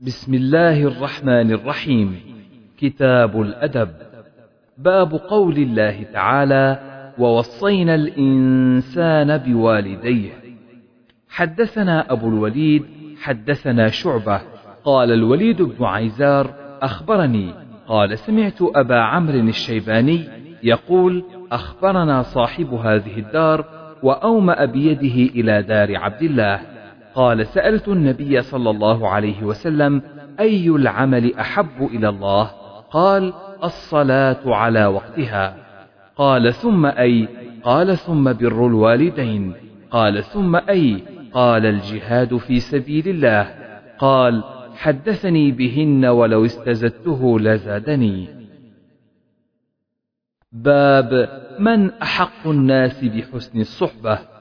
بسم الله الرحمن الرحيم. كتاب الأدب. باب قول الله تعالى ووصينا الإنسان بوالديه حدثنا أبو الوليد حدثنا شعبة. قال الوليد بن عيزار أخبرني قال سمعت أبا عمرو الشيباني يقول أخبرنا صاحب هذه الدار وأومأ بيده إلى دار عبد الله قال سألت النبي صلى الله عليه وسلم أي العمل أحب إلى الله؟ قال الصلاة على وقتها. قال ثم أي؟ قال ثم بر الوالدين. قال ثم أي؟ قال الجهاد في سبيل الله. قال حدثني بهن ولو استزدته لزادني. باب من أحق الناس بحسن الصحبة.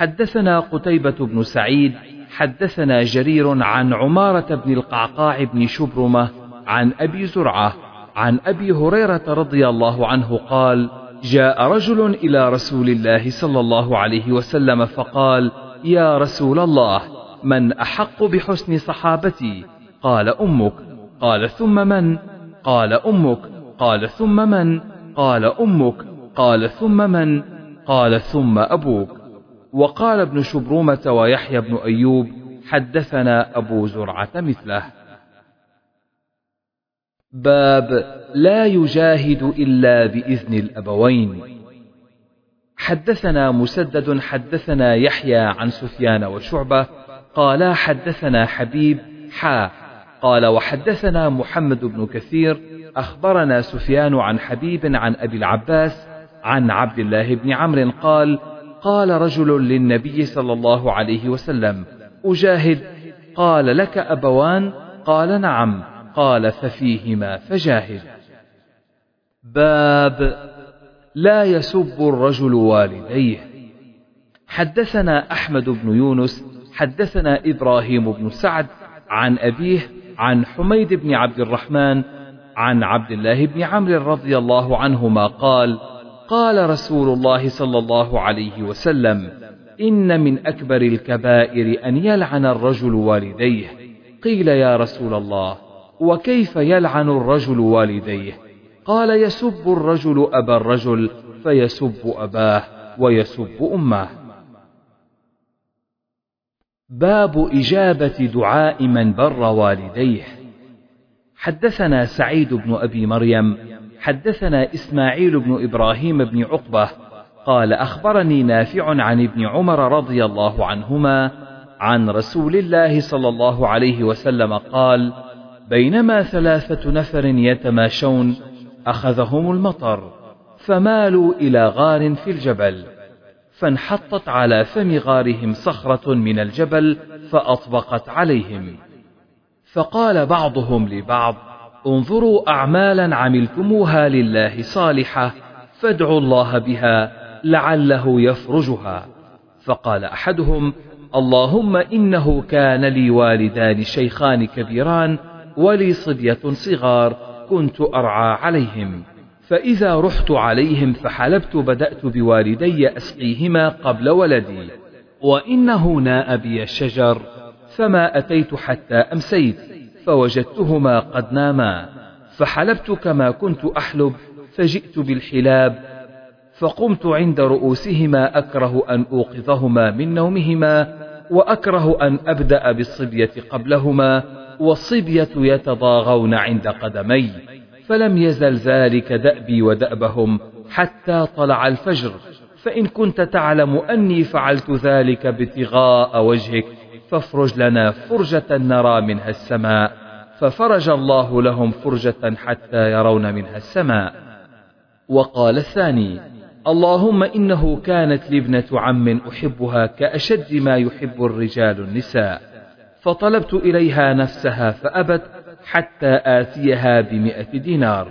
حدثنا قتيبة بن سعيد حدثنا جرير عن عمارة بن القعقاع بن شبرمة عن أبي زرعة عن أبي هريرة رضي الله عنه قال جاء رجل إلى رسول الله صلى الله عليه وسلم فقال يا رسول الله من أحق بحسن صحابتي؟ قال أمك. قال ثم من؟ قال أمك. قال ثم من؟ قال أمك. قال ثم من؟ قال ثم أبوك. وقال ابن شبرومة ويحيى بن أيوب حدثنا أبو زرعة مثله. باب لا يجاهد إلا بإذن الأبوين. حدثنا مسدد حدثنا يحيى عن سفيان وشعبة قالا حدثنا حبيب حا قال وحدثنا محمد بن كثير أخبرنا سفيان عن حبيب عن أبي العباس عن عبد الله بن عمرو قال قال رجل للنبي صلى الله عليه وسلم أجاهد. قال لك أبوان؟ قال نعم. قال ففيهما فجاهد. باب لا يسب الرجل والديه. حدثنا أحمد بن يونس حدثنا إبراهيم بن سعد عن أبيه عن حميد بن عبد الرحمن عن عبد الله بن عمرو رضي الله عنهما قال قال رسول الله صلى الله عليه وسلم إن من أكبر الكبائر أن يلعن الرجل والديه. قيل يا رسول الله وكيف يلعن الرجل والديه؟ قال يسب الرجل أبا الرجل فيسب أباه ويسب أمه. باب إجابة دعاء من بر والديه. حدثنا سعيد بن أبي مريم حدثنا إسماعيل بن إبراهيم بن عقبة قال أخبرني نافع عن ابن عمر رضي الله عنهما عن رسول الله صلى الله عليه وسلم قال بينما ثلاثة نفر يتماشون أخذهم المطر فمالوا إلى غار في الجبل فانحطت على فم غارهم صخرة من الجبل فأطبقت عليهم فقال بعضهم لبعض انظروا أعمالا عملتموها لله صالحة فادعوا الله بها لعله يفرجها. فقال أحدهم اللهم إنه كان لي والدان شيخان كبيران ولي صبية صغار كنت أرعى عليهم. فإذا رحت عليهم فحلبت بدأت بوالدي أسقيهما قبل ولدي وإنه ناء بي الشجر فما أتيت حتى أمسيت. فوجدتهما قد ناما فحلبت كما كنت أحلب فجئت بالحلاب فقمت عند رؤوسهما أكره أن أوقظهما من نومهما وأكره أن أبدأ بالصبية قبلهما والصبية يتضاغون عند قدمي فلم يزل ذلك دأبي ودأبهم حتى طلع الفجر فإن كنت تعلم أني فعلت ذلك ابتغاء وجهك فافرج لنا فرجة نرى منها السماء. ففرج الله لهم فرجة حتى يرون منها السماء. وقال الثاني اللهم إنه كانت لي ابنة عم أحبها كأشد ما يحب الرجال النساء. فطلبت إليها نفسها فأبت حتى آتيها بمئة دينار.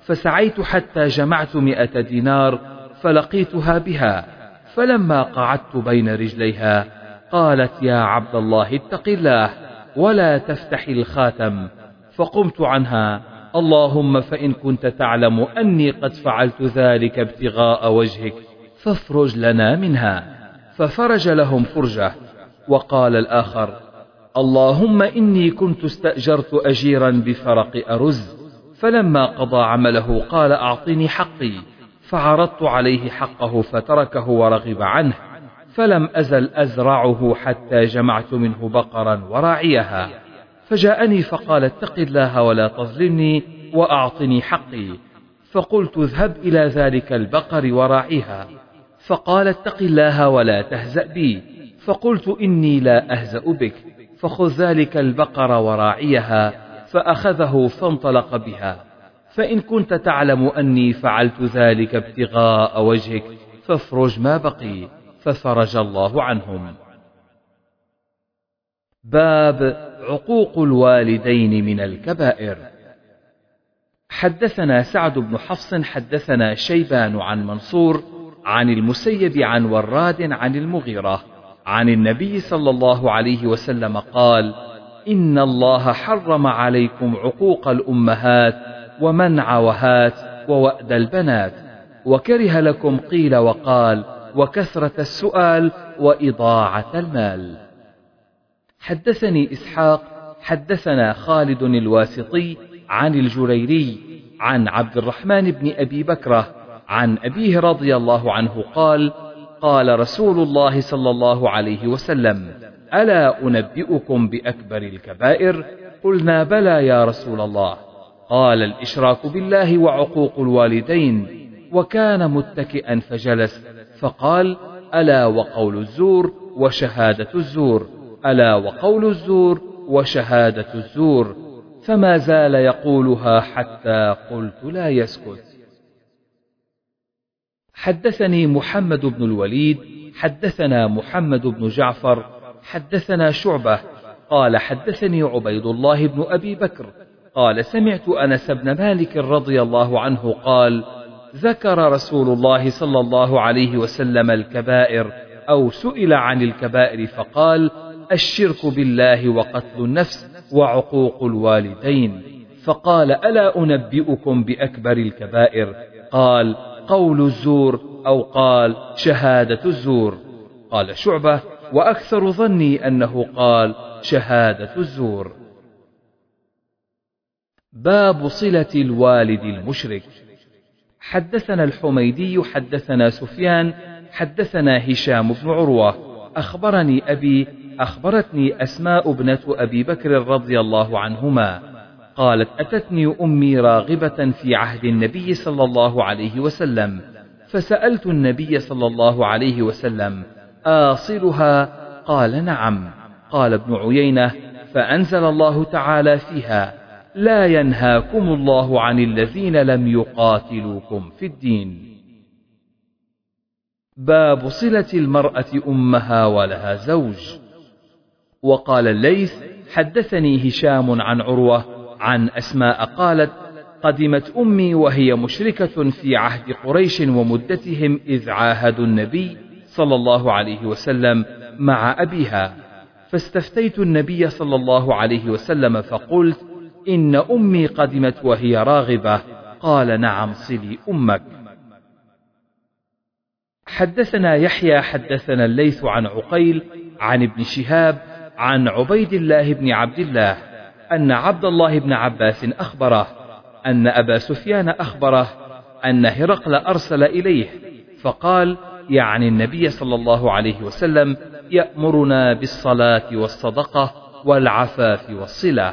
فسعيت حتى جمعت مئة دينار فلقيتها بها. فلما قعدت بين رجليها قالت يا عبد الله اتق الله ولا تفتح الخاتم. فقمت عنها. اللهم فإن كنت تعلم أني قد فعلت ذلك ابتغاء وجهك فافرج لنا منها. ففرج لهم فرجة. وقال الآخر اللهم إني كنت استأجرت أجيرا بفرق أرز فلما قضى عمله قال أعطني حقي. فعرضت عليه حقه فتركه ورغب عنه. فلم أزل أزرعه حتى جمعت منه بقرا وراعيها. فجاءني فقال اتق الله ولا تظلمني وأعطني حقي. فقلت اذهب إلى ذلك البقر وراعيها. فقال اتق الله ولا تهزأ بي. فقلت إني لا أهزأ بك. فخذ ذلك البقر وراعيها فأخذه فانطلق بها. فإن كنت تعلم أني فعلت ذلك ابتغاء وجهك فافرج ما بقي. ففرج الله عنهم. باب عقوق الوالدين من الكبائر. حدثنا سعد بن حفص حدثنا شيبان عن منصور عن المسيب عن وراد عن المغيرة عن النبي صلى الله عليه وسلم قال إن الله حرم عليكم عقوق الأمهات ومنع وهات ووأد البنات وكره لكم قيل وقال وكثرة السؤال وإضاعة المال. حدثني إسحاق حدثنا خالد الواسطي عن الجريري عن عبد الرحمن بن أبي بكرة عن أبيه رضي الله عنه قال قال رسول الله صلى الله عليه وسلم ألا أنبئكم بأكبر الكبائر؟ قلنا بلى يا رسول الله. قال الإشراك بالله وعقوق الوالدين. وكان متكئا فجلس فقال ألا وقول الزور وشهادة الزور ألا وقول الزور وشهادة الزور فما زال يقولها حتى قلت لا يسكت. حدثني محمد بن الوليد حدثنا محمد بن جعفر حدثنا شعبة قال حدثني عبيد الله بن أبي بكر قال سمعت أنس بن مالك رضي الله عنه قال ذكر رسول الله صلى الله عليه وسلم الكبائر أو سئل عن الكبائر فقال الشرك بالله وقتل النفس وعقوق الوالدين. فقال ألا أنبئكم بأكبر الكبائر؟ قال قول الزور أو قال شهادة الزور. قال شعبة وأكثر ظني أنه قال شهادة الزور. باب صلة الوالد المشرك. حدثنا الحميدي حدثنا سفيان حدثنا هشام بن عروة. أخبرني أبي أخبرتني أسماء ابنة أبي بكر رضي الله عنهما. قالت أتتني أمي راغبة في عهد النبي صلى الله عليه وسلم. فسألت النبي صلى الله عليه وسلم آصلها؟ قال نعم. قال ابن عيينة فأنزل الله تعالى فيها. لا ينهاكم الله عن الذين لم يقاتلوكم في الدين. باب صلة المرأة أمها ولها زوج. وقال الليث حدثني هشام عن عروة عن أسماء قالت قدمت أمي وهي مشركة في عهد قريش ومدتهم إذ عاهدوا النبي صلى الله عليه وسلم مع أبيها. فاستفتيت النبي صلى الله عليه وسلم فقلت إن أمي قدمت وهي راغبة. قال نعم صلي أمك. حدثنا يحيى حدثنا الليث عن عقيل عن ابن شهاب عن عبيد الله بن عبد الله أن عبد الله بن عباس أخبره أن أبا سفيان أخبره أن هرقل أرسل إليه فقال يعني النبي صلى الله عليه وسلم يأمرنا بالصلاة والصدقة والعفاف والصلة.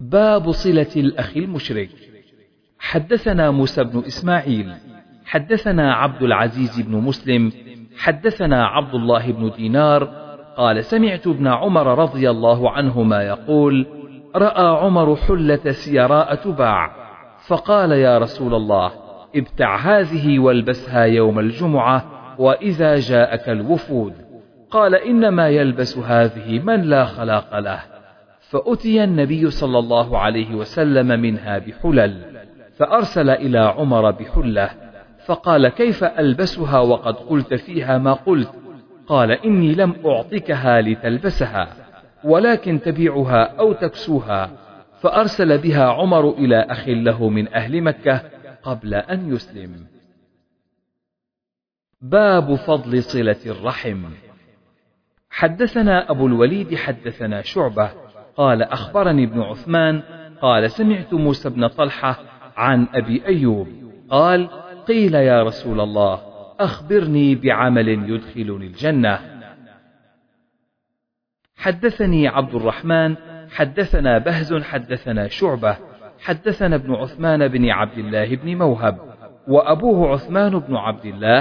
باب صلة الأخ المشرك. حدثنا موسى بن إسماعيل حدثنا عبد العزيز بن مسلم حدثنا عبد الله بن دينار قال سمعت ابن عمر رضي الله عنهما يقول رأى عمر حلة سيراء تباع فقال يا رسول الله ابتع هذه والبسها يوم الجمعة وإذا جاءك الوفود. قال إنما يلبس هذه من لا خلاق له. فأتي النبي صلى الله عليه وسلم منها بحلل فأرسل إلى عمر بحلة فقال كيف ألبسها وقد قلت فيها ما قلت؟ قال إني لم أعطكها لتلبسها ولكن تبيعها أو تكسوها. فأرسل بها عمر إلى أخ له من أهل مكة قبل أن يسلم. باب فضل صلة الرحم. حدثنا أبو الوليد حدثنا شعبة قال أخبرني ابن عثمان قال سمعت موسى بن طلحة عن أبي أيوب قال قيل يا رسول الله أخبرني بعمل يدخلني الجنة. حدثني عبد الرحمن حدثنا بهز حدثنا شعبة حدثنا ابن عثمان بن عبد الله بن موهب وأبوه عثمان بن عبد الله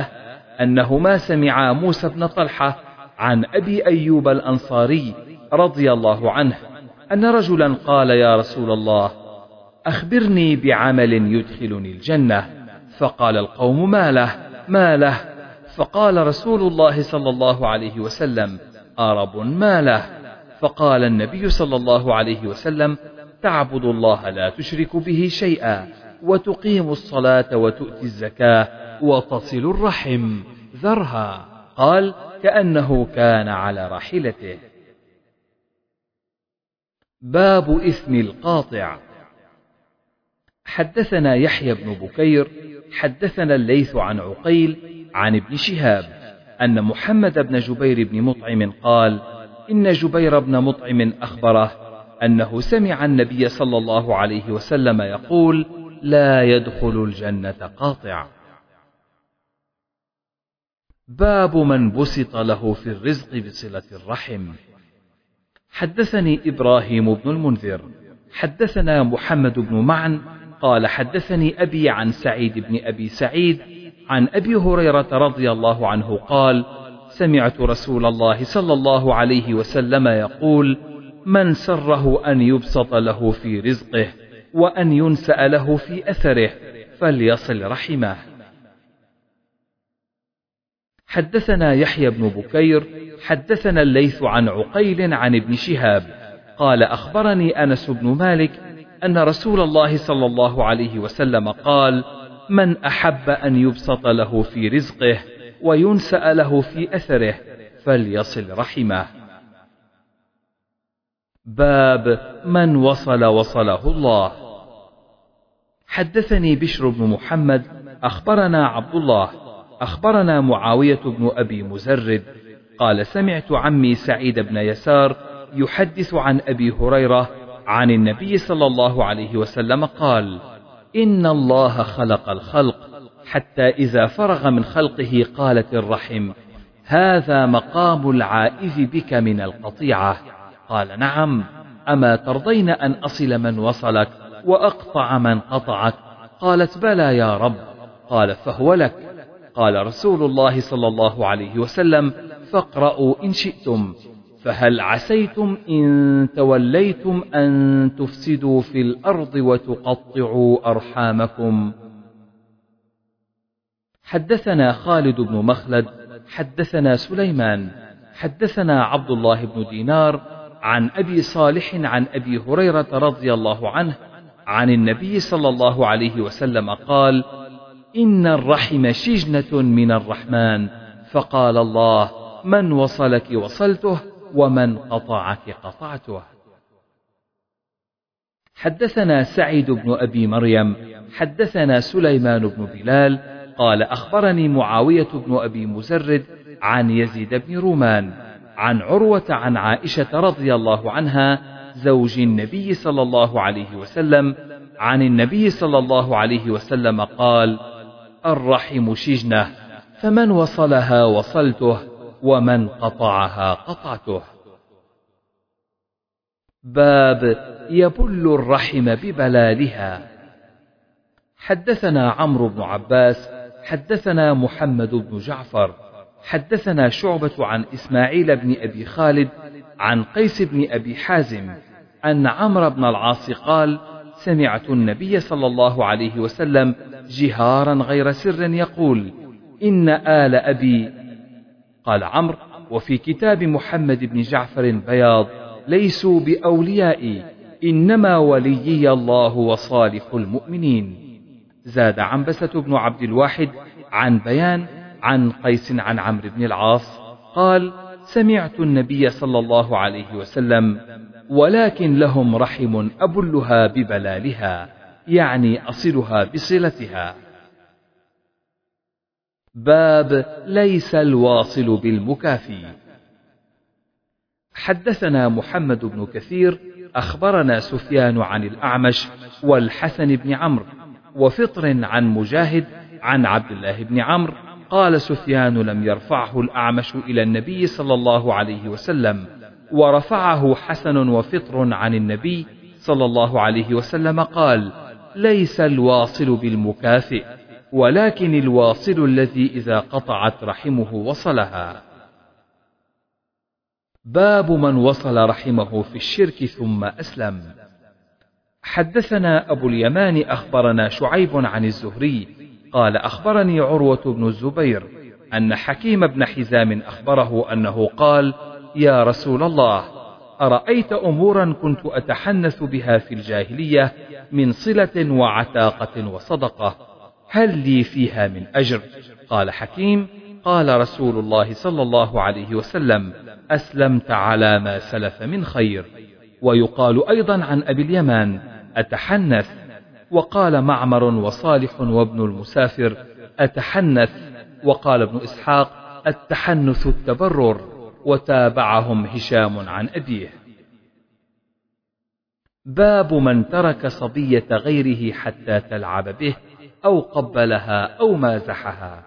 أنهما سمعا موسى بن طلحة عن أبي أيوب الأنصاري رضي الله عنه. أن رجلا قال يا رسول الله أخبرني بعمل يدخلني الجنة. فقال القوم ما له ما له. فقال رسول الله صلى الله عليه وسلم أرب ما له. فقال النبي صلى الله عليه وسلم تعبد الله لا تشرك به شيئا وتقيم الصلاة وتؤتي الزكاة وتصل الرحم. ذرها. قال كأنه كان على راحلته. باب إثم القاطع. حدثنا يحيى بن بكير حدثنا الليث عن عقيل عن ابن شهاب أن محمد بن جبير بن مطعم قال إن جبير بن مطعم أخبره أنه سمع النبي صلى الله عليه وسلم يقول لا يدخل الجنة قاطع. باب من بسط له في الرزق بصلة الرحم. حدثني إبراهيم بن المنذر. حدثنا محمد بن معن قال حدثني أبي عن سعيد بن أبي سعيد عن أبي هريرة رضي الله عنه قال سمعت رسول الله صلى الله عليه وسلم يقول من سره أن يبسط له في رزقه وأن ينسأ له في أثره فليصل رحمه. حدثنا يحيى بن بكير حدثنا الليث عن عقيل عن ابن شهاب قال أخبرني أنس بن مالك أن رسول الله صلى الله عليه وسلم قال من أحب أن يبسط له في رزقه وينسأ له في أثره فليصل رحمه. باب من وصل وصله الله. حدثني بشر بن محمد أخبرنا عبد الله أخبرنا معاوية بن أبي مزرد قال سمعت عمي سعيد بن يسار يحدث عن أبي هريرة عن النبي صلى الله عليه وسلم قال إن الله خلق الخلق حتى إذا فرغ من خلقه قالت الرحم هذا مقام العائذ بك من القطيعة. قال نعم أما ترضين أن أصل من وصلك وأقطع من قطعك؟ قالت بلى يا رب. قال فهو لك. قال رسول الله صلى الله عليه وسلم فاقرأوا إن شئتم فهل عسيتم إن توليتم أن تفسدوا في الأرض وتقطعوا أرحامكم؟ حدثنا خالد بن مخلد حدثنا سليمان حدثنا عبد الله بن دينار عن أبي صالح عن أبي هريرة رضي الله عنه عن النبي صلى الله عليه وسلم قال إن الرحم شجنة من الرحمن. فقال الله من وصلك وصلته ومن قطعك قطعته. حدثنا سعيد بن أبي مريم حدثنا سليمان بن بلال قال أخبرني معاوية بن أبي مزرد عن يزيد بن رومان عن عروة عن عائشة رضي الله عنها زوج النبي صلى الله عليه وسلم عن النبي صلى الله عليه وسلم قال الرحم شجنة فمن وصلها وصلته ومن قطعها قطعته. باب يبل الرحم ببلالها. حدثنا عمرو بن عباس حدثنا محمد بن جعفر حدثنا شعبة عن إسماعيل بن أبي خالد عن قيس بن أبي حازم أن عمرو بن العاص قال سمعت النبي صلى الله عليه وسلم جهارا غير سر يقول إن آل أبي قال عمرو وفي كتاب محمد بن جعفر بياض ليسوا بأوليائي إنما وليي الله وصالح المؤمنين. زاد عنبسة بن عبد الواحد عن بيان عن قيس عن عمرو بن العاص قال سمعت النبي صلى الله عليه وسلم ولكن لهم رحم أبلها ببلالها يعني أصلها بصلتها. باب ليس الواصل بالمكافي. حدثنا محمد بن كثير أخبرنا سفيان عن الأعمش والحسن بن عمرو وفطر عن مجاهد عن عبد الله بن عمرو قال سفيان لم يرفعه الأعمش إلى النبي صلى الله عليه وسلم ورفعه حسن وفطر عن النبي صلى الله عليه وسلم قال ليس الواصل بالمكافئ ولكن الواصل الذي إذا قطعت رحمه وصلها. باب من وصل رحمه في الشرك ثم أسلم. حدثنا أبو اليمان أخبرنا شعيب عن الزهري قال أخبرني عروة بن الزبير أن حكيم بن حزام أخبره أنه قال يا رسول الله أرأيت أمورا كنت أتحنث بها في الجاهلية من صلة وعتاقة وصدقة هل لي فيها من أجر؟ قال حكيم قال رسول الله صلى الله عليه وسلم أسلمت على ما سلف من خير ويقال أيضا عن أبي اليمان أتحنث وقال معمر وصالح وابن المسافر أتحنث؟ وقال ابن إسحاق التحنث التبرر وتابعهم هشام عن أبيه. باب من ترك صبية غيره حتى تلعب به أو قبلها أو مازحها.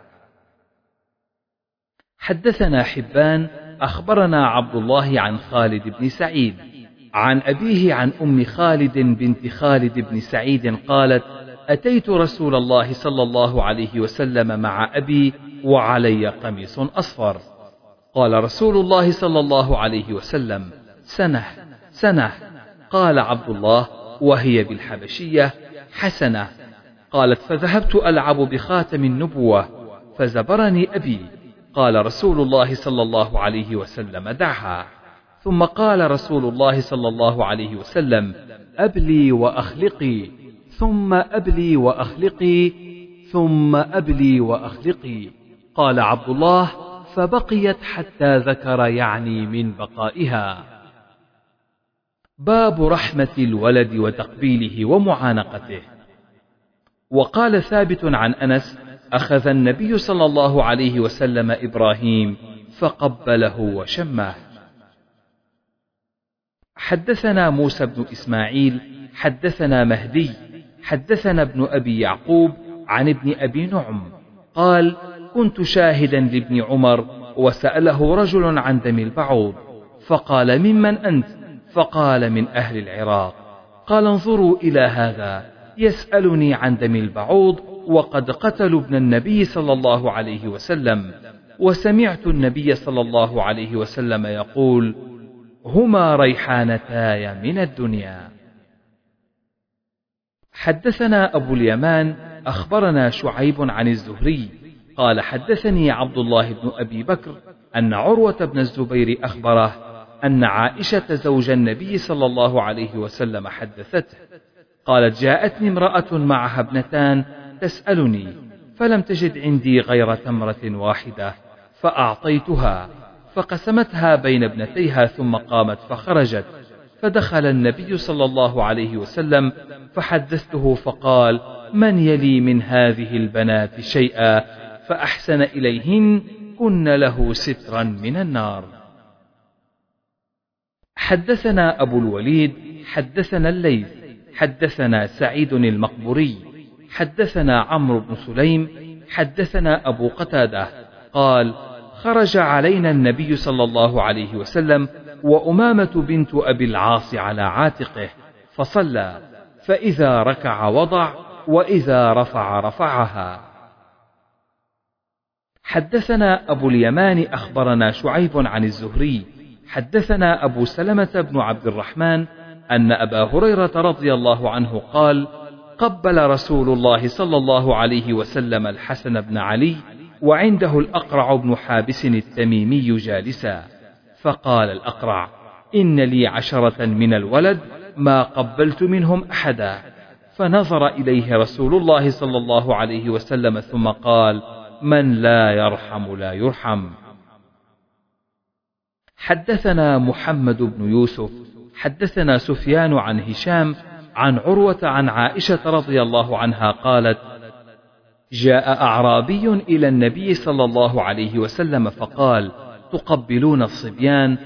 حدثنا حبان أخبرنا عبد الله عن خالد بن سعيد. عن أبيه عن أم خالد بنت خالد بن سعيد قالت أتيت رسول الله صلى الله عليه وسلم مع أبي وعلي قميص أصفر. قال رسول الله صلى الله عليه وسلم سنة سنة. قال عبد الله وهي بالحبشية حسنة. قالت فذهبت ألعب بخاتم النبوة فزبرني أبي. قال رسول الله صلى الله عليه وسلم دعها. ثم قال رسول الله صلى الله عليه وسلم أبلي وأخلقي ثم أبلي وأخلقي ثم أبلي وأخلقي. قال عبد الله فبقيت حتى ذكر يعني من بقائها. باب رحمة الولد وتقبيله ومعانقته. وقال ثابت عن أنس أخذ النبي صلى الله عليه وسلم إبراهيم فقبله وشماه حدثنا موسى بن إسماعيل حدثنا مهدي حدثنا ابن أبي يعقوب عن ابن أبي نعم. قال كنت شاهدا لابن عمر وسأله رجل عن دم البعوض فقال ممن أنت؟ فقال من أهل العراق. قال انظروا إلى هذا يسألني عن دم البعوض وقد قتلوا ابن النبي صلى الله عليه وسلم وسمعت النبي صلى الله عليه وسلم يقول هما ريحانتاي من الدنيا. حدثنا أبو اليمان أخبرنا شعيب عن الزهري قال حدثني عبد الله بن أبي بكر أن عروة بن الزبير أخبره أن عائشة زوج النبي صلى الله عليه وسلم حدثته قالت جاءتني امرأة معها ابنتان تسألني فلم تجد عندي غير تمرة واحدة فأعطيتها. فقسمتها بين ابنتيها ثم قامت فخرجت. فدخل النبي صلى الله عليه وسلم فحدثته فقال من يلي من هذه البنات شيئا فأحسن إليهن كن له سترا من النار. حدثنا أبو الوليد حدثنا الليث حدثنا سعيد المقبوري حدثنا عمرو بن سليم حدثنا أبو قتادة قال خرج علينا النبي صلى الله عليه وسلم وأمامة بنت أبي العاص على عاتقه فصلى فإذا ركع وضع وإذا رفع رفعها. حدثنا أبو اليمان أخبرنا شعيب عن الزهري حدثنا أبو سلمة بن عبد الرحمن أن أبا هريرة رضي الله عنه قال قبل رسول الله صلى الله عليه وسلم الحسن بن علي وعنده الأقرع بن حابس التميمي جالسا. فقال الأقرع إن لي عشرة من الولد ما قبلت منهم أحدا. فنظر إليه رسول الله صلى الله عليه وسلم ثم قال من لا يرحم لا يرحم. حدثنا محمد بن يوسف حدثنا سفيان عن هشام عن عروة عن عائشة رضي الله عنها قالت جاء أعرابي إلى النبي صلى الله عليه وسلم فقال تقبلون الصبيان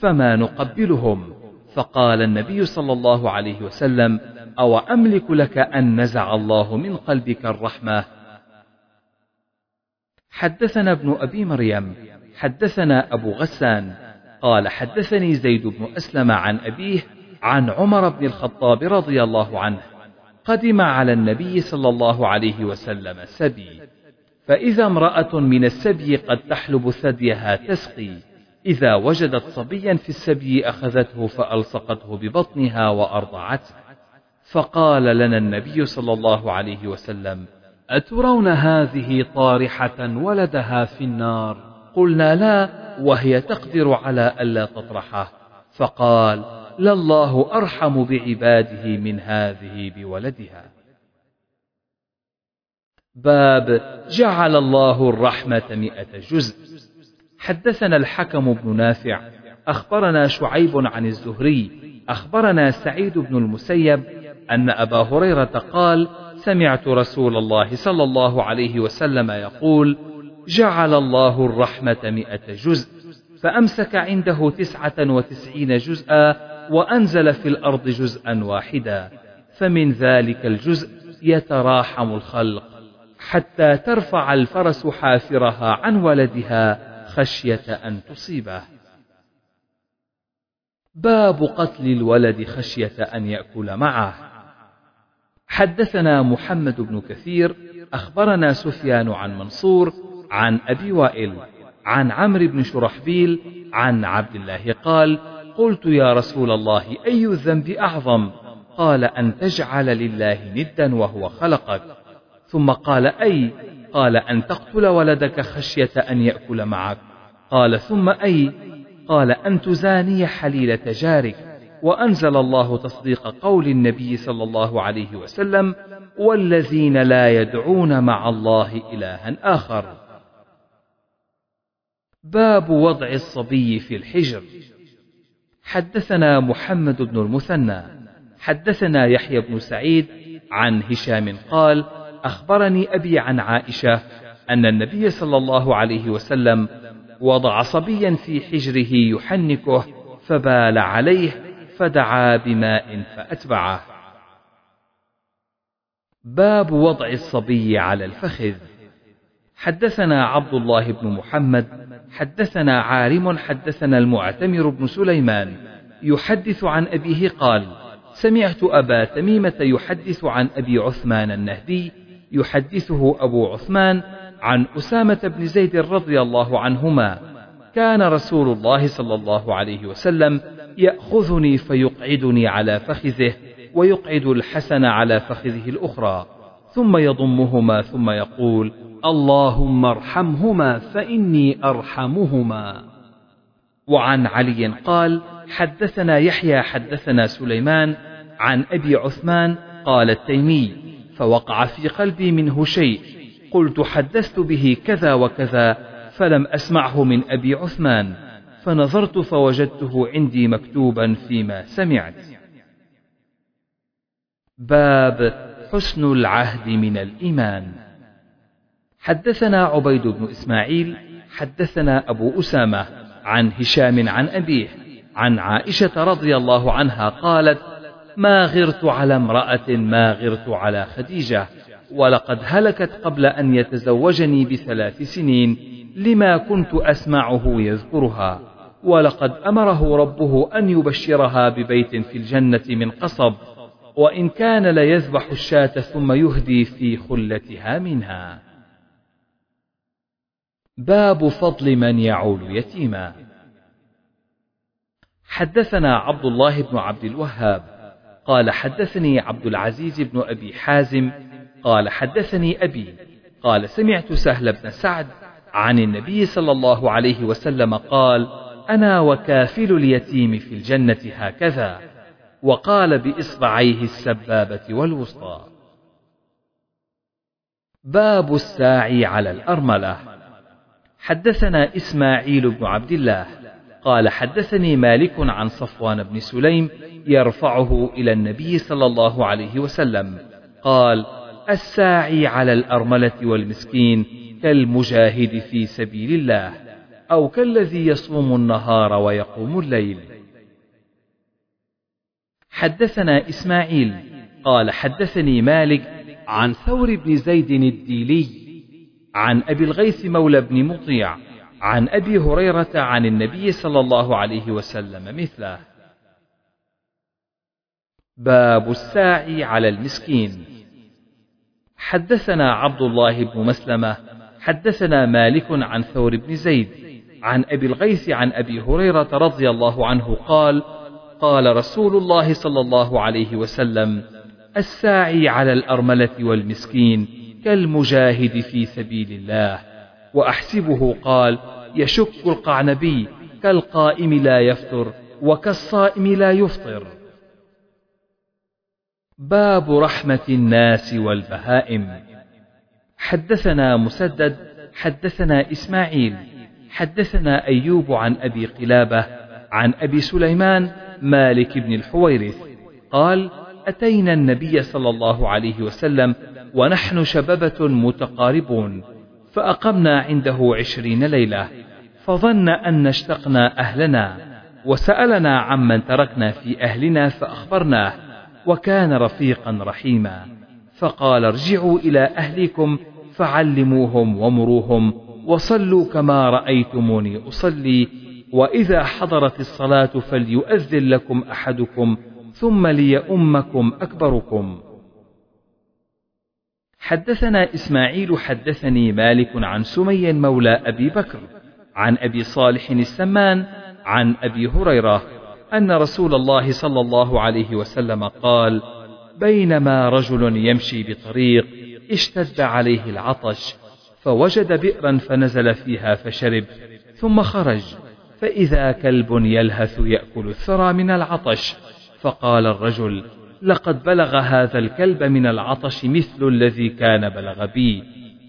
فما نقبلهم؟ فقال النبي صلى الله عليه وسلم أو أملك لك أن نزع الله من قلبك الرحمة؟ حدثنا ابن أبي مريم حدثنا أبو غسان قال حدثني زيد بن أسلم عن أبيه عن عمر بن الخطاب رضي الله عنه قدم على النبي صلى الله عليه وسلم سبي. فإذا امرأة من السبي قد تحلب ثديها تسقي. إذا وجدت صبيا في السبي أخذته فألصقته ببطنها وأرضعته فقال لنا النبي صلى الله عليه وسلم أترون هذه طارحة ولدها في النار؟ قلنا لا وهي تقدر على ألا تطرحه. فقال لله أرحم بعباده من هذه بولدها. باب جعل الله الرحمة مئة جزء. حدثنا الحكم بن نافع أخبرنا شعيب عن الزهري أخبرنا سعيد بن المسيب أن أبا هريرة قال سمعت رسول الله صلى الله عليه وسلم يقول جعل الله الرحمة مئة جزء فأمسك عنده تسعة وتسعين جزءا وأنزل في الأرض جزءا واحدا فمن ذلك الجزء يتراحم الخلق حتى ترفع الفرس حافرها عن ولدها خشية أن تصيبه. باب قتل الولد خشية أن يأكل معه. حدثنا محمد بن كثير أخبرنا سفيان عن منصور عن أبي وائل عن عمرو بن شرحبيل عن عبد الله قال قلت يا رسول الله أي الذنب أعظم؟ قال أن تجعل لله ندا وهو خلقك. ثم قال أي؟ قال أن تقتل ولدك خشية أن يأكل معك. قال ثم أي؟ قال أن تزاني حليلة جارك. وأنزل الله تصديق قول النبي صلى الله عليه وسلم والذين لا يدعون مع الله إلها آخر. باب وضع الصبي في الحجر. حدثنا محمد بن المثنى. حدثنا يحيى بن سعيد عن هشام قال أخبرني أبي عن عائشة أن النبي صلى الله عليه وسلم وضع صبيا في حجره يحنكه فبال عليه فدعا بماء فأتبعه. باب وضع الصبي على الفخذ. حدثنا عبد الله بن محمد حدثنا عارم حدثنا المعتمر بن سليمان يحدث عن أبيه قال سمعت أبا تميمة يحدث عن أبي عثمان النهدي يحدثه أبو عثمان عن أسامة بن زيد رضي الله عنهما كان رسول الله صلى الله عليه وسلم يأخذني فيقعدني على فخذه ويقعد الحسن على فخذه الأخرى. ثم يضمهما ثم يقول اللهم ارحمهما فإني أرحمهما. وعن علي قال حدثنا يحيى حدثنا سليمان عن أبي عثمان قال التيمي فوقع في قلبي منه شيء قلت حدثت به كذا وكذا فلم أسمعه من أبي عثمان فنظرت فوجدته عندي مكتوبا فيما سمعت. باب حسن العهد من الإيمان. حدثنا عبيد بن إسماعيل حدثنا أبو أسامة عن هشام عن أبيه عن عائشة رضي الله عنها قالت ما غرت على امرأة ما غرت على خديجة ولقد هلكت قبل أن يتزوجني بثلاث سنين لما كنت أسمعه يذكرها ولقد أمره ربه أن يبشرها ببيت في الجنة من قصب وإن كان ليذبح الشاة ثم يهدي في خلتها منها. باب فضل من يعول يتيما. حدثنا عبد الله بن عبد الوهاب قال حدثني عبد العزيز بن أبي حازم قال حدثني أبي قال سمعت سهل بن سعد عن النبي صلى الله عليه وسلم قال أنا وكافل اليتيم في الجنة هكذا. وقال بإصبعيه السبابة والوسطى. باب الساعي على الأرملة. حدثنا إسماعيل بن عبد الله. قال حدثني مالك عن صفوان بن سليم يرفعه إلى النبي صلى الله عليه وسلم. قال الساعي على الأرملة والمسكين كالمجاهد في سبيل الله أو كالذي يصوم النهار ويقوم الليل. حدثنا إسماعيل قال حدثني مالك عن ثور بن زيد الديلي عن أبي الغيث مولى بن مطيع عن أبي هريرة عن النبي صلى الله عليه وسلم مثله. باب الساعي على المسكين. حدثنا عبد الله بن مسلمة حدثنا مالك عن ثور بن زيد عن أبي الغيث عن أبي هريرة رضي الله عنه قال قال رسول الله صلى الله عليه وسلم الساعي على الأرملة والمسكين كالمجاهد في سبيل الله. وأحسبه قال يشك القعنبي كالقائم لا يفطر وكالصائم لا يفطر. باب رحمة الناس والبهائم. حدثنا مسدد حدثنا إسماعيل حدثنا أيوب عن أبي قلابة عن أبي سليمان مالك بن الحويرث. قال أتينا النبي صلى الله عليه وسلم ونحن شببة متقاربون فأقمنا عنده عشرين ليلة فظن أن اشتقنا أهلنا وسألنا عمن تركنا في أهلنا فأخبرناه وكان رفيقا رحيما. فقال ارجعوا إلى أهلكم فعلموهم ومروهم وصلوا كما رأيتموني أصلي وإذا حضرت الصلاة فليؤذن لكم أحدكم ثم ليؤمكم أكبركم. حدثنا إسماعيل حدثني مالك عن سمي مولى أبي بكر عن أبي صالح السمان عن أبي هريرة أن رسول الله صلى الله عليه وسلم قال بينما رجل يمشي بطريق اشتد عليه العطش فوجد بئرا فنزل فيها فشرب ثم خرج. فإذا كلب يلهث يأكل الثرى من العطش. فقال الرجل لقد بلغ هذا الكلب من العطش مثل الذي كان بلغ بي.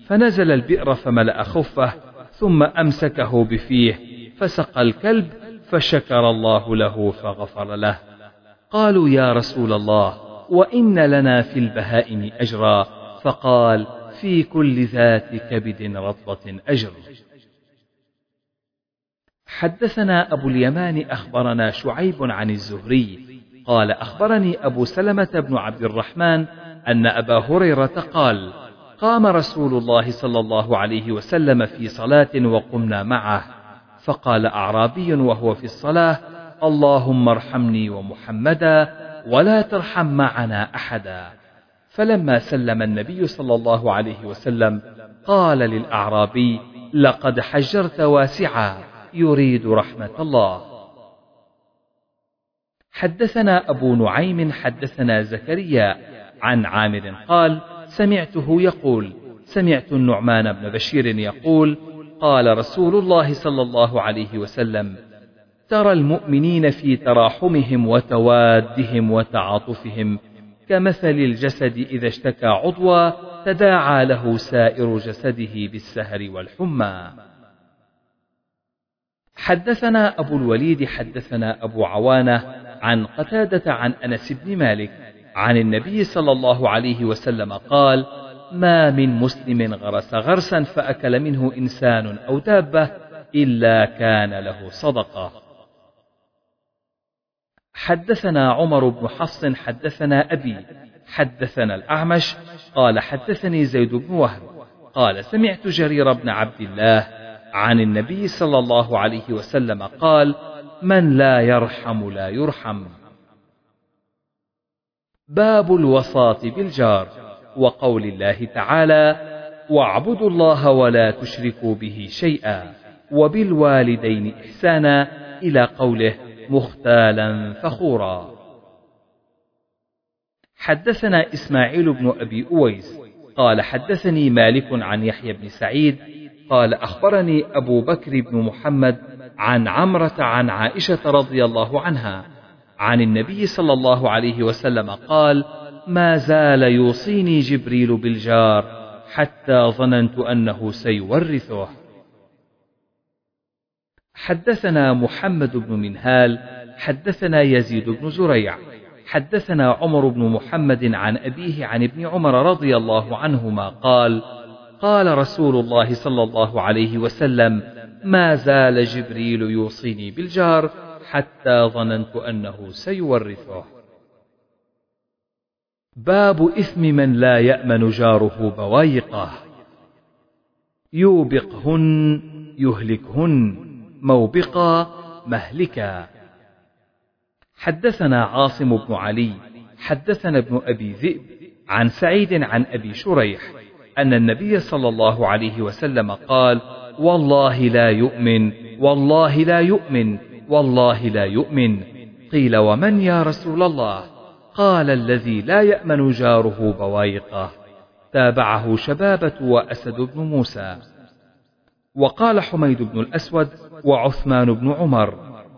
فنزل البئر فملأ خفه ثم أمسكه بفيه. فسقى الكلب فشكر الله له فغفر له. قالوا يا رسول الله وإن لنا في البهائم أجرا. فقال في كل ذات كبد رطبة أجر. حدثنا أبو اليمان أخبرنا شعيب عن الزهري. قال أخبرني أبو سلمة بن عبد الرحمن أن أبا هريرة قال قام رسول الله صلى الله عليه وسلم في صلاة وقمنا معه. فقال أعرابي وهو في الصلاة اللهم ارحمني ومحمدا ولا ترحم معنا أحدا. فلما سلم النبي صلى الله عليه وسلم قال للأعرابي لقد حجرت واسعا. يريد رحمة الله. حدثنا أبو نعيم حدثنا زكريا عن عامر قال سمعته يقول سمعت النعمان بن بشير يقول قال رسول الله صلى الله عليه وسلم ترى المؤمنين في تراحمهم وتوادهم وتعاطفهم كمثل الجسد إذا اشتكى عضوا تداعى له سائر جسده بالسهر والحمى. حدثنا أبو الوليد حدثنا أبو عوانة عن قتادة عن أنس بن مالك عن النبي صلى الله عليه وسلم قال ما من مسلم غرس غرسا فأكل منه إنسان أو دابة إلا كان له صدقة. حدثنا عمر بن حفص حدثنا أبي حدثنا الأعمش قال حدثني زيد بن وهب قال سمعت جرير بن عبد الله عن النبي صلى الله عليه وسلم قال من لا يرحم لا يرحم. باب الوصاة بالجار وقول الله تعالى واعبدوا الله ولا تشركوا به شيئا وبالوالدين إحسانا إلى قوله مختالا فخورا. حدثنا إسماعيل بن أبي أويس قال حدثني مالك عن يحيى بن سعيد قال أخبرني أبو بكر بن محمد عن عمرة عن عائشة رضي الله عنها عن النبي صلى الله عليه وسلم قال ما زال يوصيني جبريل بالجار حتى ظننت أنه سيورثه. حدثنا محمد بن منهال حدثنا يزيد بن زريع حدثنا عمر بن محمد عن أبيه عن ابن عمر رضي الله عنهما قال قال رسول الله صلى الله عليه وسلم ما زال جبريل يوصيني بالجار حتى ظننت أنه سيورثه. باب إثم من لا يأمن جاره بوايقه يوبقهن يهلكهن موبقا مهلكا. حدثنا عاصم بن علي حدثنا ابن أبي ذئب عن سعيد عن أبي شريح أن النبي صلى الله عليه وسلم قال والله لا يؤمن والله لا يؤمن والله لا يؤمن. قيل ومن يا رسول الله؟ قال الذي لا يأمن جاره بوايقه تابعه شبابة وأسد بن موسى. وقال حميد بن الأسود وعثمان بن عمر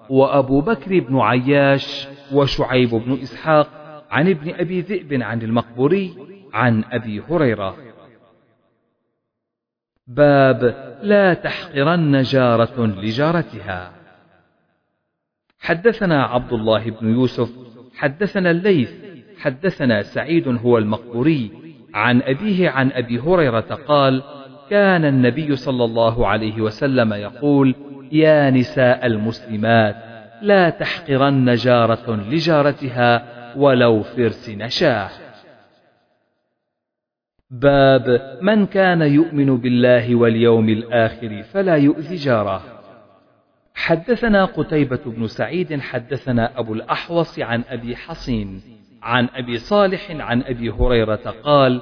وأبو بكر بن عياش وشعيب بن إسحاق عن ابن أبي ذئب عن المقبوري عن أبي هريرة. باب لا تحقرن جارة لجارتها. حدثنا عبد الله بن يوسف حدثنا الليث حدثنا سعيد هو المقبوري عن أبيه عن أبي هريرة قال كان النبي صلى الله عليه وسلم يقول يا نساء المسلمات لا تحقرن جارة لجارتها ولو فرس نشاه باب من كان يؤمن بالله واليوم الآخر فلا يؤذي جاره. حدثنا قتيبة بن سعيد حدثنا أبو الأحوص عن أبي حصين عن أبي صالح عن أبي هريرة قال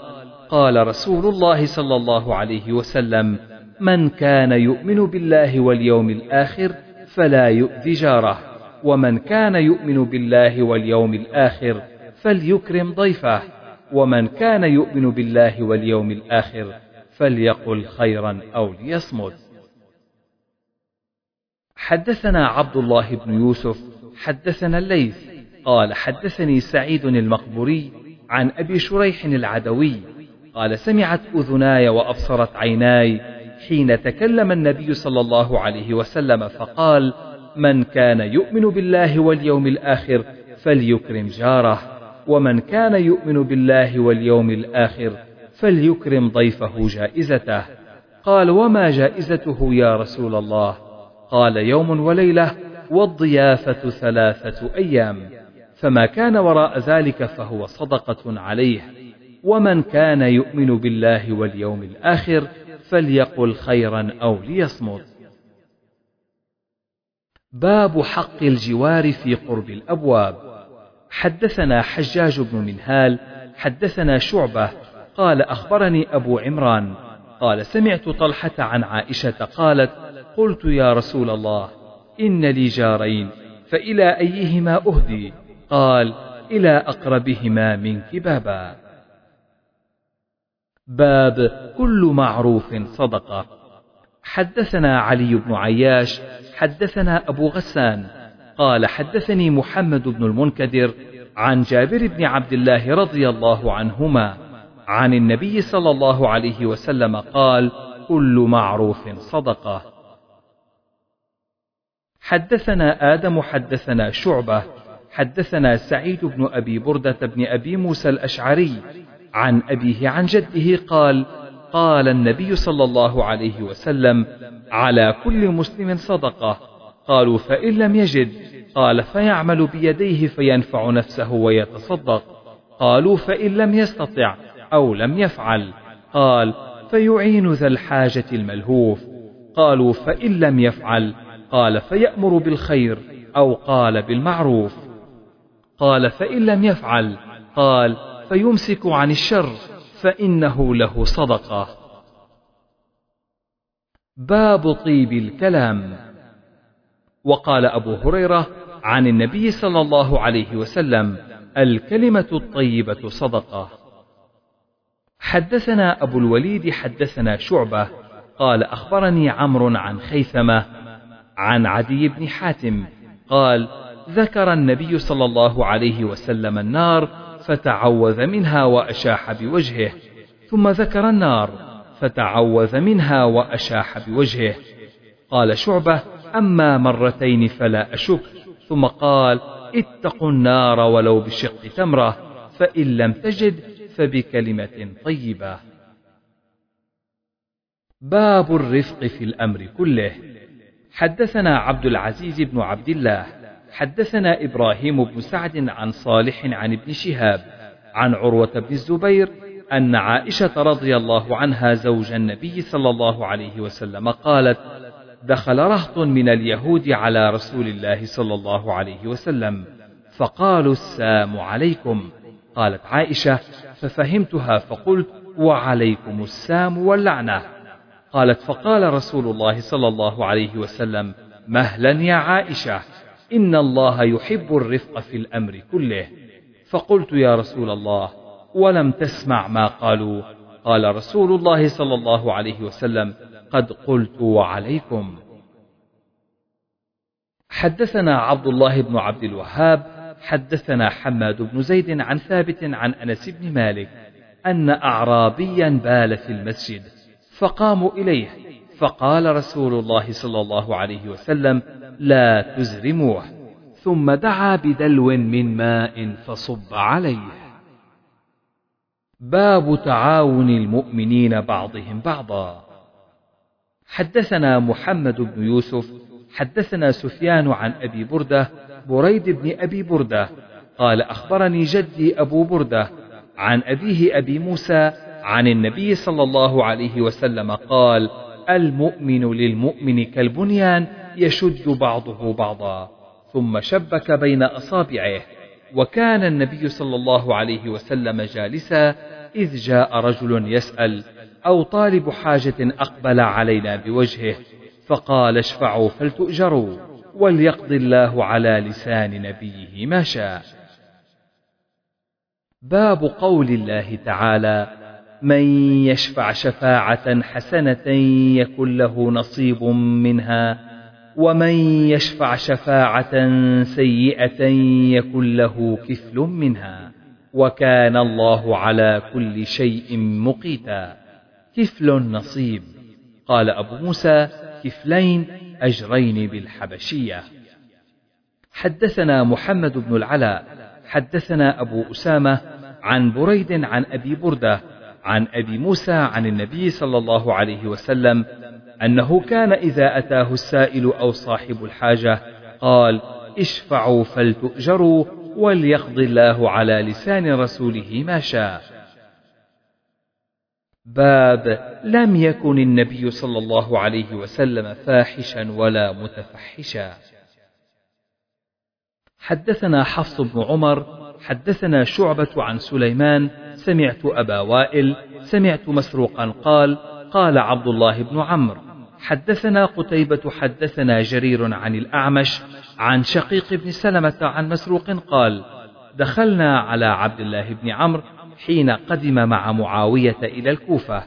قال رسول الله صلى الله عليه وسلم من كان يؤمن بالله واليوم الآخر فلا يؤذي جاره ومن كان يؤمن بالله واليوم الآخر فليكرم ضيفه. ومن كان يؤمن بالله واليوم الآخر فليقل خيرا أو ليصمت. حدثنا عبد الله بن يوسف حدثنا الليث قال حدثني سعيد المقبوري عن أبي شريح العدوي قال سمعت أذناي وأبصرت عيناي حين تكلم النبي صلى الله عليه وسلم فقال من كان يؤمن بالله واليوم الآخر فليكرم جاره. ومن كان يؤمن بالله واليوم الآخر فليكرم ضيفه جائزته. قال وما جائزته يا رسول الله؟ قال يوم وليلة والضيافة ثلاثة أيام فما كان وراء ذلك فهو صدقة عليه. ومن كان يؤمن بالله واليوم الآخر فليقل خيرا أو ليصمت. باب حق الجوار في قرب الأبواب. حدثنا حجاج بن منهال حدثنا شعبة قال أخبرني أبو عمران قال سمعت طلحة عن عائشة قالت قلت يا رسول الله إن لي جارين فإلى أيهما أهدي؟ قال إلى أقربهما منك بابا باب كل معروف صدقة. حدثنا علي بن عياش حدثنا أبو غسان قال حدثني محمد بن المنكدر عن جابر بن عبد الله رضي الله عنهما عن النبي صلى الله عليه وسلم قال كل معروف صدقة. حدثنا آدم حدثنا شعبة حدثنا سعيد بن أبي بردة بن أبي موسى الأشعري عن أبيه عن جده قال قال النبي صلى الله عليه وسلم على كل مسلم صدقة. قالوا فإن لم يجد. قال فيعمل بيديه فينفع نفسه ويتصدق. قالوا فإن لم يستطع أو لم يفعل. قال فيعين ذا الحاجة الملهوف. قالوا فإن لم يفعل. قال فيأمر بالخير أو قال بالمعروف. قال فإن لم يفعل. قال فيمسك عن الشر فإنه له صدقة. باب طيب الكلام. وقال أبو هريرة عن النبي صلى الله عليه وسلم: الكلمة الطيبة صدقة. حدثنا أبو الوليد حدثنا شعبة قال أخبرني عمرو عن خيثمة عن عدي بن حاتم قال: ذكر النبي صلى الله عليه وسلم النار فتعوذ منها وأشاح بوجهه ثم ذكر النار فتعوذ منها وأشاح بوجهه قال شعبة أما مرتين فلا أشك. ثم قال اتقوا النار ولو بشق تمرة فإن لم تجد فبكلمة طيبة. باب الرفق في الأمر كله. حدثنا عبد العزيز بن عبد الله. حدثنا إبراهيم بن سعد عن صالح عن ابن شهاب. عن عروة بن الزبير أن عائشة رضي الله عنها زوج النبي صلى الله عليه وسلم قالت: دخل رهط من اليهود على رسول الله صلى الله عليه وسلم، فقالوا السام عليكم. قالت عائشة: ففهمتها فقلت: وعليكم السام واللعنة. قالت: فقال رسول الله صلى الله عليه وسلم: مهلا يا عائشة، إن الله يحب الرفق في الأمر كله. فقلت يا رسول الله ولم تسمع ما قالوا قال رسول الله صلى الله عليه وسلم قد قلت وعليكم. حدثنا عبد الله بن عبد الوهاب حدثنا حماد بن زيد عن ثابت عن أنس بن مالك أن اعرابيا بال في المسجد فقاموا إليه فقال رسول الله صلى الله عليه وسلم لا تزرموه. ثم دعا بدلو من ماء فصب عليه. باب تعاون المؤمنين بعضهم بعضا. حدثنا محمد بن يوسف حدثنا سفيان عن أبي بردة بريد بن أبي بردة قال أخبرني جدي أبو بردة عن أبيه أبي موسى عن النبي صلى الله عليه وسلم قال المؤمن للمؤمن كالبنيان يشد بعضه بعضا ثم شبك بين أصابعه وكان النبي صلى الله عليه وسلم جالسا إذ جاء رجل يسأل أو طالب حاجة أقبل علينا بوجهه فقال اشفعوا فلتؤجروا وليقضي الله على لسان نبيه ما شاء. باب قول الله تعالى من يشفع شفاعة حسنة يكن له نصيب منها ومن يشفع شفاعة سيئة يكن له كفل منها وكان الله على كل شيء مقيتا. كفل نصيب قال أبو موسى كفلين أجرين بالحبشية. حدثنا محمد بن العلاء حدثنا أبو أسامة عن بريد عن أبي بردة عن أبي موسى عن النبي صلى الله عليه وسلم أنه كان إذا أتاه السائل أو صاحب الحاجة قال اشفعوا فلتؤجروا وليقضي الله على لسان رسوله ما شاء. باب لم يكن النبي صلى الله عليه وسلم فاحشا ولا متفحشا. حدثنا حفص بن عمر حدثنا شعبة عن سليمان سمعت أبا وائل سمعت مسروقا قال قال عبد الله بن عمرو. حدثنا قتيبة حدثنا جرير عن الأعمش عن شقيق بن سلمة عن مسروق قال دخلنا على عبد الله بن عمرو حين قدم مع معاوية إلى الكوفة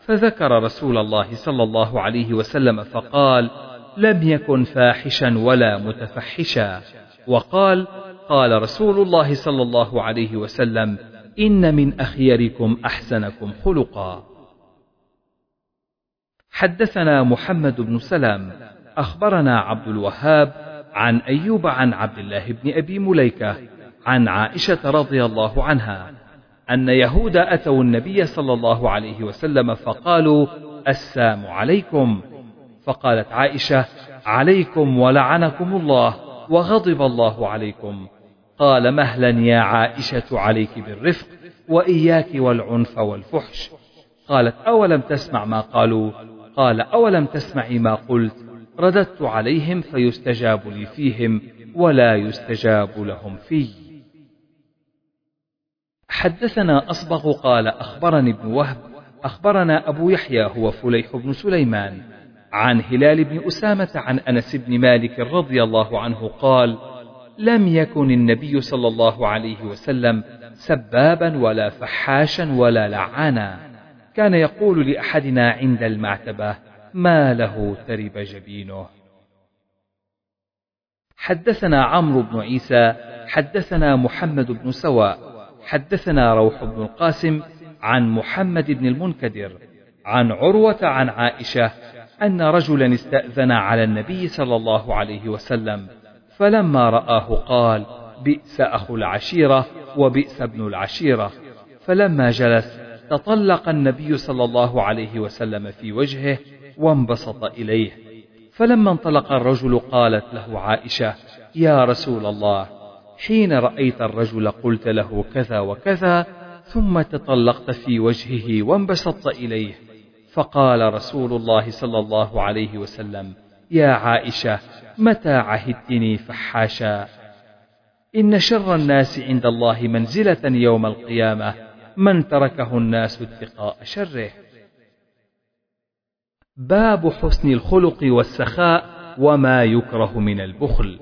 فذكر رسول الله صلى الله عليه وسلم فقال لم يكن فاحشا ولا متفحشا. وقال قال رسول الله صلى الله عليه وسلم إن من أخيركم أحسنكم خلقا. حدثنا محمد بن سلام أخبرنا عبد الوهاب عن أيوب عن عبد الله بن أبي مليكة عن عائشة رضي الله عنها أن يهود أتوا النبي صلى الله عليه وسلم فقالوا السام عليكم. فقالت عائشة عليكم ولعنكم الله وغضب الله عليكم. قال مهلا يا عائشة عليك بالرفق وإياك والعنف والفحش. قالت أولم تسمع ما قالوا؟ قال أولم تسمعي ما قلت؟ رددت عليهم فيستجاب لي فيهم ولا يستجاب لهم في. حدثنا أصبغ قال أخبرني ابن وهب أخبرنا أبو يحيى هو فليح بن سليمان عن هلال بن أسامة عن أنس بن مالك رضي الله عنه قال لم يكن النبي صلى الله عليه وسلم سبابا ولا فحاشا ولا لعانا. كان يقول لأحدنا عند المعتبة ما له ترب جبينه حدثنا عمرو بن عيسى حدثنا محمد بن سواء حدثنا روح بن القاسم عن محمد بن المنكدر عن عروة عن عائشة أن رجلا استأذن على النبي صلى الله عليه وسلم فلما رآه قال بئس أخو العشيرة وبئس ابن العشيرة فلما جلس تطلق النبي صلى الله عليه وسلم في وجهه وانبسط إليه. فلما انطلق الرجل قالت له عائشة يا رسول الله حين رأيت الرجل قلت له كذا وكذا ثم تطلقت في وجهه وانبسطت إليه. فقال رسول الله صلى الله عليه وسلم يا عائشة متى عهدتني فحاشا؟ إن شر الناس عند الله منزلة يوم القيامة من تركه الناس اتقاء شره. باب حسن الخلق والسخاء وما يكره من البخل.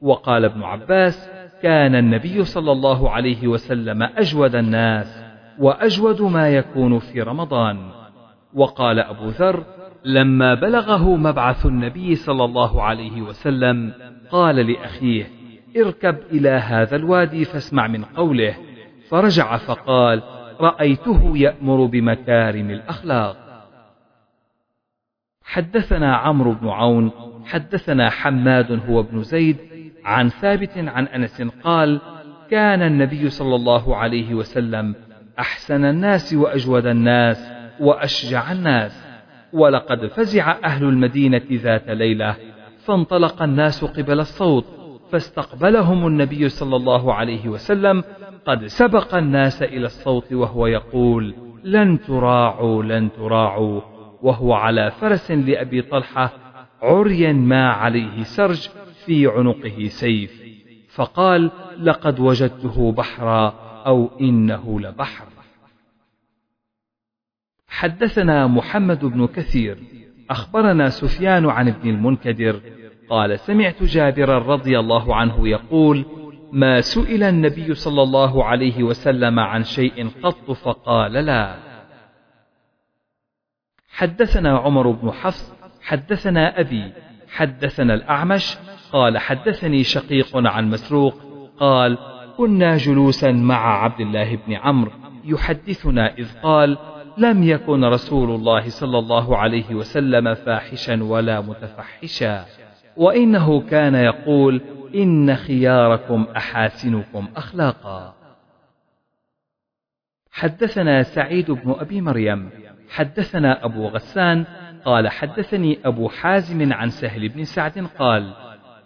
وقال ابن عباس كان النبي صلى الله عليه وسلم أجود الناس وأجود ما يكون في رمضان. وقال أبو ذر لما بلغه مبعث النبي صلى الله عليه وسلم قال لأخيه اركب إلى هذا الوادي فاسمع من قوله. فرجع فقال رأيته يأمر بمكارم الأخلاق. حدثنا عمرو بن عون حدثنا حماد هو ابن زيد عن ثابت عن أنس قال كان النبي صلى الله عليه وسلم أحسن الناس وأجود الناس وأشجع الناس ولقد فزع أهل المدينة ذات ليلة فانطلق الناس قبل الصوت فاستقبلهم النبي صلى الله عليه وسلم قد سبق الناس إلى الصوت وهو يقول لن تراعوا لن تراعوا وهو على فرس لأبي طلحة عريا ما عليه سرج في عنقه سيف فقال لقد وجدته بحرا أو إنه لبحر. حدثنا محمد بن كثير أخبرنا سفيان عن ابن المنكدر قال سمعت جابرا رضي الله عنه يقول ما سئل النبي صلى الله عليه وسلم عن شيء قط فقال لا. حدثنا عمر بن حفص حدثنا أبي حدثنا الأعمش قال حدثني شقيق عن مسروق قال كنا جلوسا مع عبد الله بن عمرو يحدثنا إذ قال لم يكن رسول الله صلى الله عليه وسلم فاحشا ولا متفحشا وإنه كان يقول إن خياركم أحاسنكم أخلاقا. حدثنا سعيد بن أبي مريم. حدثنا أبو غسان قال حدثني أبو حازم عن سهل بن سعد قال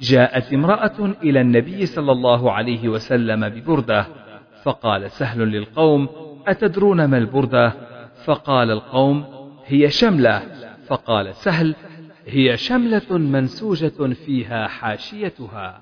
جاءت امرأة إلى النبي صلى الله عليه وسلم ببردة فقال سهل للقوم أتدرون ما البردة؟ فقال القوم هي شملة. فقال سهل هي شملة منسوجة فيها حاشيتها.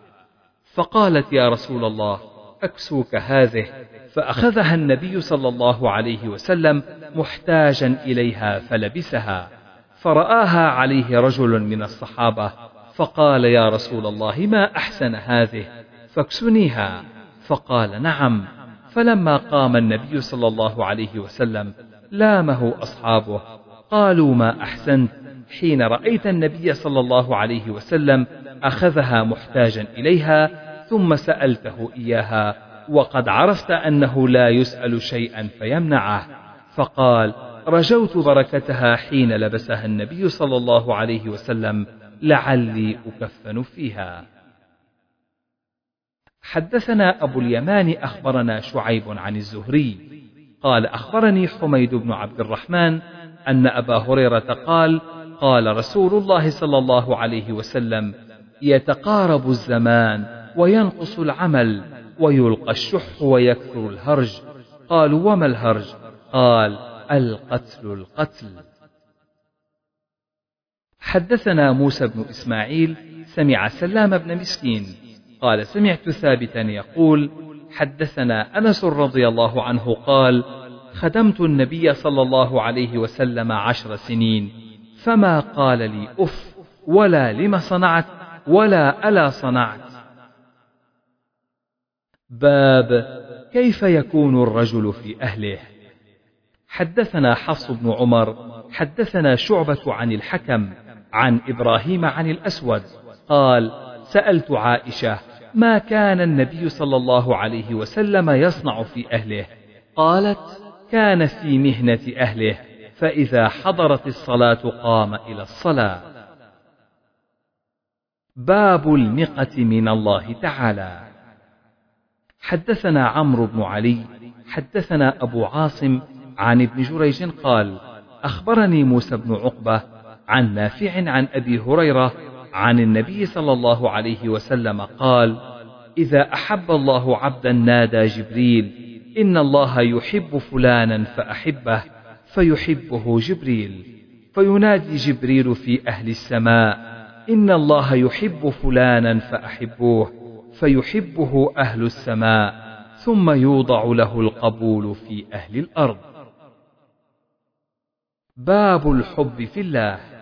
فقالت يا رسول الله أكسوك هذه؟ فأخذها النبي صلى الله عليه وسلم محتاجا إليها فلبسها. فرآها عليه رجل من الصحابة فقال يا رسول الله ما أحسن هذه؟ فاكسنيها. فقال نعم. فلما قام النبي صلى الله عليه وسلم لامه أصحابه قالوا ما أحسنت؟ حين رأيت النبي صلى الله عليه وسلم أخذها محتاجا إليها ثم سألته إياها وقد عرفت أنه لا يسأل شيئا فيمنعه. فقال رجوت بركتها حين لبسها النبي صلى الله عليه وسلم. لعلي أكفن فيها. حدثنا أبو اليمان أخبرنا شعيب عن الزهري. قال أخبرني حميد بن عبد الرحمن أن أبا هريرة قال قال رسول الله صلى الله عليه وسلم يتقارب الزمان وينقص العمل ويلقى الشح ويكثر الهرج. قالوا وما الهرج؟ قال القتل القتل. حدثنا موسى بن إسماعيل سمع سلام بن مسكين. قال سمعت ثابتا يقول حدثنا أنس رضي الله عنه قال خدمت النبي صلى الله عليه وسلم عشر سنين فما قال لي أف ولا لم صنعت ولا ألا صنعت. باب كيف يكون الرجل في أهله؟ حدثنا حفص بن عمر حدثنا شعبة عن الحكم عن إبراهيم عن الأسود. قال سألت عائشة ما كان النبي صلى الله عليه وسلم يصنع في أهله؟ قالت كان في مهنة أهله فإذا حضرت الصلاة قام إلى الصلاة. باب المقة من الله تعالى. حدثنا عمرو بن علي حدثنا أبو عاصم عن ابن جريج قال أخبرني موسى بن عقبة عن نافع عن أبي هريرة عن النبي صلى الله عليه وسلم قال إذا أحب الله عبدا نادى جبريل إن الله يحب فلانا فأحبه فيحبه جبريل فينادي جبريل في أهل السماء إن الله يحب فلانا فأحبوه فيحبه أهل السماء ثم يوضع له القبول في أهل الأرض. باب الحب في الله.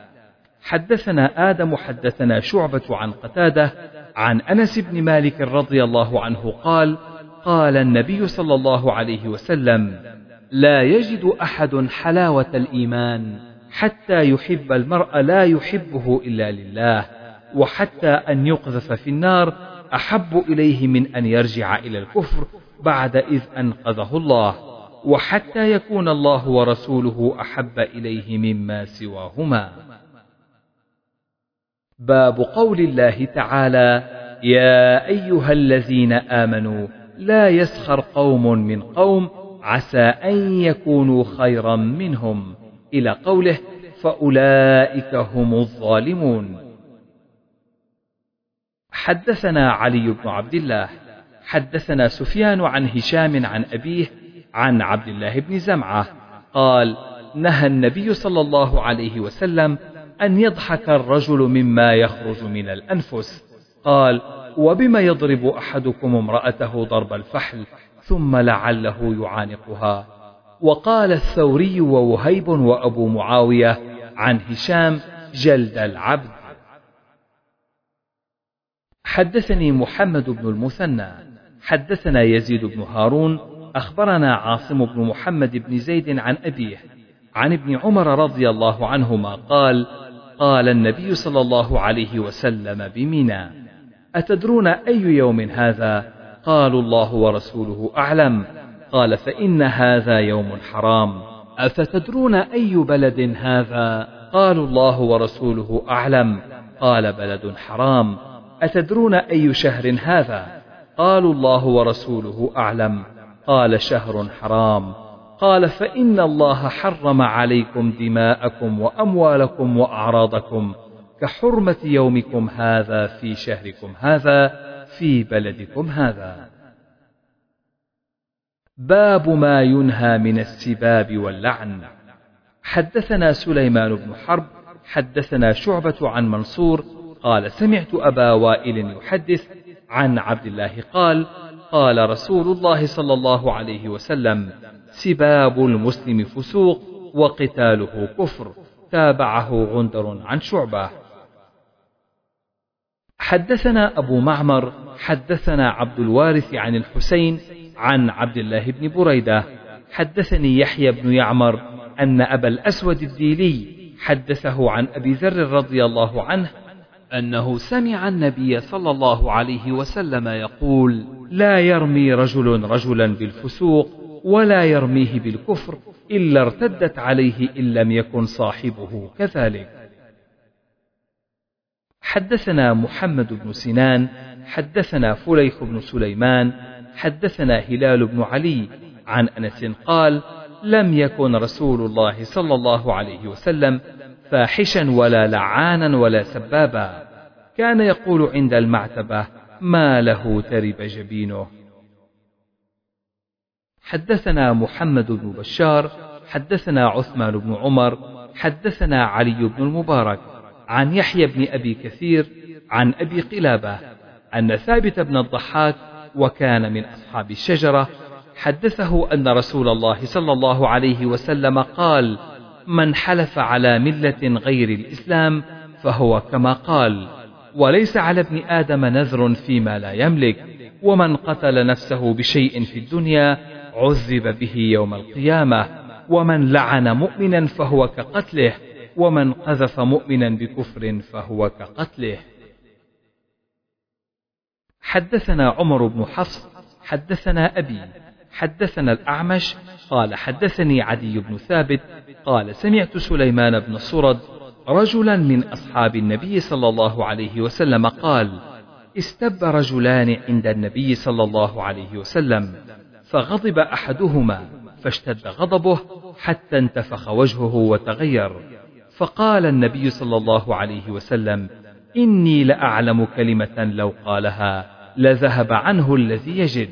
حدثنا آدم حدثنا شعبة عن قتادة عن أنس بن مالك رضي الله عنه قال قال النبي صلى الله عليه وسلم لا يجد أحد حلاوة الإيمان حتى يحب المرء لا يحبه إلا لله وحتى أن يقذف في النار أحب إليه من أن يرجع إلى الكفر بعد إذ أنقذه الله وحتى يكون الله ورسوله أحب إليه مما سواهما. باب قول الله تعالى يا أيها الذين آمنوا لا يسخر قوم من قوم عسى أن يكونوا خيرا منهم. إلى قوله فأولئك هم الظالمون. حدثنا علي بن عبد الله حدثنا سفيان عن هشام عن أبيه عن عبد الله بن زمعة قال نهى النبي صلى الله عليه وسلم أن يضحك الرجل مما يخرج من الأنفس. قال وبما يضرب أحدكم امرأته ضرب الفحل ثم لعله يعانقها. وقال الثوري ووهيب وأبو معاوية عن هشام جلد العبد. حدثني محمد بن المثنى. حدثنا يزيد بن هارون. أخبرنا عاصم بن محمد بن زيد عن أبيه. عن ابن عمر رضي الله عنهما قال قال النبي صلى الله عليه وسلم بمنى أتدرون أي يوم هذا؟ قالوا الله ورسوله أعلم. قال فإن هذا يوم حرام. أفتدرون أي بلد هذا؟ قالوا الله ورسوله أعلم. قال بلد حرام. أتدرون أي شهر هذا؟ قالوا الله ورسوله أعلم. قال شهر حرام. قال فإن الله حرم عليكم دماءكم وأموالكم وأعراضكم كحرمة يومكم هذا في شهركم هذا في بلدكم هذا. باب ما ينهى من السباب واللعن. حدثنا سليمان بن حرب حدثنا شعبة عن منصور قال سمعت أبا وائل يحدث عن عبد الله قال قال رسول الله صلى الله عليه وسلم سباب المسلم فسوق وقتاله كفر. تابعه غندر عن شعبة. حدثنا أبو معمر حدثنا عبد الوارث عن الحسين عن عبد الله بن بريدة. حدثني يحيى بن يعمر أن أبا الأسود الديلي حدثه عن أبي ذر رضي الله عنه أنه سمع النبي صلى الله عليه وسلم يقول: لا يرمي رجل رجلا بالفسوق ولا يرميه بالكفر إلا ارتدت عليه إن لم يكن صاحبه كذلك. حدثنا محمد بن سنان، حدثنا فليح بن سليمان، حدثنا هلال بن علي عن أنس قال: لم يكن رسول الله صلى الله عليه وسلم فاحشا ولا لعانا ولا سبابا. كان يقول عند المعتبة ما له ترب جبينه. حدثنا محمد بن بشار حدثنا عثمان بن عمر حدثنا علي بن المبارك. عن يحيى بن أبي كثير عن أبي قلابة. أن ثابت بن الضحاك وكان من أصحاب الشجرة. حدثه أن رسول الله صلى الله عليه وسلم قال من حلف على ملة غير الإسلام فهو كما قال وليس على ابن آدم نذر فيما لا يملك ومن قتل نفسه بشيء في الدنيا عذب به يوم القيامة ومن لعن مؤمنا فهو كقتله ومن قذف مؤمنا بكفر فهو كقتله. حدثنا عمر بن حفص حدثنا أبي حدثنا الأعمش قال حدثني عدي بن ثابت قال سمعت سليمان بن صرد رجلا من أصحاب النبي صلى الله عليه وسلم قال استب رجلان عند النبي صلى الله عليه وسلم فغضب أحدهما فاشتد غضبه حتى انتفخ وجهه وتغير. فقال النبي صلى الله عليه وسلم إني لأعلم كلمة لو قالها لذهب عنه الذي يجد.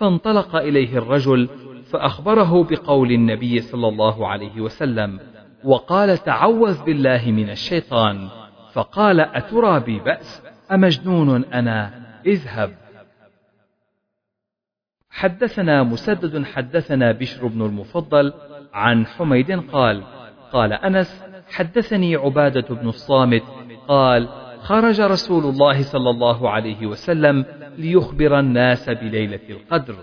فانطلق إليه الرجل فأخبره بقول النبي صلى الله عليه وسلم وقال تعوذ بالله من الشيطان فقال أترى بي بأس أمجنون أنا؟ اذهب حدثنا مسدد حدثنا بشر بن المفضل عن حميد قال قال أنس حدثني عبادة بن الصامت قال خرج رسول الله صلى الله عليه وسلم ليخبر الناس بليلة القدر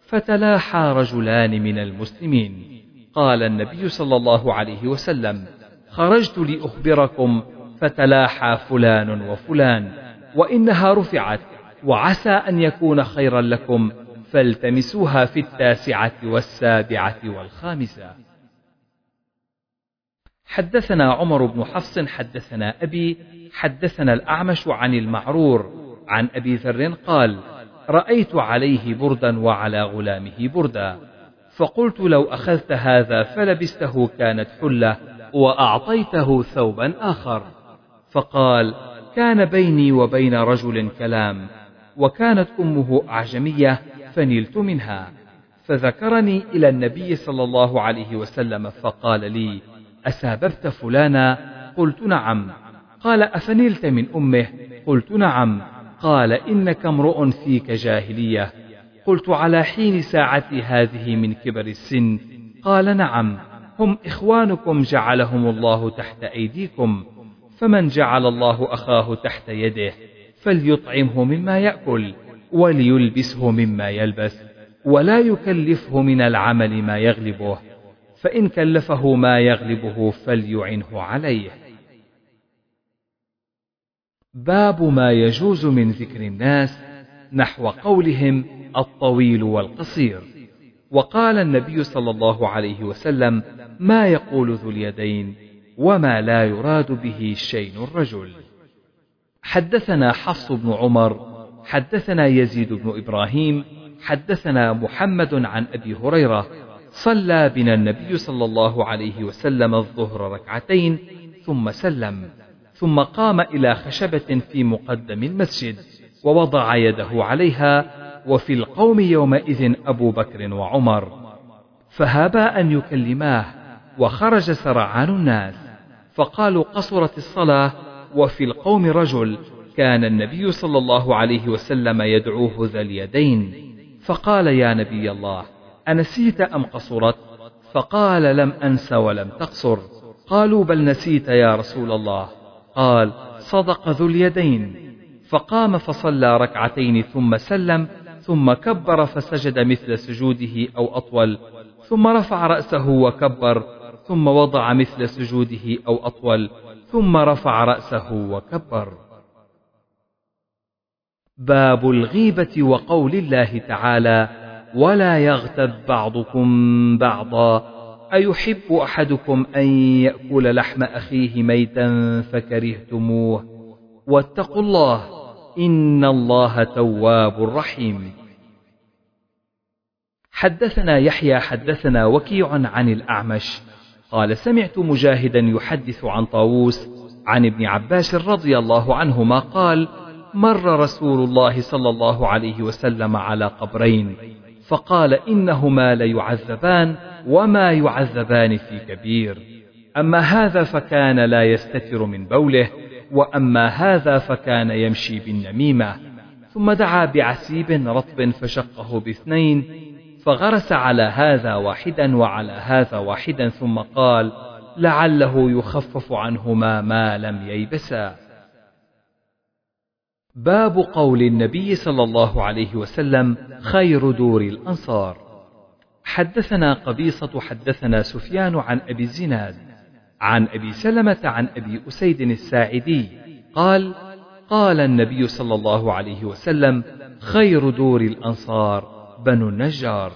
فتلاحى رجلان من المسلمين. قال النبي صلى الله عليه وسلم خرجت لأخبركم فتلاحى فلان وفلان وإنها رفعت وعسى أن يكون خيرا لكم فالتمسوها في التاسعة والسابعة والخامسة. حدثنا عمر بن حفص حدثنا أبي حدثنا الأعمش عن المعرور عن أبي ذر قال رأيت عليه بردا وعلى غلامه بردا. فقلت لو أخذت هذا فلبسته كانت حلة وأعطيته ثوبا آخر. فقال كان بيني وبين رجل كلام وكانت أمه أعجمية فنلت منها. فذكرني إلى النبي صلى الله عليه وسلم فقال لي أساببت فلانا؟ قلت نعم. قال أفنلت من أمه؟ قلت نعم. قال إنك امرؤ فيك جاهلية. قلت على حين ساعتي هذه من كبر السن؟ قال نعم. هم إخوانكم جعلهم الله تحت أيديكم. فمن جعل الله أخاه تحت يده فليطعمه مما يأكل وليلبسه مما يلبس ولا يكلفه من العمل ما يغلبه. فإن كلفه ما يغلبه فليعنه عليه. باب ما يجوز من ذكر الناس نحو قولهم الطويل والقصير. وقال النبي صلى الله عليه وسلم ما يقول ذو اليدين وما لا يراد به شين الرجل. حدثنا حفص بن عمر حدثنا يزيد بن إبراهيم حدثنا محمد عن أبي هريرة صلى بنا النبي صلى الله عليه وسلم الظهر ركعتين ثم سلم. ثم قام إلى خشبة في مقدم المسجد ووضع يده عليها وفي القوم يومئذ أبو بكر وعمر. فهابا أن يكلماه وخرج سرعان الناس فقالوا قصرت الصلاة وفي القوم رجل كان النبي صلى الله عليه وسلم يدعوه ذا اليدين. فقال يا نبي الله أنسيت أم قصرت؟ فقال لم أنس ولم تقصر. قالوا بل نسيت يا رسول الله. قال صدق ذو اليدين. فقام فصلى ركعتين ثم سلم ثم كبر فسجد مثل سجوده أو أطول ثم رفع رأسه وكبر ثم وضع مثل سجوده أو أطول ثم رفع رأسه وكبر. باب الغيبة وقول الله تعالى ولا يغتب بعضكم بعضا أيحب أحدكم أن يأكل لحم أخيه ميتا فكرهتموه؟ واتقوا الله إن الله تواب رحيم. حدثنا يحيى حدثنا وكيع عن الأعمش. قال سمعت مجاهدا يحدث عن طاووس عن ابن عباس رضي الله عنهما قال مر رسول الله صلى الله عليه وسلم على قبرين. فقال إنهما ليعذبان وما يعذبان في كبير. أما هذا فكان لا يستتر من بوله وأما هذا فكان يمشي بالنميمة. ثم دعا بعسيب رطب فشقه باثنين فغرس على هذا واحدا وعلى هذا واحدا ثم قال لعله يخفف عنهما ما لم ييبسا. باب قول النبي صلى الله عليه وسلم خير دور الأنصار. حدثنا قبيصة حدثنا سفيان عن أبي الزناد عن أبي سلمة عن أبي أسيد الساعدي قال قال النبي صلى الله عليه وسلم خير دور الأنصار بنو النجار.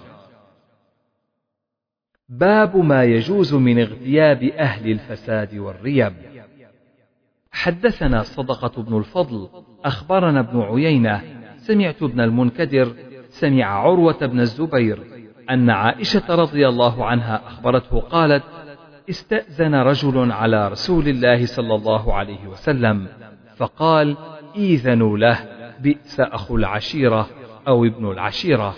باب ما يجوز من اغتياب أهل الفساد والريب. حدثنا صدقة بن الفضل أخبرنا ابن عيينة سمعت ابن المنكدر سمع عروة بن الزبير أن عائشة رضي الله عنها أخبرته قالت استأذن رجل على رسول الله صلى الله عليه وسلم فقال إيذنوا له بئس أخو العشيرة أو ابن العشيرة.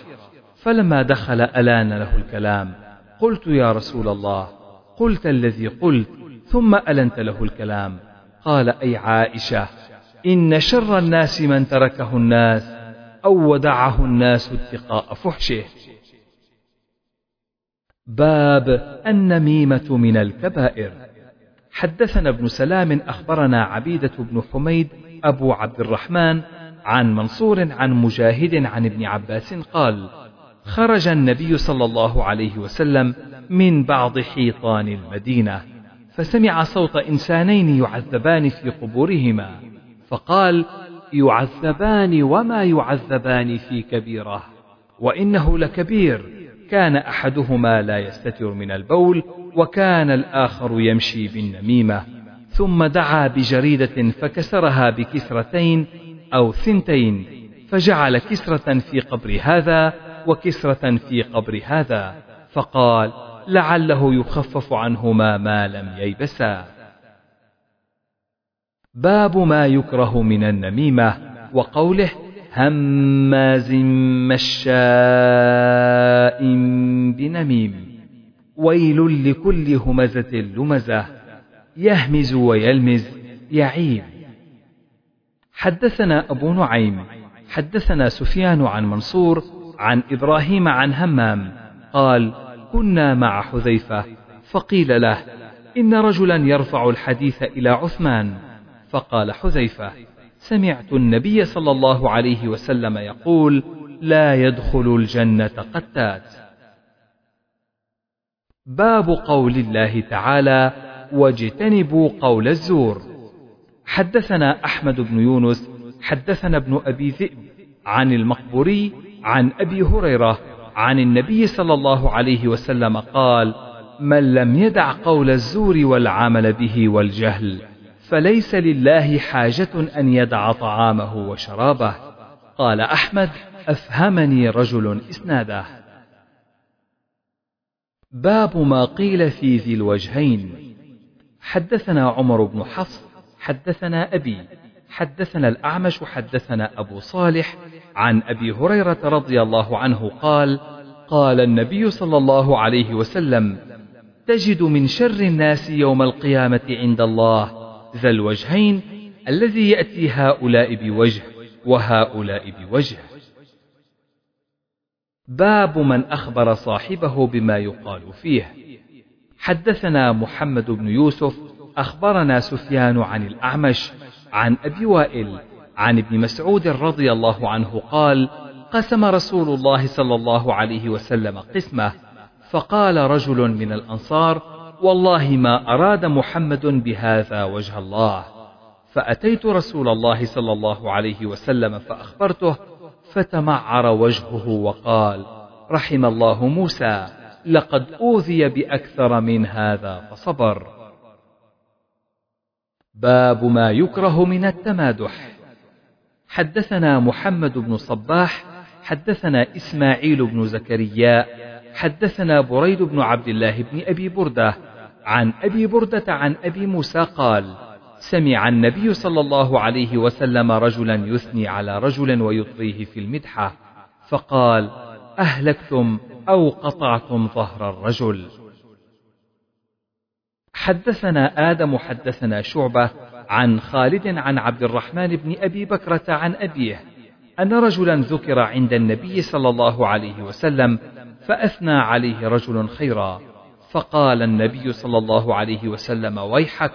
فلما دخل ألان له الكلام قلت يا رسول الله قلت الذي قلت ثم ألنت له الكلام. قال أي عائشة إن شر الناس من تركه الناس أو ودعه الناس اتقاء فحشه. باب النميمة من الكبائر. حدثنا ابن سلام أخبرنا عبيدة بن حميد أبو عبد الرحمن عن منصور عن مجاهد عن ابن عباس قال خرج النبي صلى الله عليه وسلم من بعض حيطان المدينة فسمع صوت إنسانين يعذبان في قبورهما. فقال يعذبان وما يعذبان في كبيرة وإنه لكبير. كان أحدهما لا يستتر من البول وكان الآخر يمشي بالنميمة. ثم دعا بجريدة فكسرها بكسرتين أو ثنتين فجعل كسرة في قبر هذا وكسرة في قبر هذا. فقال لعله يخفف عنهما ما لم ييبسا. باب ما يكره من النميمة وقوله هماز مشاء بنميم. ويل لكل همزة لمزة. يهمز ويلمز يعيب حدثنا أبو نعيم حدثنا سفيان عن منصور عن إبراهيم عن همام. قال كنا مع حذيفة فقيل له إن رجلا يرفع الحديث إلى عثمان. فقال حذيفة سمعت النبي صلى الله عليه وسلم يقول لا يدخل الجنة قتات. باب قول الله تعالى واجتنبوا قول الزور. حدثنا أحمد بن يونس حدثنا ابن أبي ذئب عن المقبوري عن أبي هريرة عن النبي صلى الله عليه وسلم قال من لم يدع قول الزور والعمل به والجهل فليس لله حاجة أن يدع طعامه وشرابه. قال أحمد أفهمني رجل إسناده. باب ما قيل في ذي الوجهين. حدثنا عمر بن حفص حدثنا أبي حدثنا الأعمش حدثنا أبو صالح عن أبي هريرة رضي الله عنه قال قال النبي صلى الله عليه وسلم تجد من شر الناس يوم القيامة عند الله ذا الوجهين الذي يأتي هؤلاء بوجه وهؤلاء بوجه. باب من أخبر صاحبه بما يقال فيه. حدثنا محمد بن يوسف أخبرنا سفيان عن الأعمش عن أبي وائل عن ابن مسعود رضي الله عنه قال قسم رسول الله صلى الله عليه وسلم قسمه فقال رجل من الأنصار والله ما أراد محمد بهذا وجه الله. فأتيت رسول الله صلى الله عليه وسلم فأخبرته فتمعر وجهه وقال رحم الله موسى لقد أوذي بأكثر من هذا فصبر. باب ما يكره من التمادح. حدثنا محمد بن صباح حدثنا إسماعيل بن زكريا حدثنا بريد بن عبد الله بن أبي بردة عن أبي بردة عن أبي موسى قال سمع النبي صلى الله عليه وسلم رجلا يثني على رجل ويطريه في المدحة فقال أهلكتم أو قطعتم ظهر الرجل. حدثنا آدم حدثنا شعبة عن خالد عن عبد الرحمن بن أبي بكرة عن أبيه أن رجلا ذكر عند النبي صلى الله عليه وسلم فأثنى عليه رجل خيرا. فقال النبي صلى الله عليه وسلم ويحك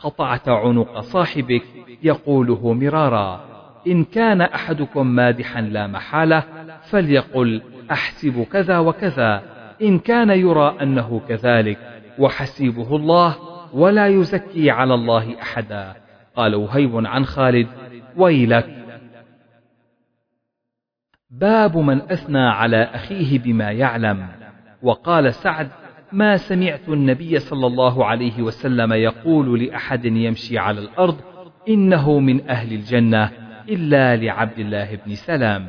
قطعت عنق صاحبك. يقوله مرارا إن كان أحدكم مادحا لا محالة فليقل أحسب كذا وكذا إن كان يرى أنه كذلك وحسيبه الله ولا يزكي على الله أحدا. قال وهيب عن خالد ويلك. باب من أثنى على أخيه بما يعلم. وقال سعد ما سمعت النبي صلى الله عليه وسلم يقول لأحد يمشي على الأرض إنه من أهل الجنة إلا لعبد الله بن سلام.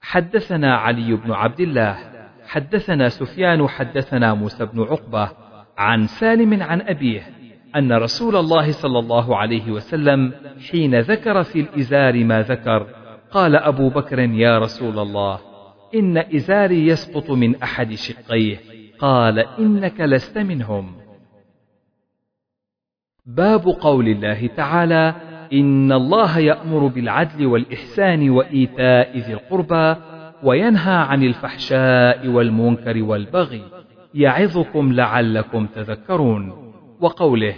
حدثنا علي بن عبد الله حدثنا سفيان حدثنا موسى بن عقبة عن سالم عن أبيه أن رسول الله صلى الله عليه وسلم حين ذكر في الإزار ما ذكر قال أبو بكر يا رسول الله إن إزاري يسقط من أحد شقيه. قال إنك لست منهم. باب قول الله تعالى إن الله يأمر بالعدل والإحسان وإيتاء ذي القربى وينهى عن الفحشاء والمنكر والبغي يعظكم لعلكم تذكرون. وقوله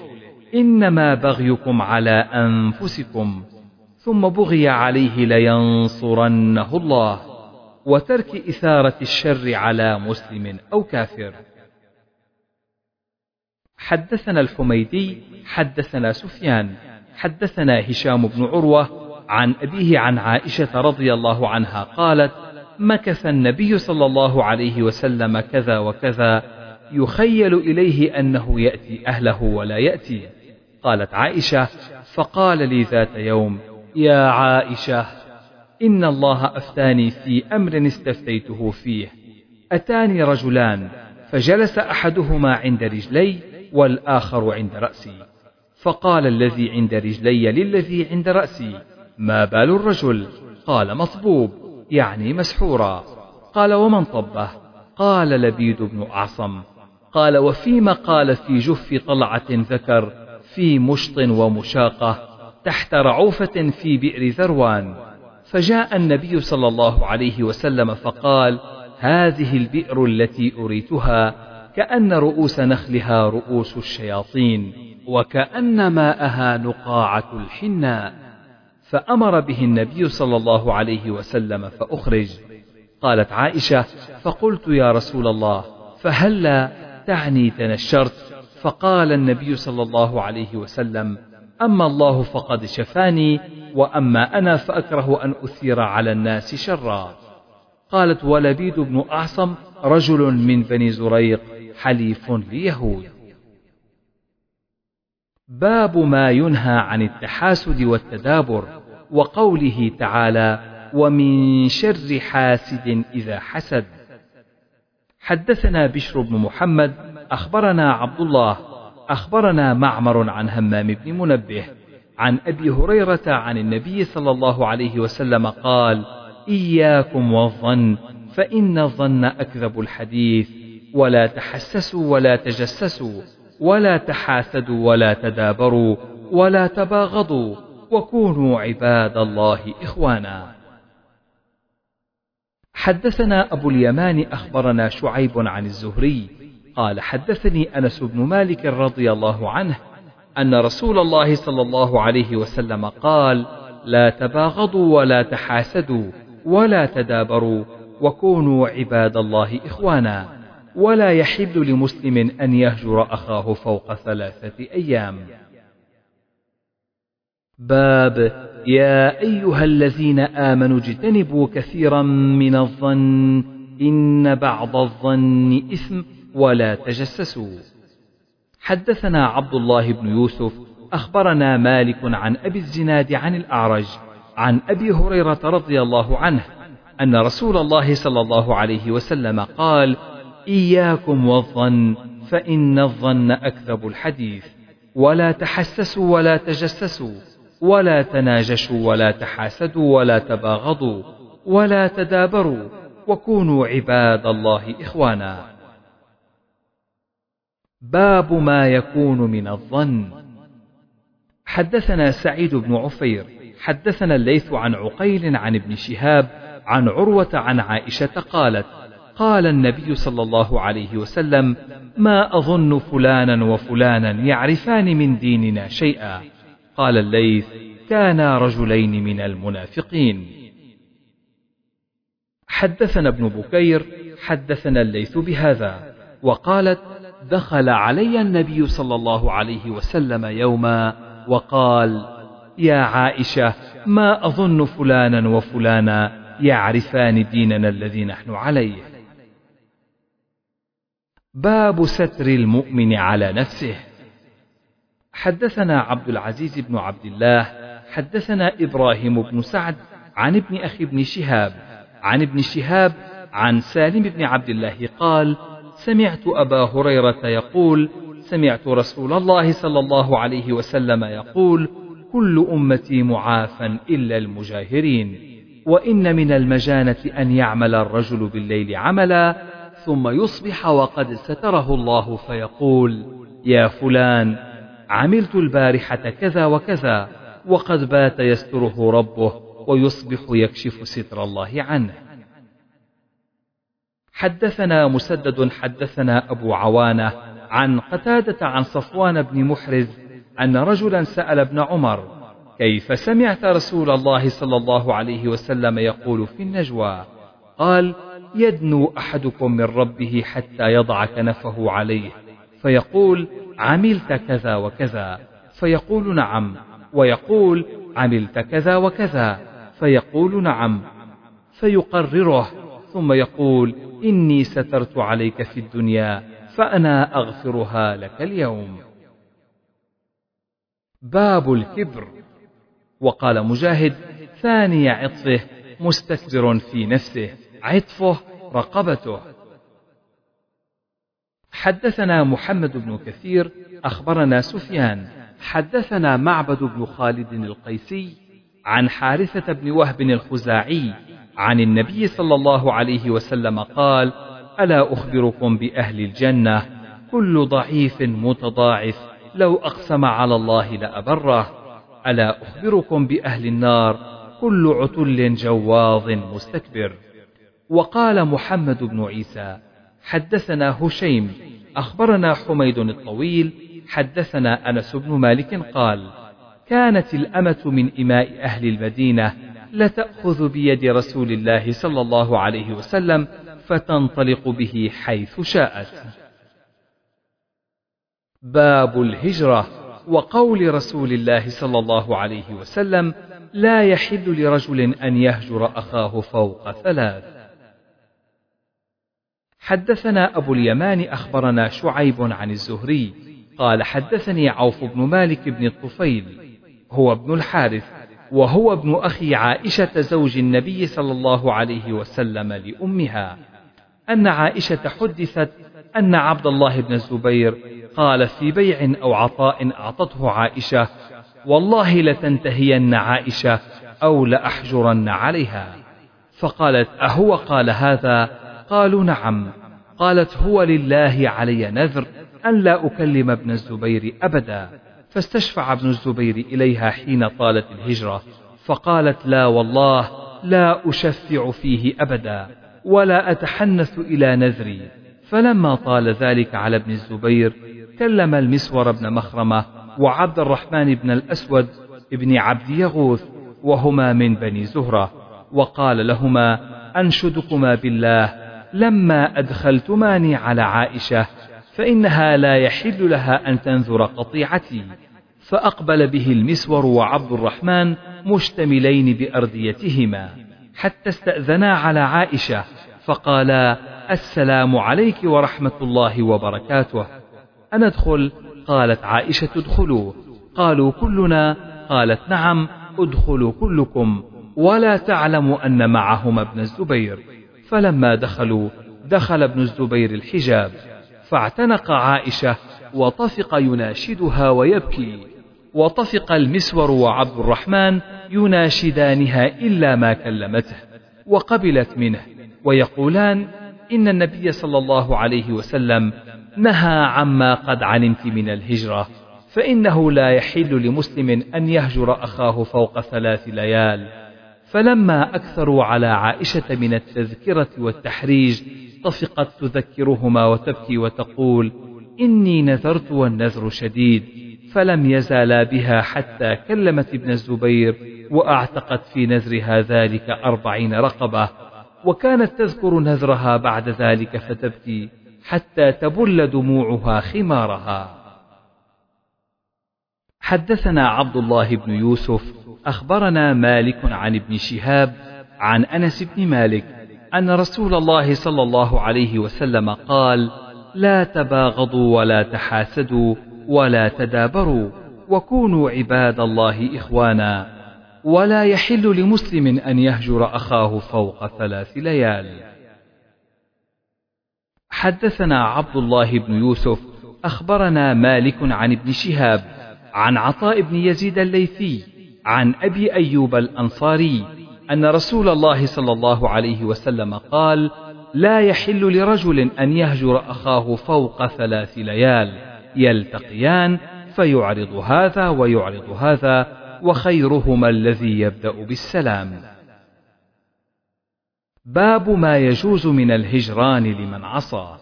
إنما بغيكم على أنفسكم ثم بغي عليه لينصرنه الله. وترك إثارة الشر على مسلم أو كافر. حدثنا الحميدي حدثنا سفيان حدثنا هشام بن عروة عن أبيه عن عائشة رضي الله عنها قالت مكث النبي صلى الله عليه وسلم كذا وكذا يخيل إليه أنه يأتي أهله ولا يأتي. قالت عائشة فقال لي ذات يوم يا عائشة إن الله أفتاني في أمر استفتيته فيه. أتاني رجلان فجلس أحدهما عند رجلي والآخر عند رأسي. فقال الذي عند رجلي للذي عند رأسي ما بال الرجل؟ قال مصبوب يعني مسحورا. قال ومن طبه؟ قال لبيد بن أعصم. قال وفيما قال في جف طلعة ذكر في مشط ومشاقة تحت رعوفة في بئر ذروان. فجاء النبي صلى الله عليه وسلم فقال هذه البئر التي أريتها كأن رؤوس نخلها رؤوس الشياطين وكأن ماءها نقاعة الحناء. فأمر به النبي صلى الله عليه وسلم فأخرج. قالت عائشة فقلت يا رسول الله فهلا تعني تنشرت؟ فقال النبي صلى الله عليه وسلم أما الله فقد شفاني وأما أنا فأكره أن أثير على الناس شرا. قالت ولبيد بن أعصم رجل من بني زريق حليف ليهود. باب ما ينهى عن التحاسد والتدابر وقوله تعالى ومن شر حاسد إذا حسد حدثنا بشر بن محمد أخبرنا عبد الله أخبرنا معمر عن همام بن منبه عن أبي هريرة عن النبي صلى الله عليه وسلم قال إياكم والظن فإن الظن أكذب الحديث ولا تحسسوا ولا تجسسوا ولا تحاسدوا ولا تدابروا ولا تباغضوا وكونوا عباد الله إخوانا. حدثنا أبو اليمان أخبرنا شعيب عن الزهري قال حدثني أنس بن مالك رضي الله عنه أن رسول الله صلى الله عليه وسلم قال لا تباغضوا ولا تحاسدوا ولا تدابروا وكونوا عباد الله إخوانا. ولا يحل لمسلم أن يهجر أخاه فوق ثلاثة أيام. باب يا أيها الذين آمنوا اجتنبوا كثيرا من الظن إن بعض الظن إثم ولا تجسسوا. حدثنا عبد الله بن يوسف أخبرنا مالك عن أبي الزناد عن الأعرج عن أبي هريرة رضي الله عنه أن رسول الله صلى الله عليه وسلم قال إياكم والظن فإن الظن أكذب الحديث. ولا تحسسوا ولا تجسسوا ولا تناجشوا ولا تحاسدوا ولا تباغضوا ولا تدابروا وكونوا عباد الله إخوانا. باب ما يكون من الظن. حدثنا سعيد بن عفير حدثنا الليث عن عقيل عن ابن شهاب عن عروة عن عائشة قالت قال النبي صلى الله عليه وسلم ما أظن فلانا وفلانا يعرفان من ديننا شيئا. قال الليث كانا رجلين من المنافقين. حدثنا ابن بكير حدثنا الليث بهذا وقالت دخل علي النبي صلى الله عليه وسلم يوما وقال يا عائشة ما أظن فلانا وفلانا يعرفان ديننا الذي نحن عليه. باب ستر المؤمن على نفسه. حدثنا عبد العزيز بن عبد الله حدثنا إبراهيم بن سعد عن ابن أخي ابن شهاب عن ابن شهاب عن سالم بن عبد الله قال سمعت أبا هريرة يقول سمعت رسول الله صلى الله عليه وسلم يقول كل أمتي معافى إلا المجاهرين وإن من المجانة أن يعمل الرجل بالليل عملا ثم يصبح وقد ستره الله فيقول يا فلان عملت البارحة كذا وكذا وقد بات يستره ربه ويصبح يكشف ستر الله عنه. حدثنا مسدد حدثنا أبو عوانة عن قتادة عن صفوان بن محرز أن رجلا سأل ابن عمر كيف سمعت رسول الله صلى الله عليه وسلم يقول في النجوى؟ قال يدنو أحدكم من ربه حتى يضع كنفه عليه فيقول عملت كذا وكذا فيقول نعم ويقول عملت كذا وكذا فيقول نعم فيقرره ثم يقول إني سترت عليك في الدنيا فأنا أغفرها لك اليوم. باب الكبر. وقال مجاهد ثاني عطفه مستكبر في نفسه عطفه رقبته. حدثنا محمد بن كثير أخبرنا سفيان. حدثنا معبد بن خالد القيسي عن حارثة بن وهب الخزاعي عن النبي صلى الله عليه وسلم قال ألا أخبركم بأهل الجنة؟ كل ضعيف متضاعف لو أقسم على الله لأبره. ألا أخبركم بأهل النار؟ كل عتل جواظ مستكبر. وقال محمد بن عيسى حدثنا هشيم أخبرنا حميد الطويل حدثنا أنس بن مالك قال كانت الأمة من إماء أهل المدينة لتأخذ بيد رسول الله صلى الله عليه وسلم فتنطلق به حيث شاءت. باب الهجرة وقول رسول الله صلى الله عليه وسلم لا يحل لرجل أن يهجر أخاه فوق ثلاث. حدثنا أبو اليمان أخبرنا شعيب عن الزهري قال حدثني عوف بن مالك بن الطفيل هو ابن الحارث وهو ابن أخي عائشة زوج النبي صلى الله عليه وسلم لأمها. أن عائشة حدثت أن عبد الله بن الزبير قال في بيع أو عطاء أعطته عائشة والله لتنتهين عائشة أو لأحجرن عليها. فقالت أهو قال هذا؟ قالوا نعم. قالت هو لله علي نذر أن لا أكلم ابن الزبير أبدا. فاستشفع ابن الزبير إليها حين طالت الهجرة فقالت لا والله لا أشفع فيه أبدا ولا أتحنث إلى نذري. فلما طال ذلك على ابن الزبير كلم المسور بن مخرمة وعبد الرحمن بن الأسود ابن عبد يغوث وهما من بني زهرة وقال لهما أنشدكما بالله لما أدخلتماني على عائشة فإنها لا يحل لها أن تنذر قطيعتي. فأقبل به المسور وعبد الرحمن مشتملين بأرديتهما. حتى استأذنا على عائشة فقالا السلام عليك ورحمة الله وبركاته. أندخل؟ قالت عائشة ادخلوا. قالوا كلنا؟ قالت نعم ادخلوا كلكم. ولا تعلم أن معهما ابن الزبير. فلما دخلوا دخل ابن الزبير الحجاب. فاعتنق عائشة وطفق يناشدها ويبكي وطفق المسور وعبد الرحمن يناشدانها إلا ما كلمته وقبلت منه ويقولان إن النبي صلى الله عليه وسلم نهى عما قد علمت من الهجرة فإنه لا يحل لمسلم أن يهجر أخاه فوق ثلاث ليال. فلما أكثروا على عائشة من التذكرة والتحريج طفقت تذكرهما وتبكي وتقول إني نذرت والنذر شديد فلم يزالا بها حتى كلمت ابن الزبير وأعتقت في نذرها ذلك أربعين رقبة وكانت تذكر نذرها بعد ذلك فتبكي حتى تبل دموعها خمارها. حدثنا عبد الله بن يوسف أخبرنا مالك عن ابن شهاب عن أنس بن مالك أن رسول الله صلى الله عليه وسلم قال لا تباغضوا ولا تحاسدوا ولا تدابروا وكونوا عباد الله إخوانا. ولا يحل لمسلم أن يهجر أخاه فوق ثلاث ليال. حدثنا عبد الله بن يوسف أخبرنا مالك عن ابن شهاب عن عطاء بن يزيد الليثي عن أبي أيوب الأنصاري أن رسول الله صلى الله عليه وسلم قال لا يحل لرجل أن يهجر أخاه فوق ثلاث ليال يلتقيان فيعرض هذا ويعرض هذا وخيرهما الذي يبدأ بالسلام. باب ما يجوز من الهجران لمن عصى.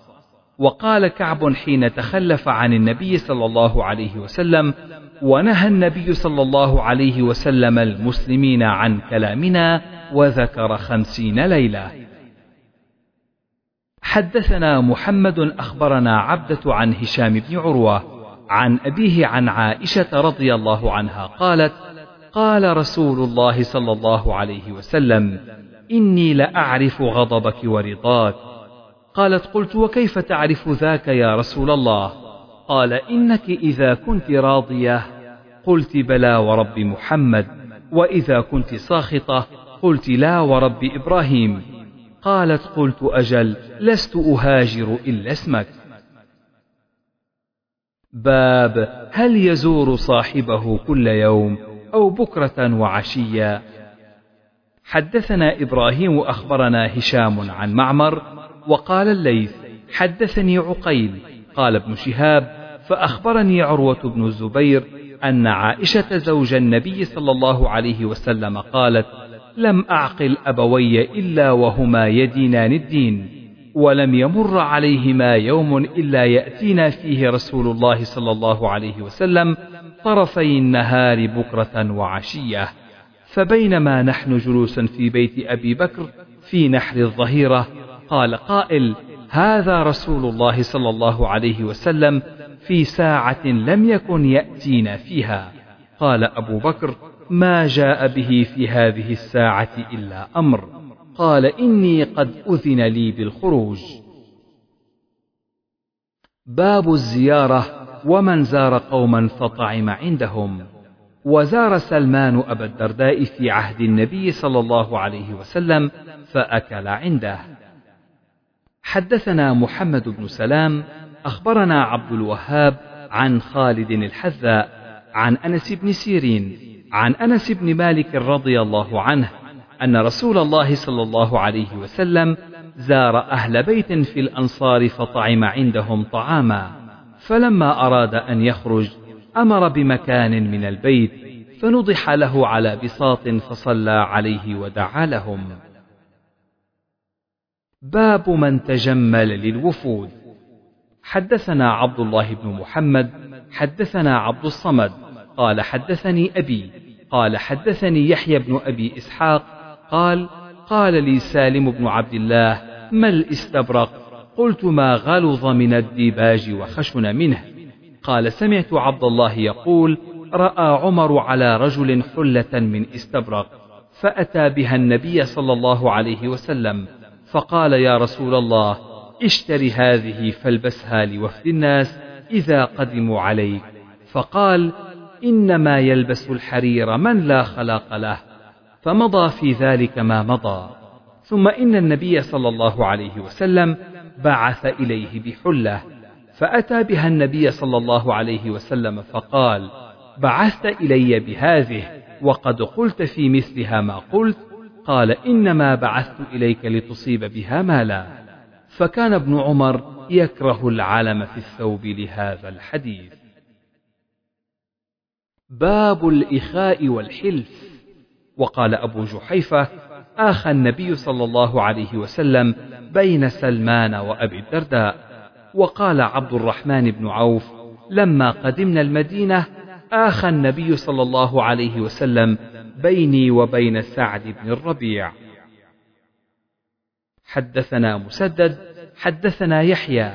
وقال كعب حين تخلف عن النبي صلى الله عليه وسلم ونهى النبي صلى الله عليه وسلم المسلمين عن كلامنا وذكر خمسين ليلة. حدثنا محمد أخبرنا عبدة عن هشام بن عروة عن أبيه عن عائشة رضي الله عنها قالت قال رسول الله صلى الله عليه وسلم إني لأعرف غضبك ورضاك. قالت قلت وكيف تعرف ذاك يا رسول الله؟ قال إنك إذا كنت راضية قلت بلى ورب محمد وإذا كنت ساخطة قلت لا ورب إبراهيم. قالت قلت أجل لست أهاجر إلا اسمك. باب هل يزور صاحبه كل يوم أو بكرة وعشيا؟ حدثنا إبراهيم أخبرنا هشام عن معمر وقال الليث حدثني عقيل قال ابن شهاب فأخبرني عروة بن الزبير أن عائشة زوج النبي صلى الله عليه وسلم قالت لم أعقل أبوي إلا وهما يدينان الدين ولم يمر عليهما يوم إلا يأتينا فيه رسول الله صلى الله عليه وسلم طرفي النهار بكرة وعشية. فبينما نحن جلوس في بيت أبي بكر في نحر الظهيرة قال قائل هذا رسول الله صلى الله عليه وسلم في ساعة لم يكن يأتينا فيها. قال أبو بكر ما جاء به في هذه الساعة إلا أمر. قال إني قد أذن لي بالخروج. باب الزيارة ومن زار قوما فطعم عندهم. وزار سلمان أبا الدرداء في عهد النبي صلى الله عليه وسلم فأكل عنده. حدثنا محمد بن سلام أخبرنا عبد الوهاب عن خالد الحذاء عن أنس بن سيرين عن أنس بن مالك رضي الله عنه أن رسول الله صلى الله عليه وسلم زار أهل بيت في الأنصار فطعم عندهم طعاما فلما أراد أن يخرج أمر بمكان من البيت فنضح له على بساط فصلى عليه ودعا لهم. باب من تجمل للوفود. حدثنا عبد الله بن محمد حدثنا عبد الصمد قال حدثني أبي قال حدثني يحيى بن أبي إسحاق قال قال لي سالم بن عبد الله ما الاستبرق؟ قلت ما غلظ من الديباج وخشن منه. قال سمعت عبد الله يقول رأى عمر على رجل حلة من استبرق فأتى بها النبي صلى الله عليه وسلم فقال يا رسول الله اشتري هذه فالبسها لوفد الناس إذا قدموا عليك فقال إنما يلبس الحرير من لا خلاق له فمضى في ذلك ما مضى. ثم إن النبي صلى الله عليه وسلم بعث إليه بحلة فأتى بها النبي صلى الله عليه وسلم فقال بعثت إلي بهذه وقد قلت في مثلها ما قلت قال إنما بعثت إليك لتصيب بها مالا. فكان ابن عمر يكره العلم في الثوب لهذا الحديث. باب الإخاء والحلف. وقال أبو جحيفة آخى النبي صلى الله عليه وسلم بين سلمان وأبي الدرداء. وقال عبد الرحمن بن عوف لما قدمنا المدينة آخى النبي صلى الله عليه وسلم بيني وبين سعد بن الربيع. حدثنا مسدد حدثنا يحيى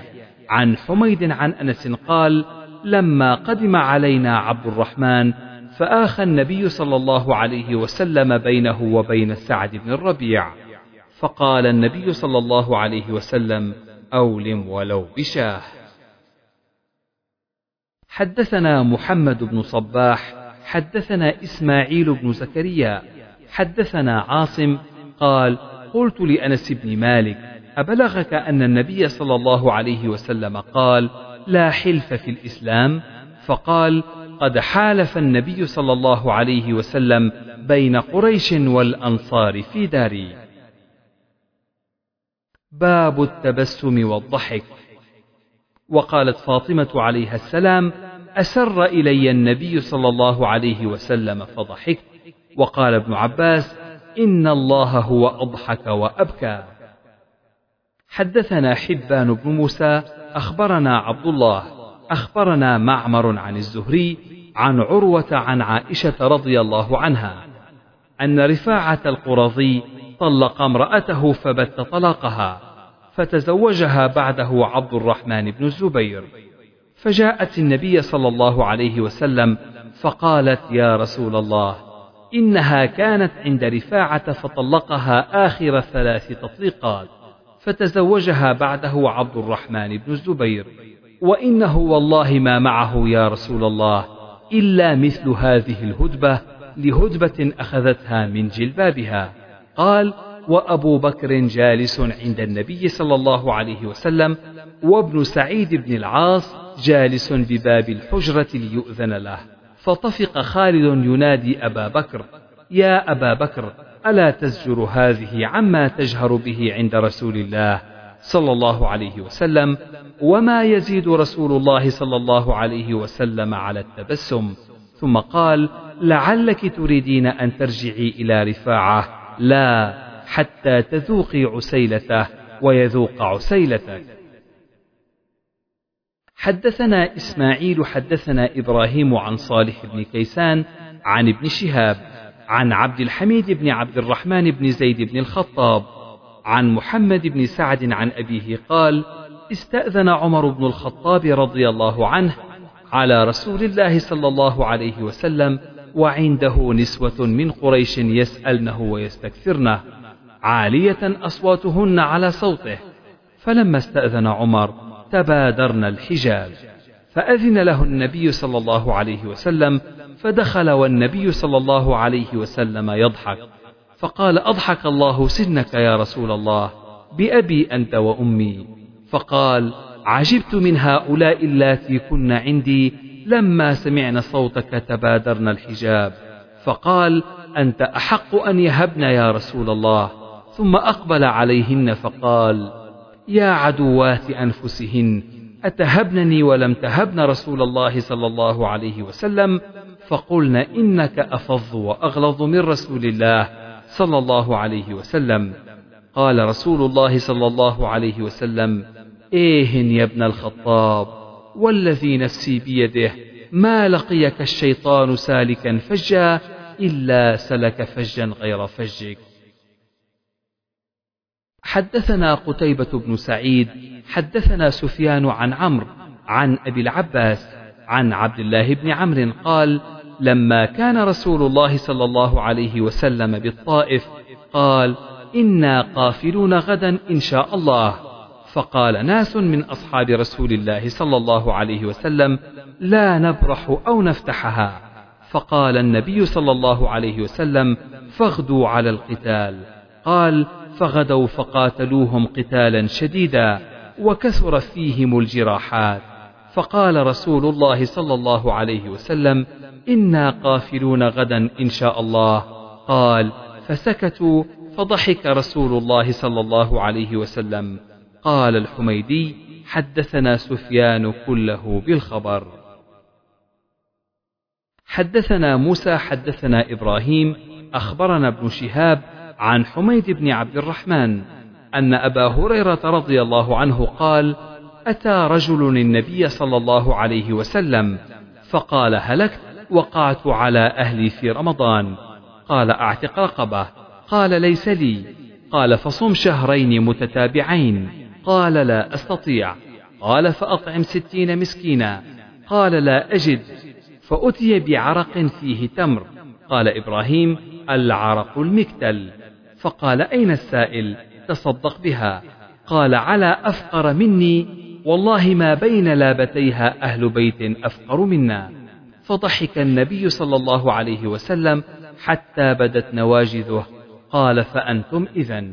عن حميد عن أنس قال لما قدم علينا عبد الرحمن فآخى النبي صلى الله عليه وسلم بينه وبين سعد بن الربيع فقال النبي صلى الله عليه وسلم أولم ولو بشاه حدثنا محمد بن صباح حدثنا إسماعيل بن زكريا حدثنا عاصم قال قلت لأنس بن مالك أبلغك أن النبي صلى الله عليه وسلم قال لا حلف في الإسلام؟ فقال قد حالف النبي صلى الله عليه وسلم بين قريش والأنصار في داري. باب التبسم والضحك. وقالت فاطمة عليها السلام أسر إلي النبي صلى الله عليه وسلم فضحكت. وقال ابن عباس إن الله هو أضحك وأبكى. حدثنا حبان بن موسى أخبرنا عبد الله أخبرنا معمر عن الزهري عن عروة عن عائشة رضي الله عنها أن رفاعة القرظي طلق امرأته فبت طلاقها فتزوجها بعده عبد الرحمن بن الزبير. فجاءت النبي صلى الله عليه وسلم فقالت يا رسول الله إنها كانت عند رفاعة فطلقها آخر ثلاث تطليقات فتزوجها بعده عبد الرحمن بن الزبير. وإنه والله ما معه يا رسول الله إلا مثل هذه الهدبة لهدبة أخذتها من جلبابها. قال وأبو بكر جالس عند النبي صلى الله عليه وسلم وابن سعيد بن العاص جالس بباب الحجرة ليؤذن له. فطفق خالد ينادي أبا بكر يا أبا بكر ألا تزجر هذه عما تجهر به عند رسول الله صلى الله عليه وسلم وما يزيد رسول الله صلى الله عليه وسلم على التبسم ثم قال لعلك تريدين أن ترجعي إلى رفاعة لا حتى تذوقي عسيلته ويذوق عسيلتك. حدثنا إسماعيل حدثنا إبراهيم عن صالح بن كيسان عن ابن شهاب عن عبد الحميد بن عبد الرحمن بن زيد بن الخطاب عن محمد بن سعد عن أبيه قال استأذن عمر بن الخطاب رضي الله عنه على رسول الله صلى الله عليه وسلم وعنده نسوة من قريش يسألنه ويستكثرنه عالية أصواتهن على صوته فلما استأذن عمر تبادرن الحجاب. فأذن له النبي صلى الله عليه وسلم فدخل والنبي صلى الله عليه وسلم يضحك. فقال أضحك الله سنك يا رسول الله بأبي أنت وأمي. فقال عجبت من هؤلاء اللاتي كن عندي لما سمعن صوتك تبادرن الحجاب. فقال أنت أحق أن يهبن يا رسول الله. ثم أقبل عليهن فقال يا عدوات أنفسهن أتهبنني ولم تهبن رسول الله صلى الله عليه وسلم؟ فقلن إنك أفظ وأغلظ من رسول الله صلى الله عليه وسلم. قال رسول الله صلى الله عليه وسلم إيه يا ابن الخطاب والذي نفسي بيده ما لقيك الشيطان سالكا فجا إلا سلك فجا غير فجك. حدثنا قتيبة بن سعيد حدثنا سفيان عن عمرو عن أبي العباس عن عبد الله بن عمرو قال لما كان رسول الله صلى الله عليه وسلم بالطائف قال إنا قافلون غدا إن شاء الله فقال ناس من أصحاب رسول الله صلى الله عليه وسلم لا نبرح أو نفتحها فقال النبي صلى الله عليه وسلم فاغدوا على القتال قال فغدوا فقاتلوهم قتالا شديدا وكثر فيهم الجراحات. فقال رسول الله صلى الله عليه وسلم إنا قافلون غدا إن شاء الله. قال فسكتوا فضحك رسول الله صلى الله عليه وسلم. قال الحميدي حدثنا سفيان كله بالخبر. حدثنا موسى حدثنا إبراهيم أخبرنا ابن شهاب عن حميد بن عبد الرحمن أن أبا هريرة رضي الله عنه قال أتى رجل النبي صلى الله عليه وسلم فقال هلكت وقعت على أهلي في رمضان. قال أعتق رقبة. قال ليس لي. قال فصم شهرين متتابعين. قال لا أستطيع. قال فأطعم ستين مسكينا. قال لا أجد. فأتي بعرق فيه تمر. قال إبراهيم العرق المكتل. فقال أين السائل؟ تصدق بها. قال على أفقر مني. والله ما بين لابتيها أهل بيت أفقر منا. فضحك النبي صلى الله عليه وسلم حتى بدت نواجذه. قال فأنتم إذا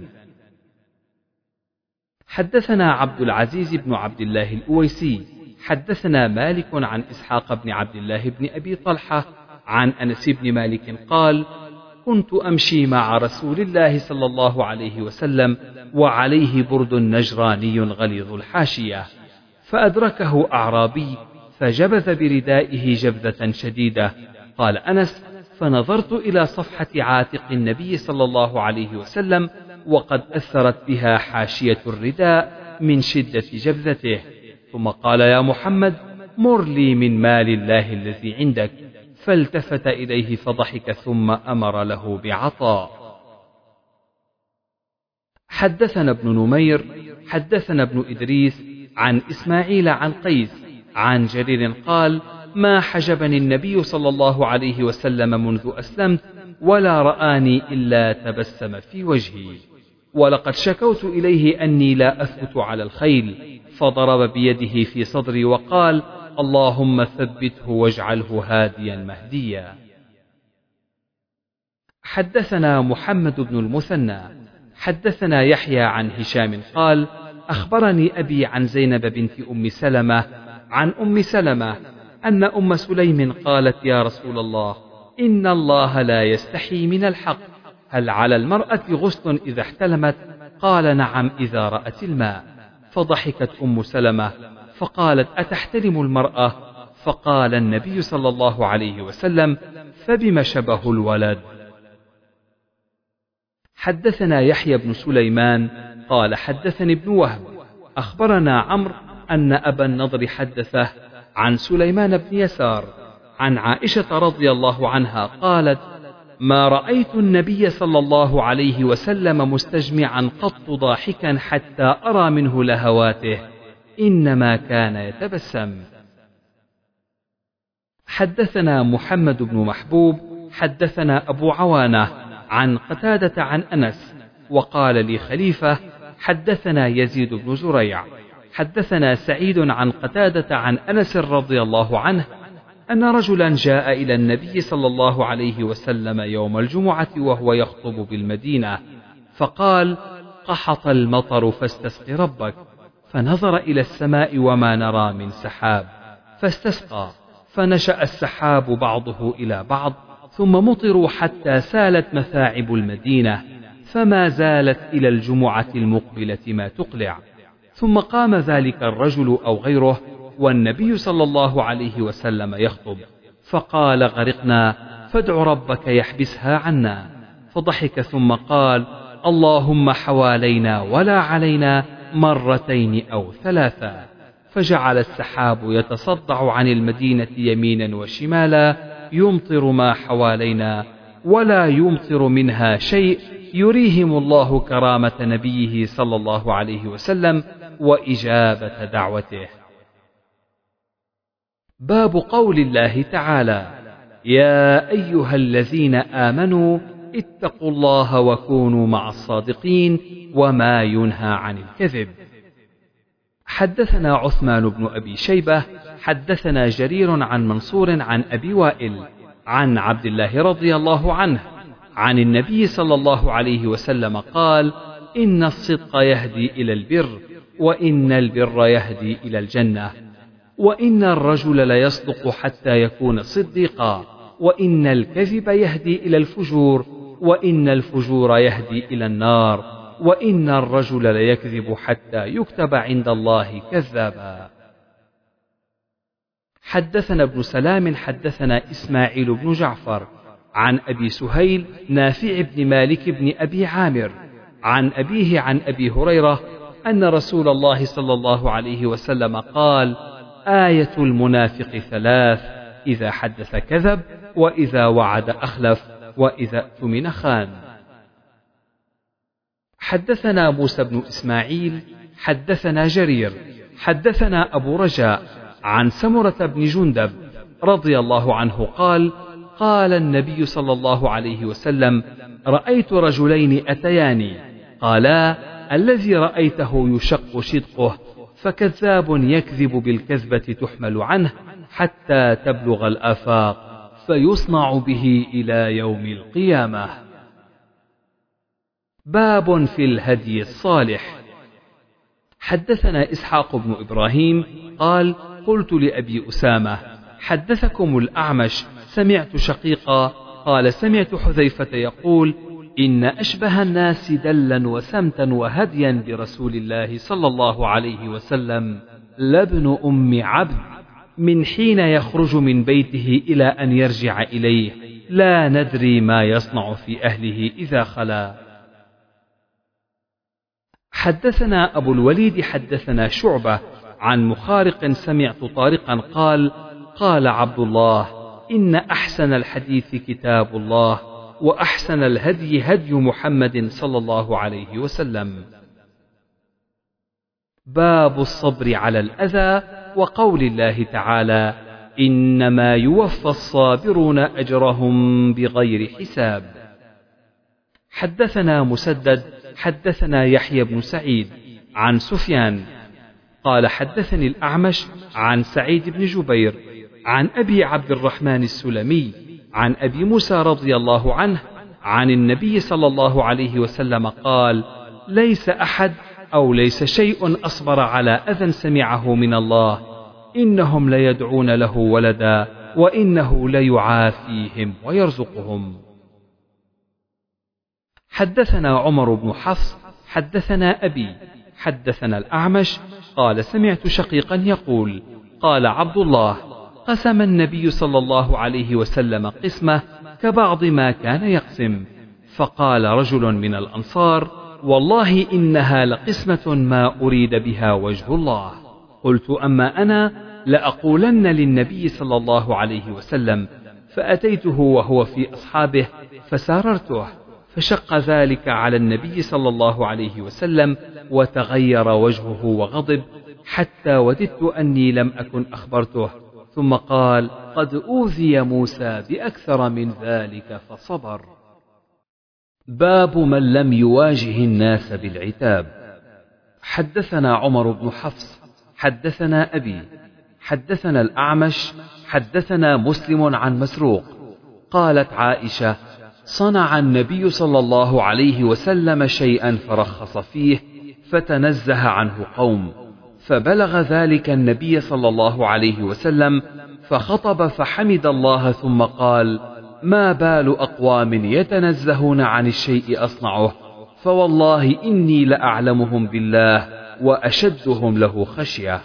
حدثنا عبد العزيز بن عبد الله الأويسي. حدثنا مالك عن إسحاق بن عبد الله بن أبي طلحة عن أنس بن مالك قال كنت أمشي مع رسول الله صلى الله عليه وسلم وعليه برد نجراني غليظ الحاشية. فأدركه أعرابي فجبذ بردائه جبذة شديدة. قال أنس فنظرت إلى صفحة عاتق النبي صلى الله عليه وسلم وقد أثرت بها حاشية الرداء من شدة جبذته. ثم قال يا محمد مر لي من مال الله الذي عندك. فالتفت إليه فضحك ثم أمر له بعطاء حدثنا ابن نمير حدثنا ابن إدريس عن إسماعيل عن قيس عن جرير قال ما حجبني النبي صلى الله عليه وسلم منذ أسلمت ولا رآني إلا تبسم في وجهي. ولقد شكوت إليه أني لا أثبت على الخيل فضرب بيده في صدري وقال اللهم ثبته واجعله هاديا مهديا. حدثنا محمد بن المثنى حدثنا يحيى عن هشام قال أخبرني أبي عن زينب بنت أم سلمة عن أم سلمة أن أم سليم قالت يا رسول الله إن الله لا يستحي من الحق هل على المرأة غسل إذا احتلمت؟ قال نعم إذا رأت الماء. فضحكت أم سلمة فقالت أتحتلم المرأة؟ فقال النبي صلى الله عليه وسلم فبم شبه الولد؟ حدثنا يحيى بن سليمان قال حدثني ابن وهب. أخبرنا عمرو أن أبا النضر حدثه عن سليمان بن يسار عن عائشة رضي الله عنها قالت ما رأيت النبي صلى الله عليه وسلم مستجمعا قط ضاحكا حتى أرى منه لهواته. إنما كان يتبسم. حدثنا محمد بن محبوب حدثنا أبو عوانة عن قتادة عن أنس وقال لي خليفة حدثنا يزيد بن زريع. حدثنا سعيد عن قتادة عن أنس رضي الله عنه أن رجلا جاء إلى النبي صلى الله عليه وسلم يوم الجمعة وهو يخطب بالمدينة فقال قحط المطر فاستسق ربك. فنظر إلى السماء وما نرى من سحاب فاستسقى فنشأ السحاب بعضه إلى بعض ثم مطروا حتى سالت مثاعب المدينة فما زالت إلى الجمعة المقبلة ما تقلع. ثم قام ذلك الرجل أو غيره والنبي صلى الله عليه وسلم يخطب فقال غرقنا فادع ربك يحبسها عنا. فضحك ثم قال اللهم حوالينا ولا علينا مرتين أو ثلاثا فجعل السحاب يتصدع عن المدينة يمينا وشمالا يمطر ما حوالينا ولا يمطر منها شيء يريهم الله كرامة نبيه صلى الله عليه وسلم وإجابة دعوته. باب قول الله تعالى يا أيها الذين آمنوا اتقوا الله وكونوا مع الصادقين وما ينهى عن الكذب. حدثنا عثمان بن أبي شيبة حدثنا جرير عن منصور عن أبي وائل عن عبد الله رضي الله عنه عن النبي صلى الله عليه وسلم قال إن الصدق يهدي إلى البر وإن البر يهدي إلى الجنة وإن الرجل ليصدق حتى يكون صديقا وإن الكذب يهدي إلى الفجور وإن الفجور يهدي إلى النار وإن الرجل ليكذب حتى يكتب عند الله كذابا. حدثنا ابن سلام حدثنا إسماعيل بن جعفر عن أبي سهيل نافع بن مالك بن أبي عامر عن أبيه عن أبي هريرة أن رسول الله صلى الله عليه وسلم قال: آية المنافق ثلاث إذا حدث كذب وإذا وعد أخلف. وإذا اؤتمن خان. حدثنا موسى بن إسماعيل حدثنا جرير حدثنا أبو رجاء عن سمرة بن جندب رضي الله عنه قال قال النبي صلى الله عليه وسلم رأيت رجلين أتياني قالا الذي رأيته يشق شدقه فكذاب يكذب بالكذبة تحمل عنه حتى تبلغ الآفاق. فيصنع به إلى يوم القيامة. باب في الهدي الصالح. حدثنا إسحاق بن إبراهيم قال قلت لأبي أسامة حدثكم الأعمش سمعت شقيقا؟ قال سمعت حذيفة يقول إن أشبه الناس دلا وسمتا وهديا برسول الله صلى الله عليه وسلم لابن أم عبد. من حين يخرج من بيته إلى أن يرجع إليه. لا ندري ما يصنع في أهله إذا خلا. حدثنا أبو الوليد حدثنا شعبة عن مخارق سمعت طارقا قال قال عبد الله إن أحسن الحديث كتاب الله وأحسن الهدي هدي محمد صلى الله عليه وسلم. باب الصبر على الأذى وقول الله تعالى إنما يوفى الصابرون أجرهم بغير حساب. حدثنا مسدد حدثنا يحيى بن سعيد عن سفيان قال حدثني الأعمش عن سعيد بن جبير عن أبي عبد الرحمن السلمي عن أبي موسى رضي الله عنه عن النبي صلى الله عليه وسلم قال ليس أحد أو ليس شيء أصبر على أذى سمعه من الله إنهم ليدعون له ولدا وإنه ليعافيهم ويرزقهم. حدثنا عمر بن حفص حدثنا أبي حدثنا الأعمش قال سمعت شقيقا يقول قال عبد الله قسم النبي صلى الله عليه وسلم قسمه كبعض ما كان يقسم فقال رجل من الأنصار والله إنها لقسمة ما أريد بها وجه الله. قلت أما أنا لأقولن للنبي صلى الله عليه وسلم فأتيته وهو في أصحابه فساررته فشق ذلك على النبي صلى الله عليه وسلم وتغير وجهه وغضب حتى وددت أني لم أكن أخبرته. ثم قال قد أوذي موسى بأكثر من ذلك فصبر. باب من لم يواجه الناس بالعتاب. حدثنا عمر بن حفص حدثنا أبي حدثنا الأعمش حدثنا مسلم عن مسروق. قالت عائشة صنع النبي صلى الله عليه وسلم شيئا فرخص فيه فتنزه عنه قوم فبلغ ذلك النبي صلى الله عليه وسلم فخطب فحمد الله ثم قال ما بال أقوام يتنزهون عن الشيء أصنعه فوالله إني لأعلمهم بالله وأشدهم له خشية.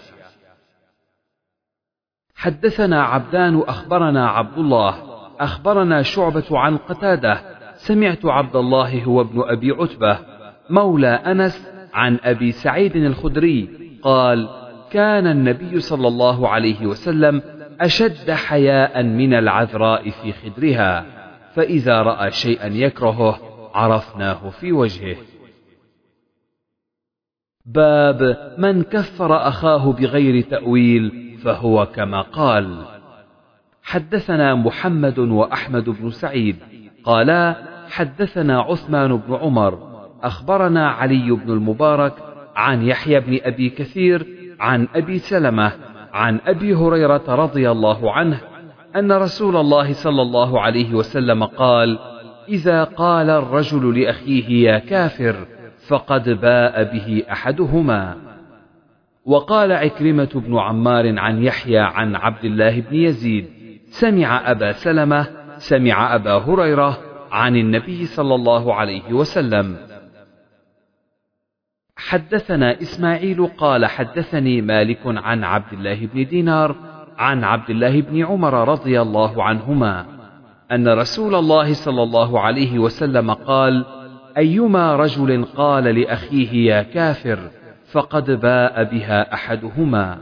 حدثنا عبدان أخبرنا عبد الله أخبرنا شعبة عن قتادة سمعت عبد الله هو ابن أبي عتبة مولى أنس عن أبي سعيد الخدري قال كان النبي صلى الله عليه وسلم أشد حياء من العذراء في خدرها فإذا رأى شيئا يكرهه عرفناه في وجهه. باب من كفر أخاه بغير تأويل فهو كما قال. حدثنا محمد وأحمد بن سعيد قالا حدثنا عثمان بن عمر أخبرنا علي بن المبارك عن يحيى بن أبي كثير عن أبي سلمة عن أبي هريرة رضي الله عنه أن رسول الله صلى الله عليه وسلم قال إذا قال الرجل لأخيه يا كافر فقد باء به أحدهما. وقال عكرمة بن عمار عن يحيى عن عبد الله بن يزيد سمع أبا سلمة سمع أبا هريرة عن النبي صلى الله عليه وسلم. حدثنا إسماعيل قال حدثني مالك عن عبد الله بن دينار عن عبد الله بن عمر رضي الله عنهما أن رسول الله صلى الله عليه وسلم قال أيما رجل قال لأخيه يا كافر فقد باء بها أحدهما.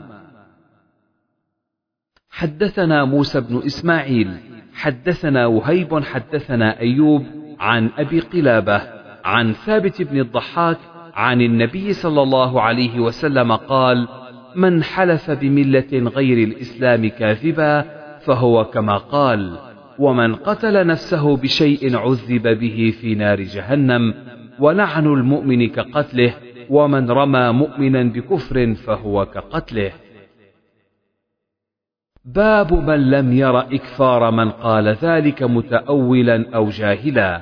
حدثنا موسى بن إسماعيل حدثنا وهيب حدثنا أيوب عن أبي قلابة عن ثابت بن الضحاك عن النبي صلى الله عليه وسلم قال من حلف بملة غير الإسلام كاذبا فهو كما قال ومن قتل نفسه بشيء عذب به في نار جهنم ولعن المؤمن كقتله ومن رمى مؤمنا بكفر فهو كقتله. باب من لم ير إكفار من قال ذلك متأولا أو جاهلا.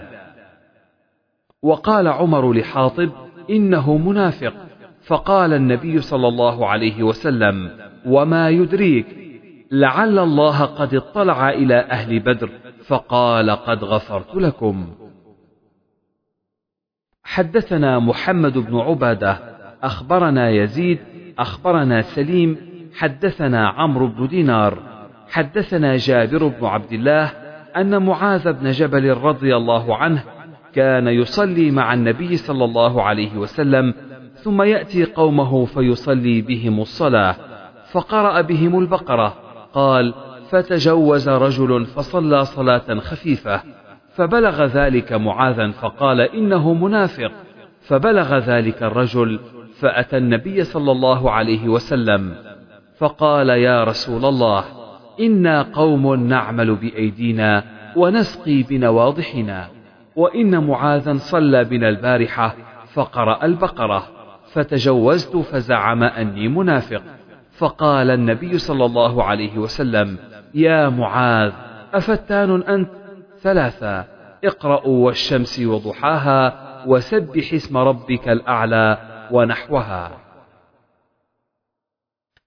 وقال عمر لحاطب إنه منافق. فقال النبي صلى الله عليه وسلم وما يدريك لعل الله قد اطلع إلى أهل بدر فقال قد غفرت لكم. حدثنا محمد بن عبادة أخبرنا يزيد أخبرنا سليم حدثنا عمرو بن دينار حدثنا جابر بن عبد الله أن معاذ بن جبل رضي الله عنه كان يصلي مع النبي صلى الله عليه وسلم ثم يأتي قومه فيصلي بهم الصلاة فقرأ بهم البقرة قال فتجوز رجل فصلى صلاة خفيفة فبلغ ذلك معاذا فقال إنه منافق فبلغ ذلك الرجل فأتى النبي صلى الله عليه وسلم فقال يا رسول الله إنا قوم نعمل بأيدينا ونسقي بنواضحنا وإن معاذا صلى بنا البارحة فقرأ البقرة فتجوزت فزعم أني منافق. فقال النبي صلى الله عليه وسلم يا معاذ أفتان أنت؟ ثلاثا اقرأوا والشمس وضحاها وسبح اسم ربك الأعلى ونحوها.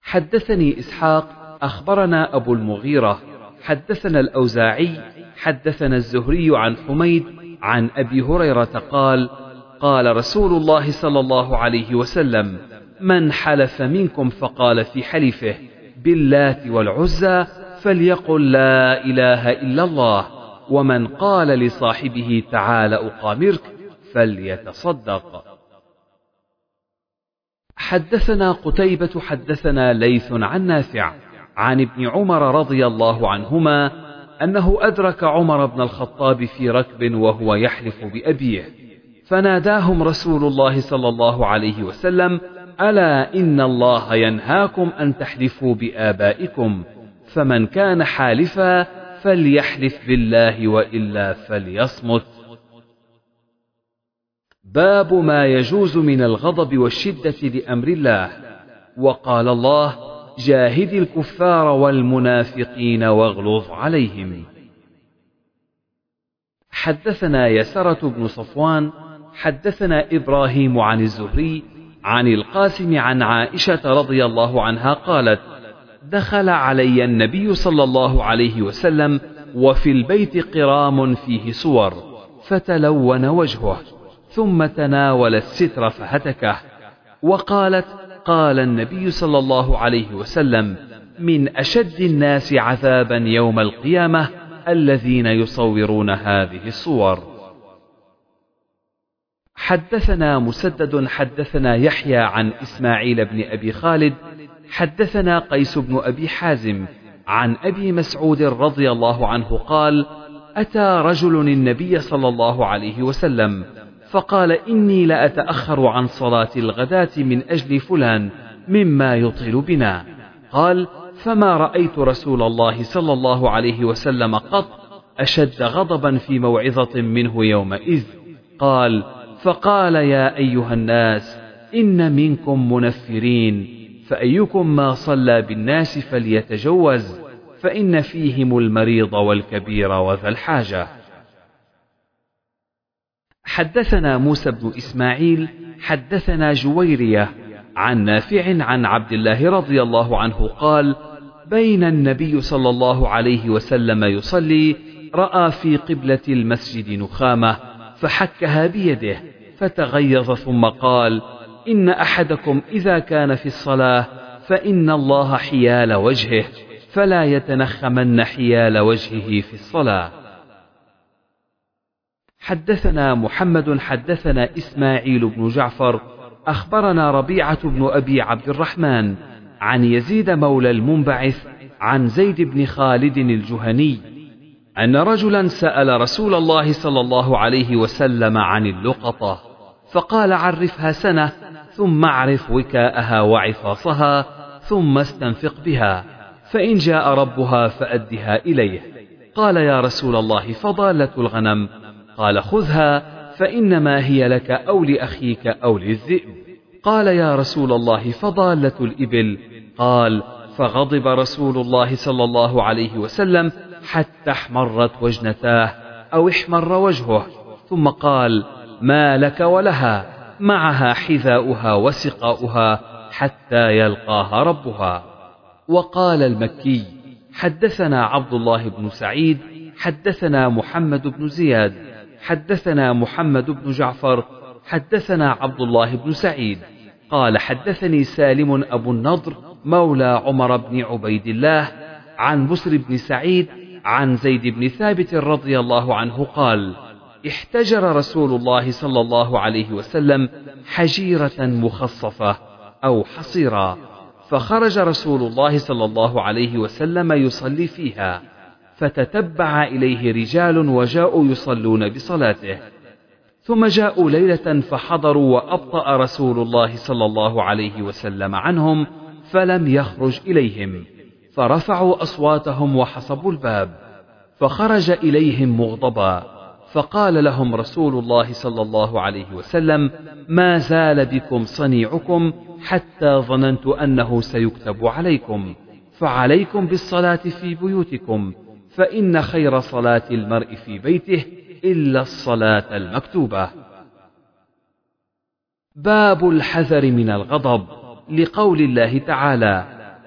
حدثني إسحاق أخبرنا أبو المغيرة حدثنا الأوزاعي حدثنا الزهري عن حميد عن أبي هريرة قال قال رسول الله صلى الله عليه وسلم من حلف منكم فقال في حلفه باللات والعزى فليقل لا إله إلا الله ومن قال لصاحبه تعال أقامرك فليتصدق. حدثنا قتيبة حدثنا ليث عن نافع عن ابن عمر رضي الله عنهما أنه أدرك عمر بن الخطاب في ركب وهو يحلف بأبيه. فناداهم رسول الله صلى الله عليه وسلم ألا إن الله ينهاكم أن تحلفوا بآبائكم فمن كان حالفا فليحلف بالله وإلا فليصمت. باب ما يجوز من الغضب والشدة لأمر الله. وقال الله جاهد الكفار والمنافقين واغلظ عليهم. حدثنا يسرة بن صفوان حدثنا إبراهيم عن الزهري عن القاسم عن عائشة رضي الله عنها قالت دخل علي النبي صلى الله عليه وسلم وفي البيت قرام فيه صور فتلون وجهه ثم تناول الستر فهتكه وقالت قال النبي صلى الله عليه وسلم من أشد الناس عذابا يوم القيامة الذين يصورون هذه الصور. حدثنا مسدد حدثنا يحيى عن إسماعيل بن أبي خالد حدثنا قيس بن أبي حازم عن أبي مسعود رضي الله عنه قال أتى رجل النبي صلى الله عليه وسلم فقال إني لأتأخر عن صلاة الغداة من أجل فلان مما يطيل بنا. قال فما رأيت رسول الله صلى الله عليه وسلم قط أشد غضبا في موعظة منه يومئذ. قال فقال يا أيها الناس إن منكم منفرين فأيكم ما صلى بالناس فليتجوز فإن فيهم المريض والكبير وذا الحاجة. حدثنا موسى بن إسماعيل حدثنا جويرية عن نافع عن عبد الله رضي الله عنه قال بين النبي صلى الله عليه وسلم يصلي رأى في قبلة المسجد نخامة فحكها بيده فتغيظ ثم قال إن أحدكم إذا كان في الصلاة فإن الله حيال وجهه فلا يتنخمن حيال وجهه في الصلاة. حدثنا محمد حدثنا إسماعيل بن جعفر أخبرنا ربيعة بن أبي عبد الرحمن عن يزيد مولى المنبعث عن زيد بن خالد الجهني أن رجلا سأل رسول الله صلى الله عليه وسلم عن اللقطة فقال عرفها سنة ثم اعرف وكاءها وعفاصها ثم استنفق بها فإن جاء ربها فأدها إليه. قال يا رسول الله فضالة الغنم قال خذها فإنما هي لك أو لأخيك أو للذئب. قال يا رسول الله فضالة الإبل. قال فغضب رسول الله صلى الله عليه وسلم حتى احمرت وجنتاه أو احمر وجهه. ثم قال ما لك ولها؟ معها حذاؤها وسقاؤها حتى يلقاها ربها. وقال المكي حدثنا عبد الله بن سعيد حدثنا محمد بن زياد. حدثنا محمد بن جعفر حدثنا عبد الله بن سعيد. قال حدثني سالم أبو النضر مولى عمر بن عبيد الله عن بسر بن سعيد عن زيد بن ثابت رضي الله عنه قال احتجر رسول الله صلى الله عليه وسلم حجيرة مخصفة أو حصيرا فخرج رسول الله صلى الله عليه وسلم يصلي فيها. فتتبع إليه رجال وجاءوا يصلون بصلاته. ثم جاءوا ليلة فحضروا وأبطأ رسول الله صلى الله عليه وسلم عنهم فلم يخرج إليهم. فرفعوا أصواتهم وحصبوا الباب. فخرج إليهم مغضبا. فقال لهم رسول الله صلى الله عليه وسلم ما زال بكم صنيعكم حتى ظننت أنه سيكتب عليكم. فعليكم بالصلاة في بيوتكم. فإن خير صلاة المرء في بيته إلا الصلاة المكتوبة. باب الحذر من الغضب لقول الله تعالى: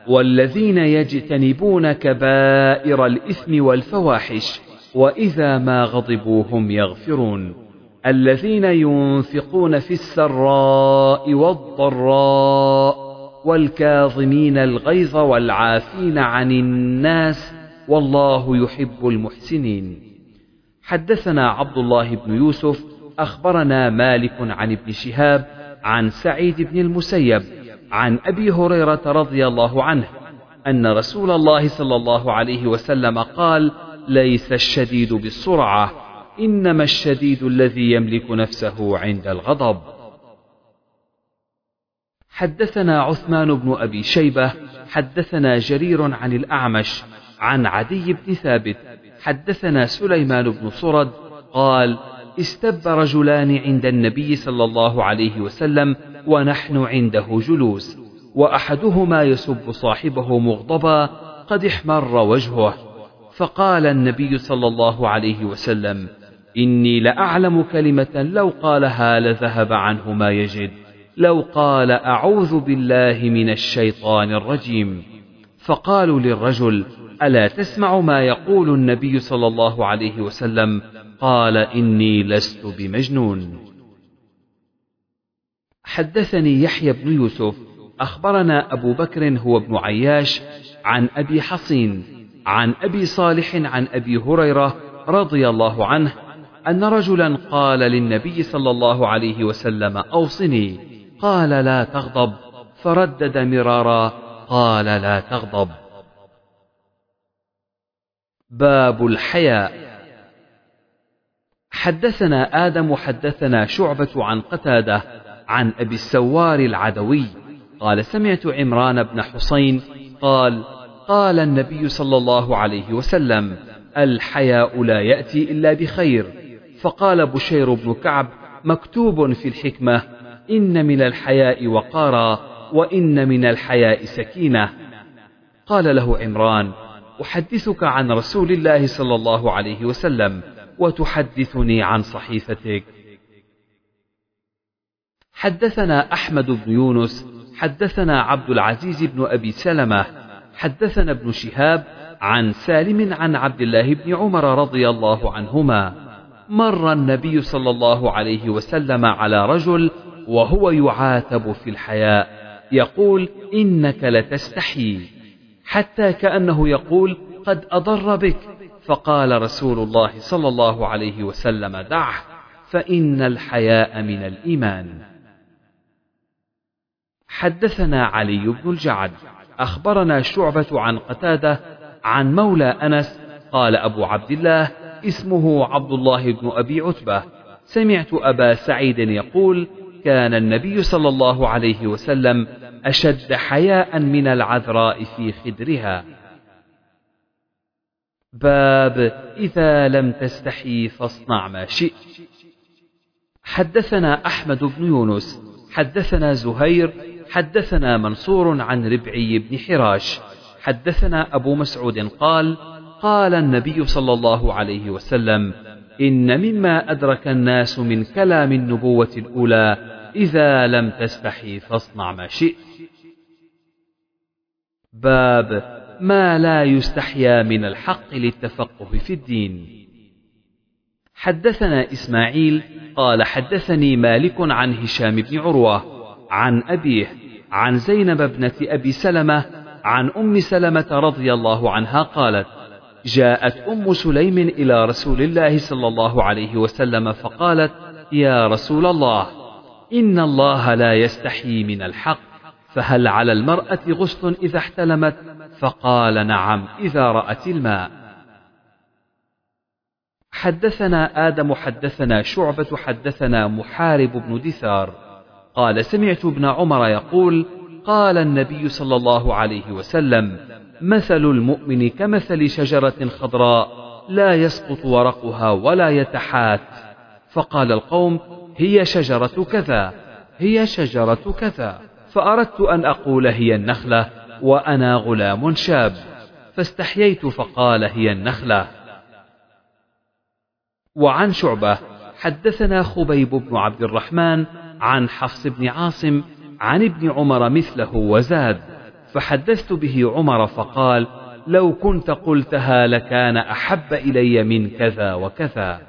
والذين يجتنبون كبائر الإثم والفواحش وإذا ما غضبوا هم يغفرون. الذين ينفقون في السراء والضراء والكاظمين الغيظ والعافين عن الناس والله يحب المحسنين. حدثنا عبد الله بن يوسف أخبرنا مالك عن ابن شهاب عن سعيد بن المسيب عن أبي هريرة رضي الله عنه أن رسول الله صلى الله عليه وسلم قال ليس الشديد بالسرعة إنما الشديد الذي يملك نفسه عند الغضب. حدثنا عثمان بن أبي شيبة حدثنا جرير عن الأعمش عن عدي بن ثابت حدثنا سليمان بن صرد قال استب رجلان عند النبي صلى الله عليه وسلم ونحن عنده جلوس وأحدهما يسب صاحبه مغضبا قد احمر وجهه فقال النبي صلى الله عليه وسلم إني لأعلم كلمة لو قالها لذهب عنه ما يجد لو قال أعوذ بالله من الشيطان الرجيم. فقالوا للرجل ألا تسمع ما يقول النبي صلى الله عليه وسلم؟ قال إني لست بمجنون. حدثني يحيى بن يوسف أخبرنا أبو بكر هو ابن عياش عن أبي حصين عن أبي صالح عن أبي هريرة رضي الله عنه أن رجلا قال للنبي صلى الله عليه وسلم أوصني قال لا تغضب فردد مرارا قال لا تغضب باب الحياء. حدثنا آدم حدثنا شعبة عن قتادة عن أبي السوار العدوي. قال سمعت عمران بن حسين قال قال النبي صلى الله عليه وسلم الحياء لا يأتي إلا بخير. فقال بشير بن كعب مكتوب في الحكمة إن من الحياء وقارا وإن من الحياء سكينة. قال له عمران أحدثك عن رسول الله صلى الله عليه وسلم وتحدثني عن صحيفتك. حدثنا أحمد بن يونس حدثنا عبد العزيز بن أبي سلمة حدثنا ابن شهاب عن سالم عن عبد الله بن عمر رضي الله عنهما. مر النبي صلى الله عليه وسلم على رجل وهو يعاتب في الحياء يقول إنك لتستحي. حتى كأنه يقول قد أضر بك. فقال رسول الله صلى الله عليه وسلم دعه فإن الحياء من الإيمان. حدثنا علي بن الجعد. أخبرنا شعبة عن قتادة عن مولى أنس. قال أبو عبد الله اسمه عبد الله بن أبي عتبة. سمعت أبا سعيد يقول كان النبي صلى الله عليه وسلم أشد حياء من العذراء في خدرها. باب إذا لم تستحي فاصنع ما شئت. حدثنا أحمد بن يونس حدثنا زهير حدثنا منصور عن ربعي بن حراش حدثنا أبو مسعود قال قال النبي صلى الله عليه وسلم إن مما أدرك الناس من كلام النبوة الأولى إذا لم تستحي فاصنع ما شئت. باب ما لا يستحيا من الحق للتفقه في الدين. حدثنا إسماعيل قال حدثني مالك عن هشام بن عروة عن أبيه عن زينب ابنة أبي سلمة عن أم سلمة رضي الله عنها قالت جاءت أم سليم إلى رسول الله صلى الله عليه وسلم فقالت يا رسول الله إن الله لا يستحيي من الحق فهل على المرأة غسل إذا احتلمت؟ فقال نعم إذا رأت الماء. حدثنا آدم حدثنا شعبة حدثنا محارب بن دثار. قال سمعت ابن عمر يقول قال النبي صلى الله عليه وسلم مثل المؤمن كمثل شجرة خضراء لا يسقط ورقها ولا يتحات. فقال القوم هي شجرة كذا هي شجرة كذا. فأردت أن أقول هي النخلة وأنا غلام شاب. فاستحييت فقال هي النخلة. وعن شعبة حدثنا خبيب بن عبد الرحمن عن حفص بن عاصم عن ابن عمر مثله وزاد. فحدثت به عمر فقال لو كنت قلتها لكان أحب إلي من كذا وكذا.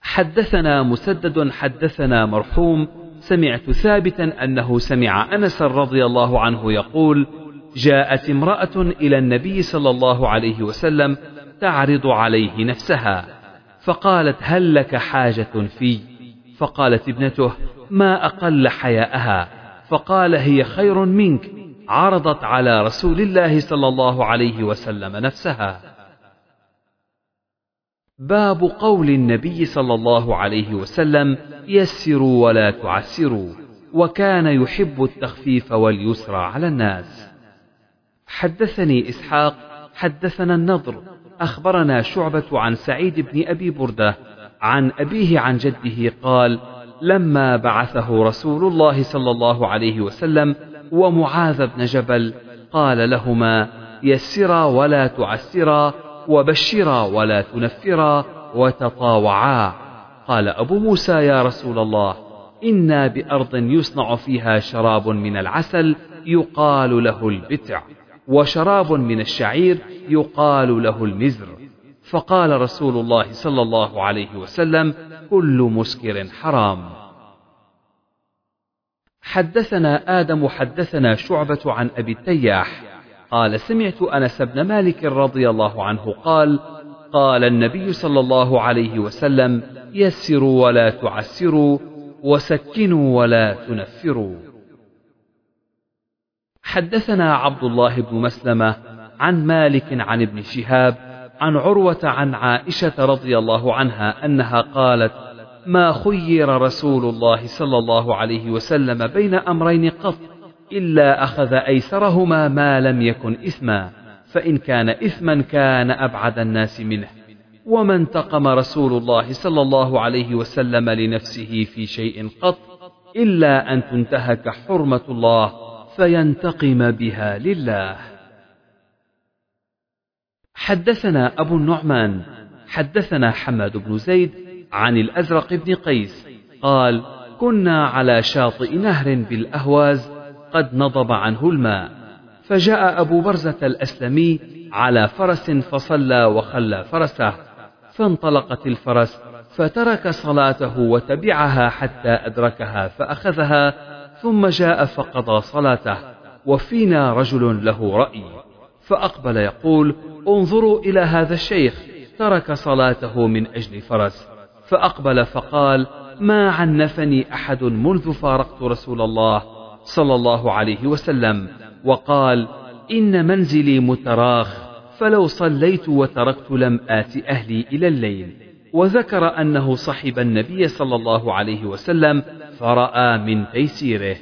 حدثنا مسدد حدثنا مرحوم سمعت ثابتا أنه سمع أنس رضي الله عنه يقول جاءت امرأة إلى النبي صلى الله عليه وسلم تعرض عليه نفسها فقالت هل لك حاجة في؟ فقالت ابنته ما أقل حياءها. فقال هي خير منك عرضت على رسول الله صلى الله عليه وسلم نفسها. باب قول النبي صلى الله عليه وسلم يسروا ولا تعسروا وكان يحب التخفيف واليسر على الناس. حدثني إسحاق حدثنا النضر أخبرنا شعبة عن سعيد بن أبي بردة عن أبيه عن جده قال لما بعثه رسول الله صلى الله عليه وسلم ومعاذ بن جبل قال لهما يسرا ولا تعسرا وبشرا ولا تنفرا وتطاوعا. قال أبو موسى يا رسول الله إنا بأرض يصنع فيها شراب من العسل يقال له البتع وشراب من الشعير يقال له المزر. فقال رسول الله صلى الله عليه وسلم كل مسكر حرام. حدثنا آدم حدثنا شعبة عن أبي التياح. قال سمعت أنس بن مالك رضي الله عنه قال قال النبي صلى الله عليه وسلم يسروا ولا تعسروا وسكنوا ولا تنفروا. حدثنا عبد الله بن مسلمة عن مالك عن ابن شهاب عن عروة عن عائشة رضي الله عنها أنها قالت: ما خير رسول الله صلى الله عليه وسلم بين أمرين قط إلا أخذ أيسرهما ما لم يكن إثما، فإن كان إثما كان أبعد الناس منه. وما انتقم رسول الله صلى الله عليه وسلم لنفسه في شيء قط إلا أن تنتهك حرمة الله فينتقم بها لله. حدثنا أبو النعمان حدثنا حماد بن زيد عن الأزرق بن قيس قال كنا على شاطئ نهر بالأهواز قد نضب عنه الماء فجاء أبو برزة الأسلمي على فرس فصلى وخلى فرسه فانطلقت الفرس فترك صلاته وتبعها حتى أدركها فأخذها ثم جاء فقضى صلاته وفينا رجل له رأي. فأقبل يقول انظروا إلى هذا الشيخ ترك صلاته من أجل فرس. فأقبل فقال ما عنفني أحد منذ فارقت رسول الله صلى الله عليه وسلم. وقال إن منزلي متراخ فلو صليت وتركت لم آت أهلي إلى الليل. وذكر أنه صحب النبي صلى الله عليه وسلم فرأى من تيسيره.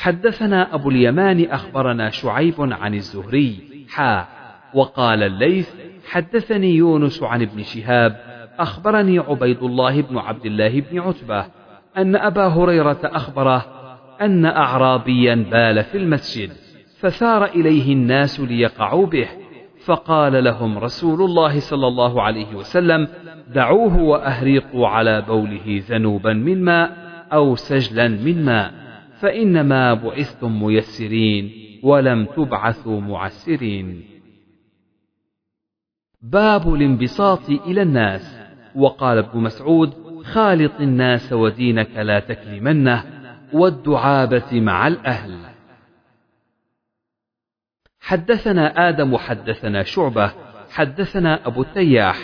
حدثنا أبو اليمان أخبرنا شعيب عن الزهري حا وقال الليث حدثني يونس عن ابن شهاب أخبرني عبيد الله بن عبد الله بن عتبة أن أبا هريرة أخبره أن أعرابيا بال في المسجد فثار إليه الناس ليقعوا به فقال لهم رسول الله صلى الله عليه وسلم دعوه وأهريقوا على بوله ذنوبا من ماء أو سجلا من ماء. فإنما بعثتم ميسرين ولم تبعثوا معسرين. باب الانبساط إلى الناس. وقال ابن مسعود خالط الناس ودينك لا تكلمنه والدعابة مع الأهل. حدثنا آدم حدثنا شعبة. حدثنا أبو التياح.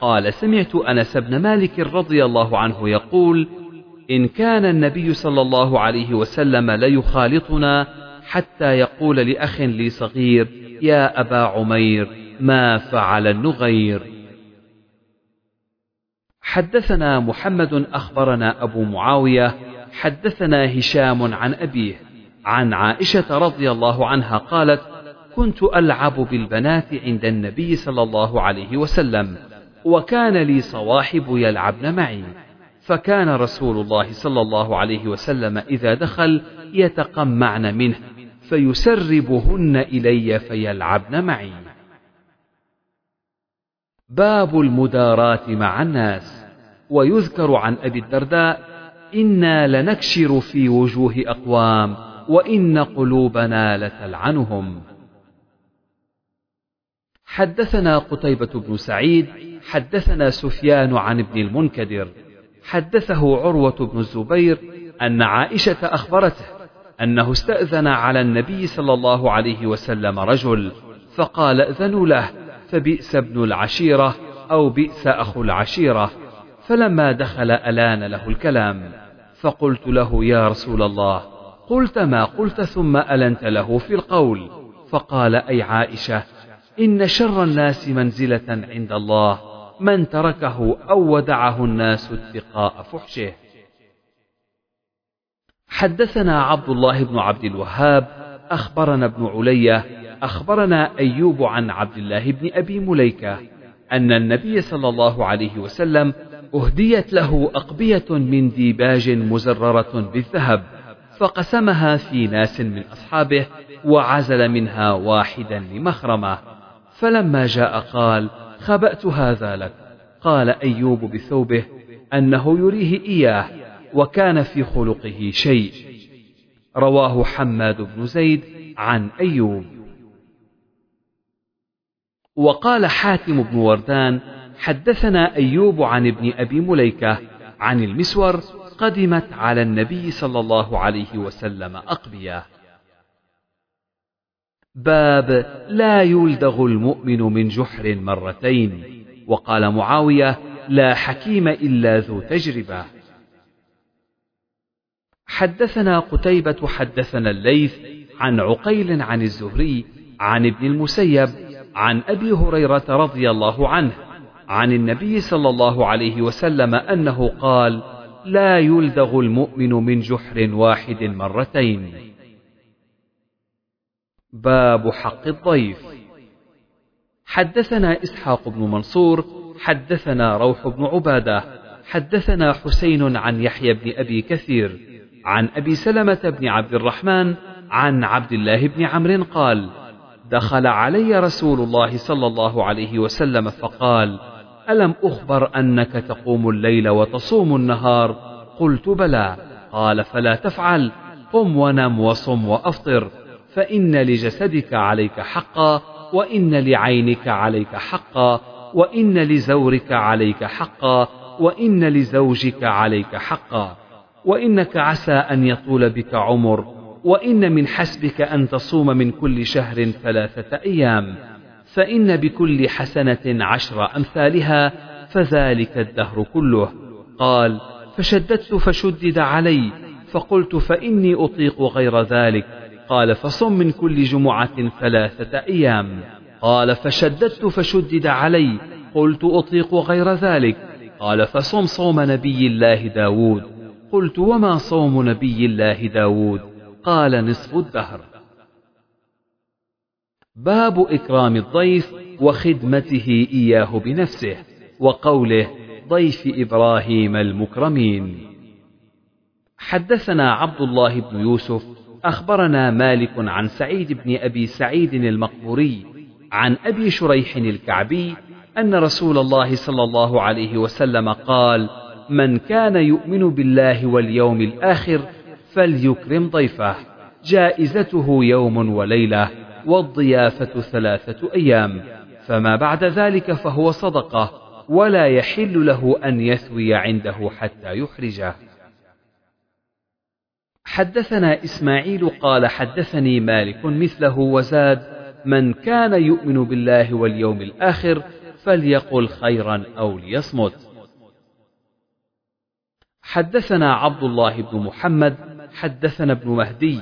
قال سمعت أنس بن مالك رضي الله عنه يقول إن كان النبي صلى الله عليه وسلم ليخالطنا حتى يقول لأخ لي صغير يا أبا عمير ما فعل النغير. حدثنا محمد أخبرنا أبو معاوية حدثنا هشام عن أبيه عن عائشة رضي الله عنها قالت كنت ألعب بالبنات عند النبي صلى الله عليه وسلم وكان لي صواحب يلعبن معي. فكان رسول الله صلى الله عليه وسلم إذا دخل يتقمعن منه فيسربهن إلي فيلعبن معي. باب المداراة مع الناس. ويذكر عن أبي الدرداء إنا لنكشر في وجوه أقوام وإن قلوبنا لتلعنهم. حدثنا قتيبة بن سعيد حدثنا سفيان عن ابن المنكدر حدثه عروة بن الزبير أن عائشة أخبرته أنه استأذن على النبي صلى الله عليه وسلم رجل فقال ائذنوا له فبئس ابن العشيرة أو بئس أخو العشيرة. فلما دخل ألان له الكلام فقلت له يا رسول الله قلت ما قلت ثم ألنت له في القول. فقال أي عائشة إن شر الناس منزلة عند الله من تركه أو ودعه الناس اتقاء فحشه. حدثنا عبد الله بن عبد الوهاب أخبرنا ابن علية أخبرنا أيوب عن عبد الله بن أبي مليكة أن النبي صلى الله عليه وسلم أهديت له أقبية من ديباج مزررة بالذهب فقسمها في ناس من أصحابه وعزل منها واحدا لمخرمة. فلما جاء قال خبأت هذا لك. قال أيوب بثوبه أنه يريه إياه وكان في خلقه شيء. رواه حماد بن زيد عن أيوب. وقال حاتم بن وردان حدثنا أيوب عن ابن أبي مليكة عن المسور قدمت على النبي صلى الله عليه وسلم أقبية. باب لا يلدغ المؤمن من جحر مرتين. وقال معاوية لا حكيم إلا ذو تجربة. حدثنا قتيبة حدثنا الليث عن عقيل عن الزهري عن ابن المسيب عن أبي هريرة رضي الله عنه عن النبي صلى الله عليه وسلم أنه قال لا يلدغ المؤمن من جحر واحد مرتين. باب حق الضيف. حدثنا إسحاق بن منصور حدثنا روح بن عبادة حدثنا حسين عن يحيى بن أبي كثير عن أبي سلمة بن عبد الرحمن عن عبد الله بن عمرو قال دخل علي رسول الله صلى الله عليه وسلم فقال ألم أخبر أنك تقوم الليل وتصوم النهار؟ قلت بلى. قال فلا تفعل. قم ونم وصم وأفطر. فإن لجسدك عليك حقا وإن لعينك عليك حقا وإن لزورك عليك حقا وإن لزوجك عليك حقا. وإنك عسى أن يطول بك عمر وإن من حسبك أن تصوم من كل شهر ثلاثة أيام. فإن بكل حسنة عشر أمثالها فذلك الدهر كله. قال فشددت فشدد علي فقلت فإني أطيق غير ذلك. قال فصم من كل جمعة ثلاثة أيام. قال فشددت فشدد علي قلت أطيق غير ذلك. قال فصم صوم نبي الله داود. قلت وما صوم نبي الله داود؟ قال نصف الدهر. باب إكرام الضيف وخدمته إياه بنفسه وقوله ضيف إبراهيم المكرمين. حدثنا عبد الله بن يوسف أخبرنا مالك عن سعيد بن أبي سعيد المقبوري عن أبي شريح الكعبي أن رسول الله صلى الله عليه وسلم قال من كان يؤمن بالله واليوم الآخر فليكرم ضيفه جائزته يوم وليلة والضيافة ثلاثة أيام فما بعد ذلك فهو صدقة ولا يحل له أن يثوي عنده حتى يحرجه حدثنا إسماعيل قال حدثني مالك مثله وزاد من كان يؤمن بالله واليوم الآخر فليقل خيرا أو ليصمت. حدثنا عبد الله بن محمد حدثنا ابن مهدي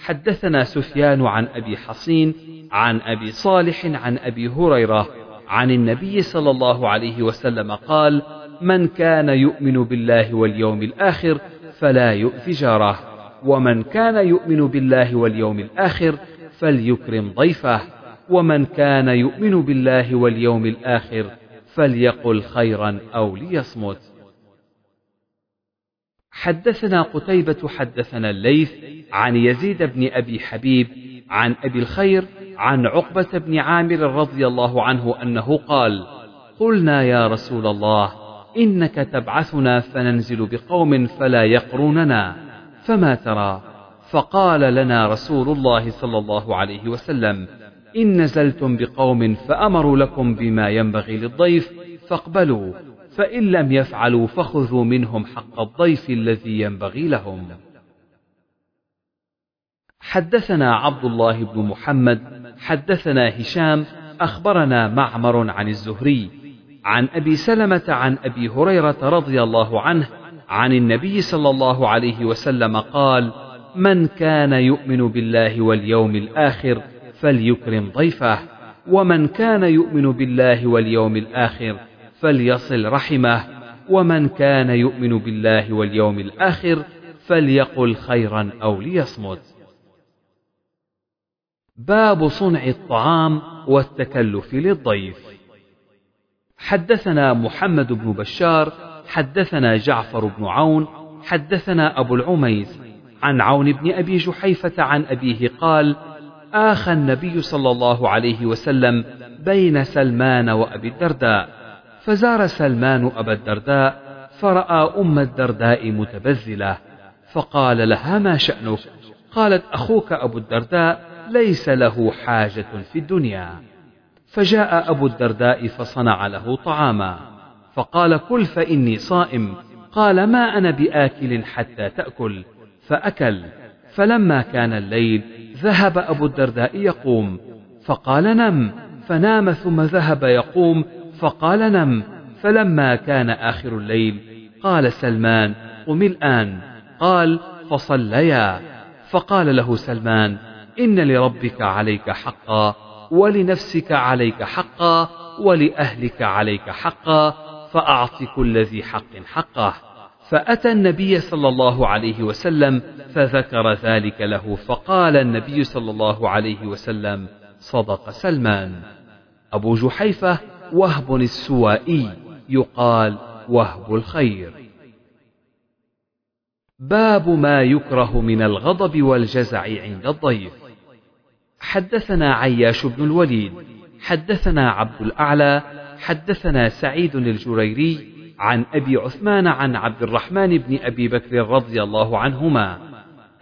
حدثنا سفيان عن أبي حصين عن أبي صالح عن أبي هريرة عن النبي صلى الله عليه وسلم قال من كان يؤمن بالله واليوم الآخر فلا يؤذي جاره. ومن كان يؤمن بالله واليوم الآخر فليكرم ضيفه ومن كان يؤمن بالله واليوم الآخر فليقل خيرا أو ليصمت. حدثنا قتيبة حدثنا الليث عن يزيد بن أبي حبيب عن أبي الخير عن عقبة بن عامر رضي الله عنه أنه قال قلنا يا رسول الله إنك تبعثنا فننزل بقوم فلا يقروننا. فما ترى؟ فقال لنا رسول الله صلى الله عليه وسلم إن نزلتم بقوم فأمروا لكم بما ينبغي للضيف فاقبلوا فإن لم يفعلوا فخذوا منهم حق الضيف الذي ينبغي لهم. حدثنا عبد الله بن محمد حدثنا هشام أخبرنا معمر عن الزهري عن أبي سلمة عن أبي هريرة رضي الله عنه عن النبي صلى الله عليه وسلم قال من كان يؤمن بالله واليوم الآخر فليكرم ضيفه ومن كان يؤمن بالله واليوم الآخر فليصل رحمه ومن كان يؤمن بالله واليوم الآخر فليقل خيرا أو ليصمت. باب صنع الطعام والتكلف للضيف. حدثنا محمد بن بشار حدثنا جعفر بن عون حدثنا أبو العميس عن عون بن أبي جحيفة عن أبيه قال آخى النبي صلى الله عليه وسلم بين سلمان وأبي الدرداء فزار سلمان أبا الدرداء فرأى أم الدرداء متبذلة فقال لها ما شأنك؟ قالت أخوك أبو الدرداء ليس له حاجة في الدنيا. فجاء أبو الدرداء فصنع له طعاما. فقال كل فإني صائم. قال ما أنا بآكل حتى تأكل. فأكل. فلما كان الليل ذهب أبو الدرداء يقوم. فقال نم. فنام ثم ذهب يقوم. فقال نم. فلما كان آخر الليل قال سلمان قم الآن. قال فصليا. فقال له سلمان إن لربك عليك حقا ولنفسك عليك حقا ولأهلك عليك حقا فأعط كل ذي حق حقه. فأتى النبي صلى الله عليه وسلم فذكر ذلك له فقال النبي صلى الله عليه وسلم صدق سلمان. أبو جحيفة وهب السوائي يقال وهب الخير. باب ما يكره من الغضب والجزع عند الضيف. حدثنا عياش بن الوليد. حدثنا عبد الأعلى. حدثنا سعيد الجريري عن أبي عثمان عن عبد الرحمن بن أبي بكر رضي الله عنهما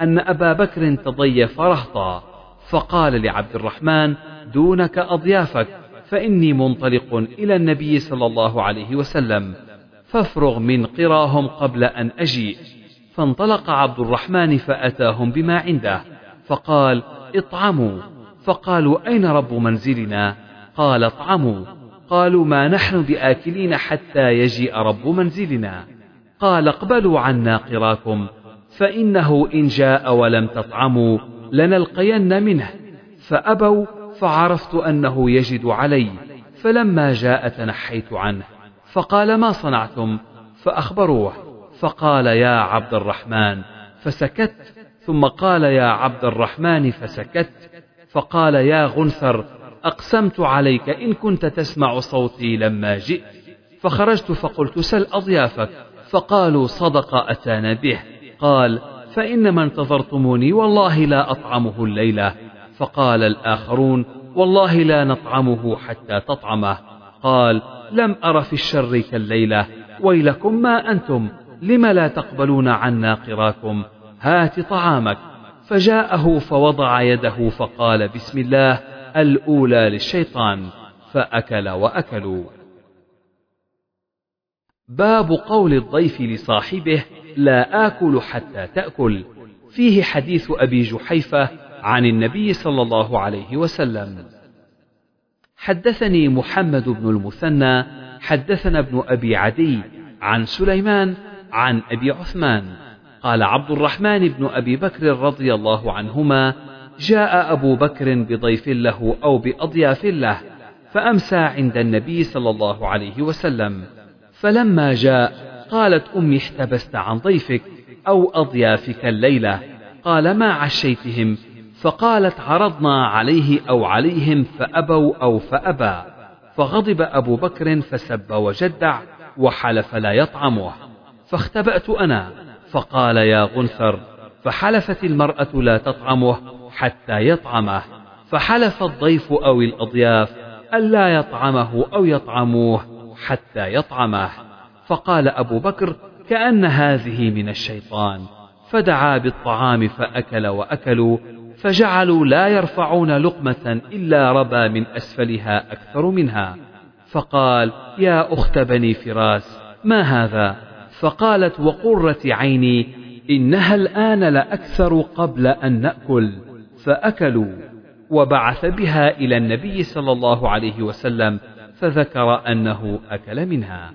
أن أبا بكر تضيف رهطا فقال لعبد الرحمن دونك أضيافك فإني منطلق إلى النبي صلى الله عليه وسلم فافرغ من قراهم قبل أن أجيء. فانطلق عبد الرحمن فأتاهم بما عنده فقال اطعموا. فقالوا أين رب منزلنا؟ قال اطعموا. قالوا ما نحن بآكلين حتى يجيء رب منزلنا. قال اقبلوا عنا قراكم فإنه إن جاء ولم تطعموا لنلقين منه. فأبوا فعرفت أنه يجد علي فلما جاء تنحيت عنه. فقال ما صنعتم؟ فأخبروه. فقال يا عبد الرحمن فسكت. ثم قال يا عبد الرحمن فسكت. فقال يا غنثر أقسمت عليك إن كنت تسمع صوتي لما جئت. فخرجت فقلت سل أضيافك. فقالوا صدق أتانا به. قال فإنما انتظرتموني والله لا أطعمه الليلة. فقال الآخرون والله لا نطعمه حتى تطعمه. قال لم أر في الشر كالليلة. ويلكم ما أنتم. لم لا تقبلون عنا قراكم؟ هات طعامك. فجاءه فوضع يده فقال بسم الله. الأولى للشيطان فأكل وأكلوا. باب قول الضيف لصاحبه لا آكل حتى تأكل. فيه حديث أبي جحيفة عن النبي صلى الله عليه وسلم. حدثني محمد بن المثنى حدثنا ابن أبي عدي عن سليمان عن أبي عثمان. قال عبد الرحمن بن أبي بكر رضي الله عنهما جاء أبو بكر بضيف له أو بأضياف له فأمسى عند النبي صلى الله عليه وسلم. فلما جاء قالت أمي احتبست عن ضيفك أو أضيافك الليلة. قال ما عشيتهم؟ فقالت عرضنا عليه أو عليهم فأبوا أو فأبى. فغضب أبو بكر فسب وجدع وحلف لا يطعمه. فاختبأت أنا فقال يا غنثر فحلفت المرأة لا تطعمه حتى يطعمه. فحلف الضيف أو الأضياف ألا يطعمه أو يطعموه حتى يطعمه. فقال أبو بكر كأن هذه من الشيطان. فدعا بالطعام فأكل وأكلوا فجعلوا لا يرفعون لقمة إلا ربى من أسفلها أكثر منها. فقال يا أخت بني فراس ما هذا؟ فقالت وقرة عيني إنها الآن لأكثر قبل أن نأكل. فأكلوا وبعث بها إلى النبي صلى الله عليه وسلم فذكر أنه أكل منها.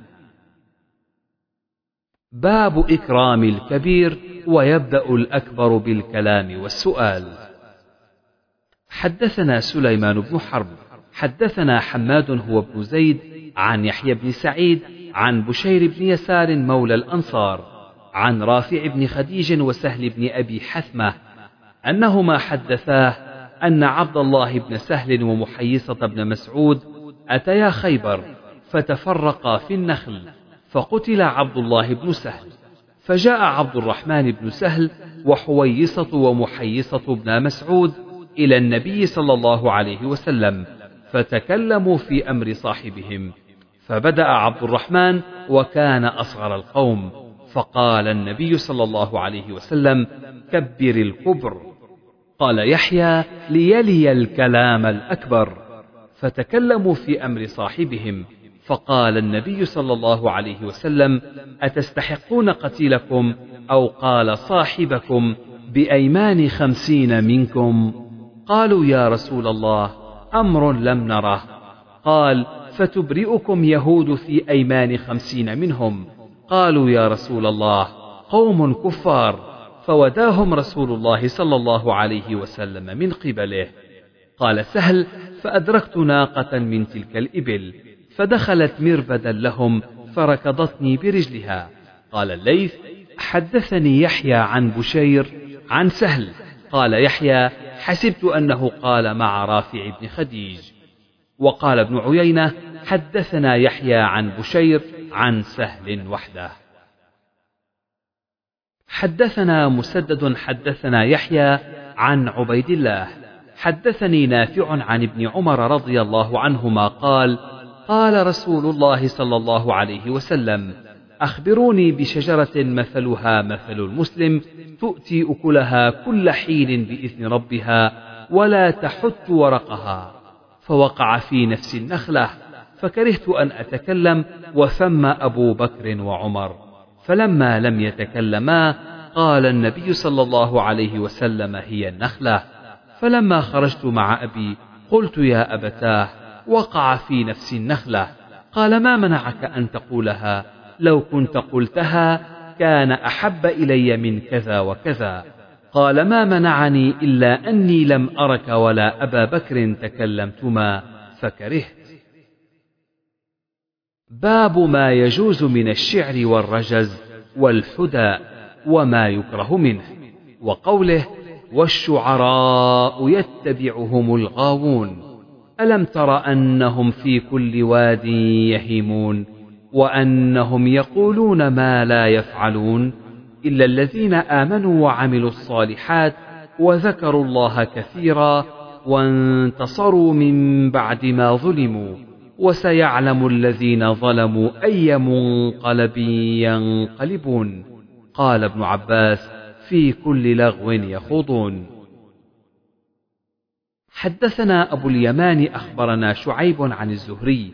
باب إكرام الكبير ويبدأ الأكبر بالكلام والسؤال. حدثنا سليمان بن حرب حدثنا حماد هو ابن زيد عن يحيى بن سعيد عن بشير بن يسار مولى الأنصار عن رافع بن خديج وسهل بن أبي حثمة أنهما حدثاه أن عبد الله بن سهل ومحيصة بن مسعود أتيا خيبر فتفرقا في النخل فقتل عبد الله بن سهل. فجاء عبد الرحمن بن سهل وحويصة ومحيصة بن مسعود إلى النبي صلى الله عليه وسلم فتكلموا في أمر صاحبهم. فبدأ عبد الرحمن وكان أصغر القوم فقال النبي صلى الله عليه وسلم كبر الكبر. قال يحيى ليلي الكلام الأكبر. فتكلموا في أمر صاحبهم فقال النبي صلى الله عليه وسلم أتستحقون قتيلكم؟ أو قال صاحبكم بأيمان خمسين منكم. قالوا يا رسول الله أمر لم نره. قال فتبرئكم يهود في أيمان خمسين منهم. قالوا يا رسول الله قوم كفار. فوداهم رسول الله صلى الله عليه وسلم من قبله. قال سهل فأدركت ناقة من تلك الإبل فدخلت مربدا لهم فركضتني برجلها. قال الليث حدثني يحيى عن بشير عن سهل. قال يحيى حسبت أنه قال مع رافع بن خديج. وقال ابن عيينة حدثنا يحيى عن بشير عن سهل وحده. حدثنا مسدد حدثنا يحيى عن عبيد الله. حدثني نافع عن ابن عمر رضي الله عنهما قال قال رسول الله صلى الله عليه وسلم أخبروني بشجرة مثلها مثل المسلم تؤتي أكلها كل حين بإذن ربها ولا تحت ورقها. فوقع في نفس النخلة فكرهت أن أتكلم وثم أبو بكر وعمر. فلما لم يتكلما قال النبي صلى الله عليه وسلم هي النخلة. فلما خرجت مع أبي قلت يا أبتاه وقع في نفس النخلة. قال ما منعك أن تقولها؟ لو كنت قلتها كان أحب إلي من كذا وكذا. قال ما منعني إلا أني لم أرك ولا أبا بكر تكلمتما فكرهت. باب ما يجوز من الشعر والرجز والحدى وما يكره منه. وقوله والشعراء يتبعهم الغاوون. ألم تر أنهم في كل واد يهيمون؟ وأنهم يقولون ما لا يفعلون؟ إلا الذين آمنوا وعملوا الصالحات وذكروا الله كثيرا وانتصروا من بعد ما ظلموا. وسيعلم الذين ظلموا أي منقلب ينقلبون. قال ابن عباس في كل لغو يخوضون. حدثنا أبو اليمان أخبرنا شعيب عن الزهري.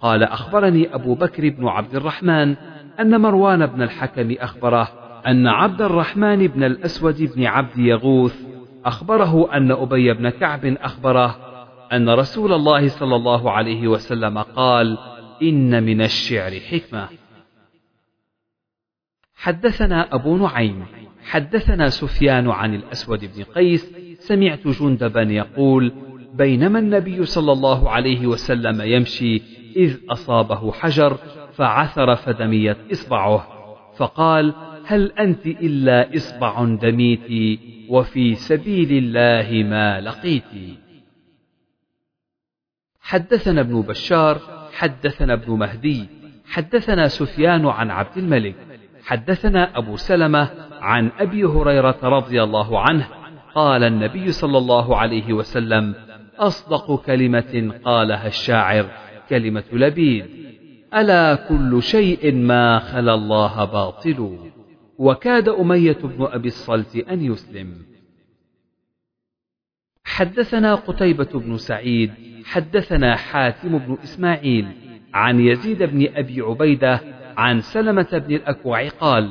قال أخبرني أبو بكر بن عبد الرحمن أن مروان بن الحكم أخبره أن عبد الرحمن بن الأسود بن عبد يغوث أخبره أن أبي بن كعب أخبره أن رسول الله صلى الله عليه وسلم قال إن من الشعر حكمة. حدثنا أبو نعيم حدثنا سفيان عن الأسود بن قيس سمعت جندبا يقول بينما النبي صلى الله عليه وسلم يمشي إذ أصابه حجر فعثر فدميت إصبعه. فقال هل أنت إلا إصبع دميت وفي سبيل الله ما لقيت حدثنا ابن بشار حدثنا ابن مهدي حدثنا سفيان عن عبد الملك حدثنا أبو سلمة عن أبي هريرة رضي الله عنه قال النبي صلى الله عليه وسلم أصدق كلمة قالها الشاعر كلمة لبيد ألا كل شيء ما خلا الله باطل. وكاد أمية بن أبي الصلت أن يسلم. حدثنا قتيبة بن سعيد حدثنا حاتم بن إسماعيل عن يزيد بن أبي عبيدة عن سلمة بن الأكوع قال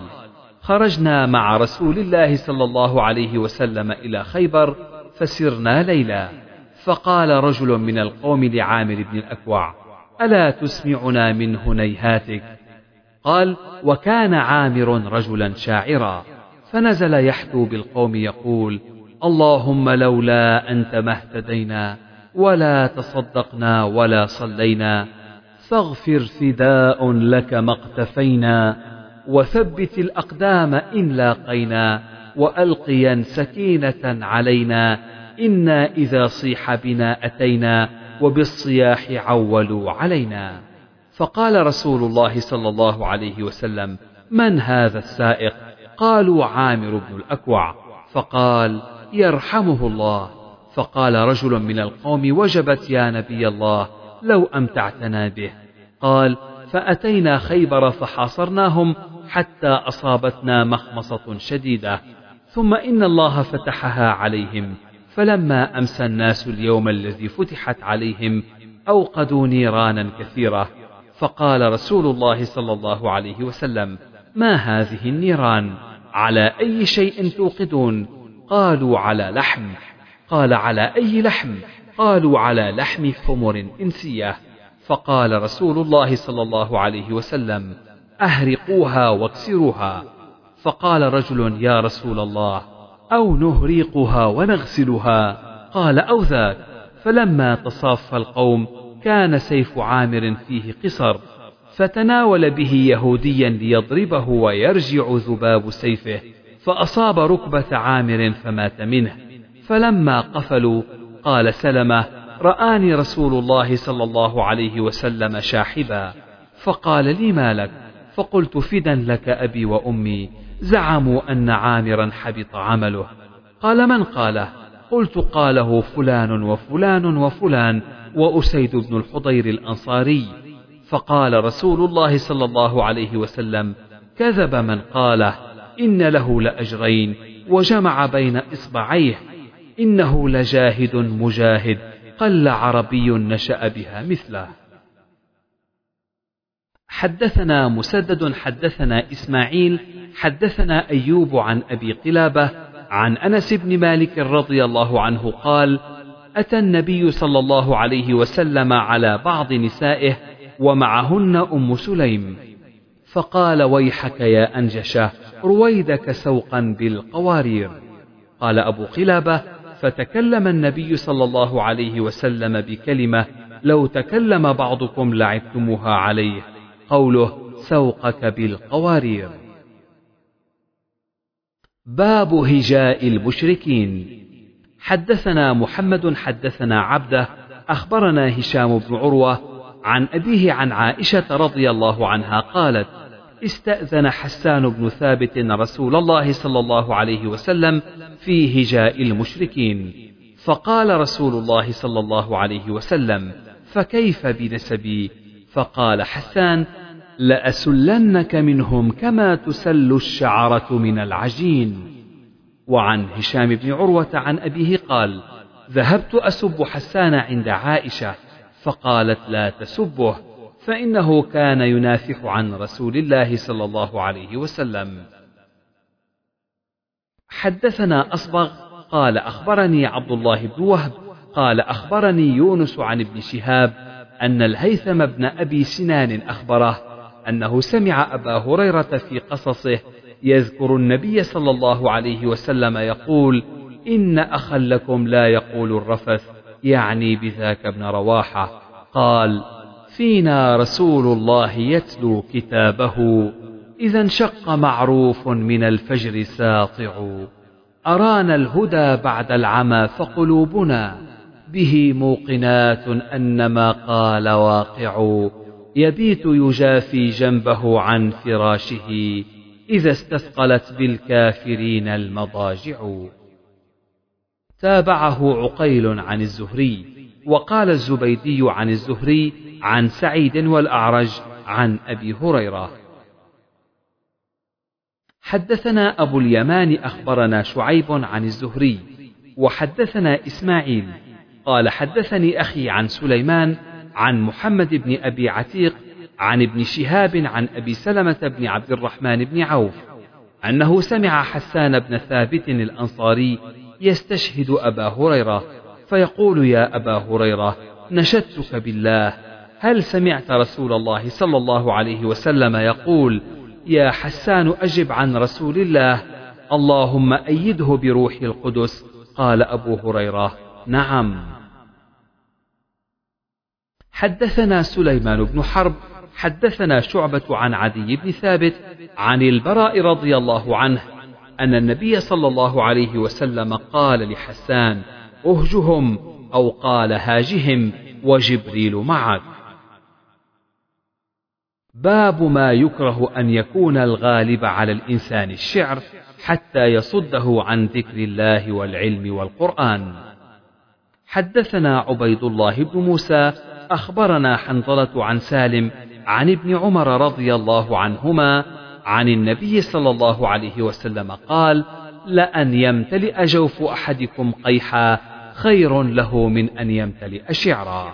خرجنا مع رسول الله صلى الله عليه وسلم إلى خيبر فسرنا ليلا فقال رجل من القوم لعامر بن الأكوع ألا تسمعنا من هنيهاتك؟ قال وكان عامر رجلا شاعرا فنزل يحثو بالقوم يقول اللهم لولا أنت ما اهتدينا ولا تصدقنا ولا صلينا. فاغفر فداء لك ما اقتفينا. وثبت الأقدام إن لاقينا. وألقيا سكينة علينا. إنا إذا صيح بنا أتينا. وبالصياح عولوا علينا. فقال رسول الله صلى الله عليه وسلم من هذا السائق؟ قالوا عامر بن الأكوع. فقال يرحمه الله. فقال رجل من القوم وجبت يا نبي الله لو أمتعتنا به. قال فأتينا خيبر فحاصرناهم حتى أصابتنا مخمصة شديدة. ثم إن الله فتحها عليهم. فلما أمسى الناس اليوم الذي فتحت عليهم أوقدوا نيرانا كثيرة. فقال رسول الله صلى الله عليه وسلم ما هذه النيران؟ على أي شيء توقدون؟ قالوا على لحم. قال على أي لحم؟ قالوا على لحم حمر إنسية. فقال رسول الله صلى الله عليه وسلم أهرقوها واكسروها. فقال رجل يا رسول الله أو نهريقها ونغسلها؟ قال أو ذاك. فلما تصاف القوم كان سيف عامر فيه قصر. فتناول به يهوديا ليضربه ويرجع ذباب سيفه. فأصاب ركبة عامر فمات منه. فلما قفلوا قال سلمة رآني رسول الله صلى الله عليه وسلم شاحبا. فقال لي ما لك؟ فقلت فدا لك أبي وأمي. زعموا أن عامرا حبط عمله. قال من قاله؟ قلت قاله فلان وفلان وفلان وأسيد بن الحضير الأنصاري. فقال رسول الله صلى الله عليه وسلم كذب من قاله. إن له لأجرين وجمع بين إصبعيه. إنه لجاهد مجاهد قل عربي نشأ بها مثله. حدثنا مسدد حدثنا إسماعيل حدثنا أيوب عن أبي قلابة عن أنس بن مالك رضي الله عنه قال أتى النبي صلى الله عليه وسلم على بعض نسائه ومعهن أم سليم. فقال ويحك يا أنجشة. رويدك سوقا بالقوارير. قال أبو قلابة فتكلم النبي صلى الله عليه وسلم بكلمة لو تكلم بعضكم لعبتموها عليه. قوله سوقك بالقوارير. باب هجاء المشركين. حدثنا محمد حدثنا عبده أخبرنا هشام بن عروة عن أبيه عن عائشة رضي الله عنها قالت استأذن حسان بن ثابت رسول الله صلى الله عليه وسلم في هجاء المشركين. فقال رسول الله صلى الله عليه وسلم فكيف بنسبي؟ فقال حسان لأسلنك منهم كما تسل الشعرة من العجين. وعن هشام بن عروة عن أبيه قال ذهبت أسب حسان عند عائشة. فقالت لا تسبه. فإنه كان ينافح عن رسول الله صلى الله عليه وسلم. حدثنا أصبغ قال أخبرني عبد الله بن وهب قال أخبرني يونس عن ابن شهاب أن الهيثم بن أبي سنان أخبره أنه سمع أبا هريرة في قصصه يذكر النبي صلى الله عليه وسلم يقول إن أخا لكم لا يقول الرفث يعني بذاك ابن رواحة. قال فينا رسول الله يتلو كتابه. إذا انشق معروف من الفجر ساطع. أرانا الهدى بعد العمى فقلوبنا. به موقنات أن ما قال واقع. يبيت يجافي جنبه عن فراشه. إذا استثقلت بالكافرين المضاجع. تابعه عقيل عن الزهري. وقال الزبيدي عن الزهري عن سعيد والأعرج عن أبي هريرة. حدثنا أبو اليمان أخبرنا شعيب عن الزهري وحدثنا إسماعيل. قال حدثني أخي عن سليمان عن محمد بن أبي عتيق عن ابن شهاب عن أبي سلمة بن عبد الرحمن بن عوف أنه سمع حسان بن ثابت الأنصاري يستشهد أبا هريرة فيقول يا أبا هريرة نشدتك بالله. هل سمعت رسول الله صلى الله عليه وسلم يقول يا حسان أجب عن رسول الله اللهم أيده بروح القدس قال أبو هريرة. نعم. حدثنا سليمان بن حرب حدثنا شعبة عن عدي بن ثابت عن البراء رضي الله عنه أن النبي صلى الله عليه وسلم قال لحسان أهجهم أو قال هاجهم وجبريل معك. باب ما يكره أن يكون الغالب على الإنسان الشعر حتى يصده عن ذكر الله والعلم والقرآن. حدثنا عبيد الله بن موسى أخبرنا حنظلة عن سالم عن ابن عمر رضي الله عنهما عن النبي صلى الله عليه وسلم قال لأن يمتلئ جوف أحدكم قيحا خير له من أن يمتلئ شعرا.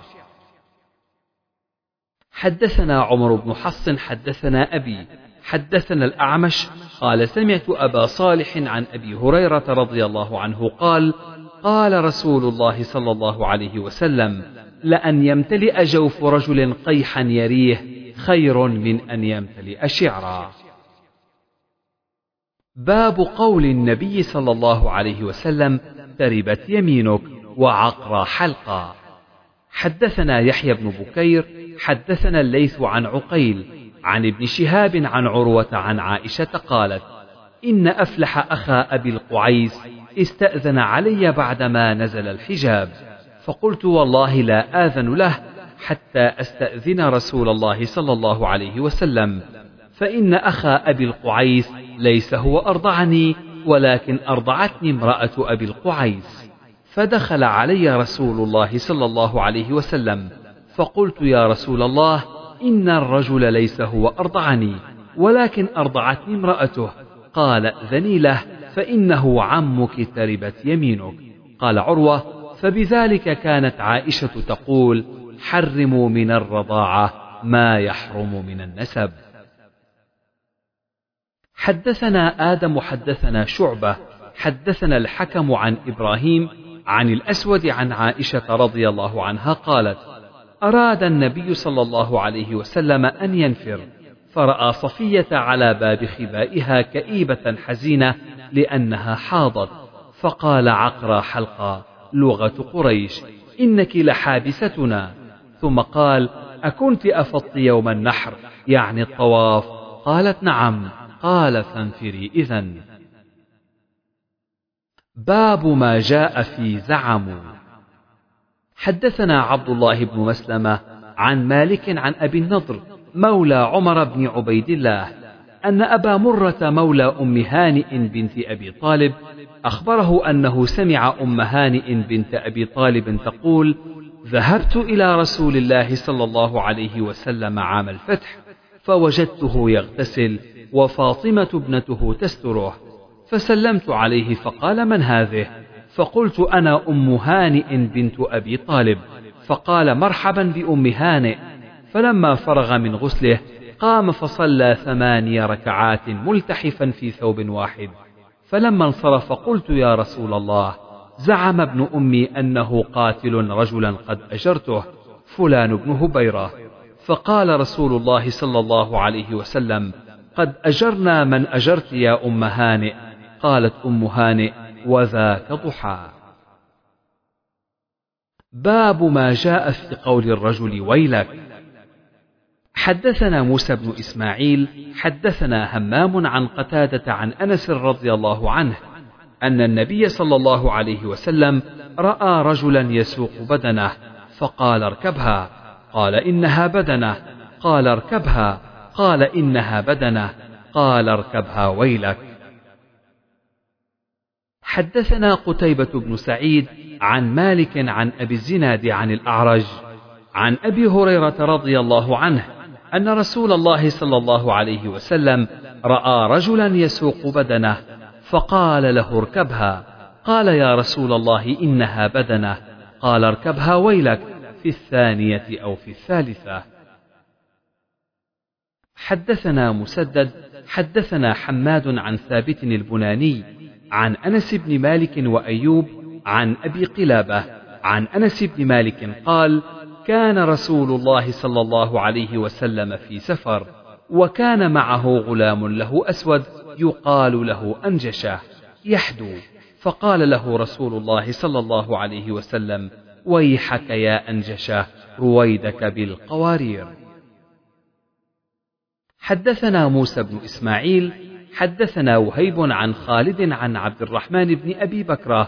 حدثنا عمر بن حفص حدثنا أبي حدثنا الأعمش. قال سمعت أبا صالح عن أبي هريرة رضي الله عنه قال قال رسول الله صلى الله عليه وسلم لأن يمتلئ جوف رجل قيحا يريه خير من أن يمتلئ شعرا. باب قول النبي صلى الله عليه وسلم تربت يمينك وعقر حلقا. حدثنا يحيى بن بكير حدثنا الليث عن عقيل عن ابن شهاب عن عروة عن عائشة قالت إن أفلح أخا أبي القعيس استأذن علي بعدما نزل الحجاب فقلت والله لا آذن له حتى أستأذن رسول الله صلى الله عليه وسلم فإن أخا أبي القعيس ليس هو أرضعني ولكن أرضعتني امرأة أبي القعيس. فدخل علي رسول الله صلى الله عليه وسلم فقلت يا رسول الله إن الرجل ليس هو أرضعني ولكن أرضعتني امرأته. قال ائذني له فإنه عمك تربت يمينك. قال عروة فبذلك كانت عائشة تقول حرموا من الرضاعة ما يحرم من النسب. حدثنا آدم حدثنا شعبة. حدثنا الحكم عن إبراهيم عن الأسود عن عائشة رضي الله عنها قالت أراد النبي صلى الله عليه وسلم أن ينفر فرأى صفية على باب خبائها كئيبة حزينة لأنها حاضت فقال عقرى حلقا لغة قريش إنك لحابستنا. ثم قال أكنت أفضت يوم النحر يعني الطواف؟ قالت نعم. قال فانفري إذا باب ما جاء في زعموا حدثنا عبد الله بن مسلمة عن مالك عن أبي النضر مولى عمر بن عبيد الله أن أبا مرة مولى أم هانئ بنت أبي طالب أخبره أنه سمع أم هانئ بنت أبي طالب تقول ذهبت إلى رسول الله صلى الله عليه وسلم عام الفتح فوجدته يغتسل وفاطمة ابنته تستره فسلمت عليه فقال من هذه؟ فقلت أنا أم هانئ بنت أبي طالب. فقال مرحبا بأم هانئ. فلما فرغ من غسله قام فصلى ثماني ركعات ملتحفا في ثوب واحد. فلما انصرف قلت يا رسول الله زعم ابن أمي أنه قاتل رجلا قد أجرته فلان بن هبيرة. فقال رسول الله صلى الله عليه وسلم قد أجرنا من أجرت يا أم هانئ. قالت أم هانئ وذاك ضحى. باب ما جاء في قول الرجل ويلك. حدثنا موسى بن إسماعيل حدثنا همام عن قتادة عن أنس رضي الله عنه أن النبي صلى الله عليه وسلم رأى رجلا يسوق بدنه فقال اركبها. قال إنها بدنه. قال اركبها. قال إنها بدنه. قال اركبها ويلك. حدثنا قتيبة بن سعيد عن مالك عن أبي الزناد عن الأعرج عن أبي هريرة رضي الله عنه أن رسول الله صلى الله عليه وسلم رأى رجلا يسوق بدنه فقال له اركبها. قال يا رسول الله إنها بدنة. قال اركبها ويلك في الثانية أو في الثالثة. حدثنا مسدد حدثنا حماد عن ثابت البناني عن أنس بن مالك وأيوب عن أبي قلابة عن أنس بن مالك قال كان رسول الله صلى الله عليه وسلم في سفر وكان معه غلام له أسود يقال له أنجشة يحدو. فقال له رسول الله صلى الله عليه وسلم ويحك يا أنجشة رويدك بالقوارير. حدثنا موسى بن إسماعيل حدثنا وهيب عن خالد عن عبد الرحمن بن أبي بكرة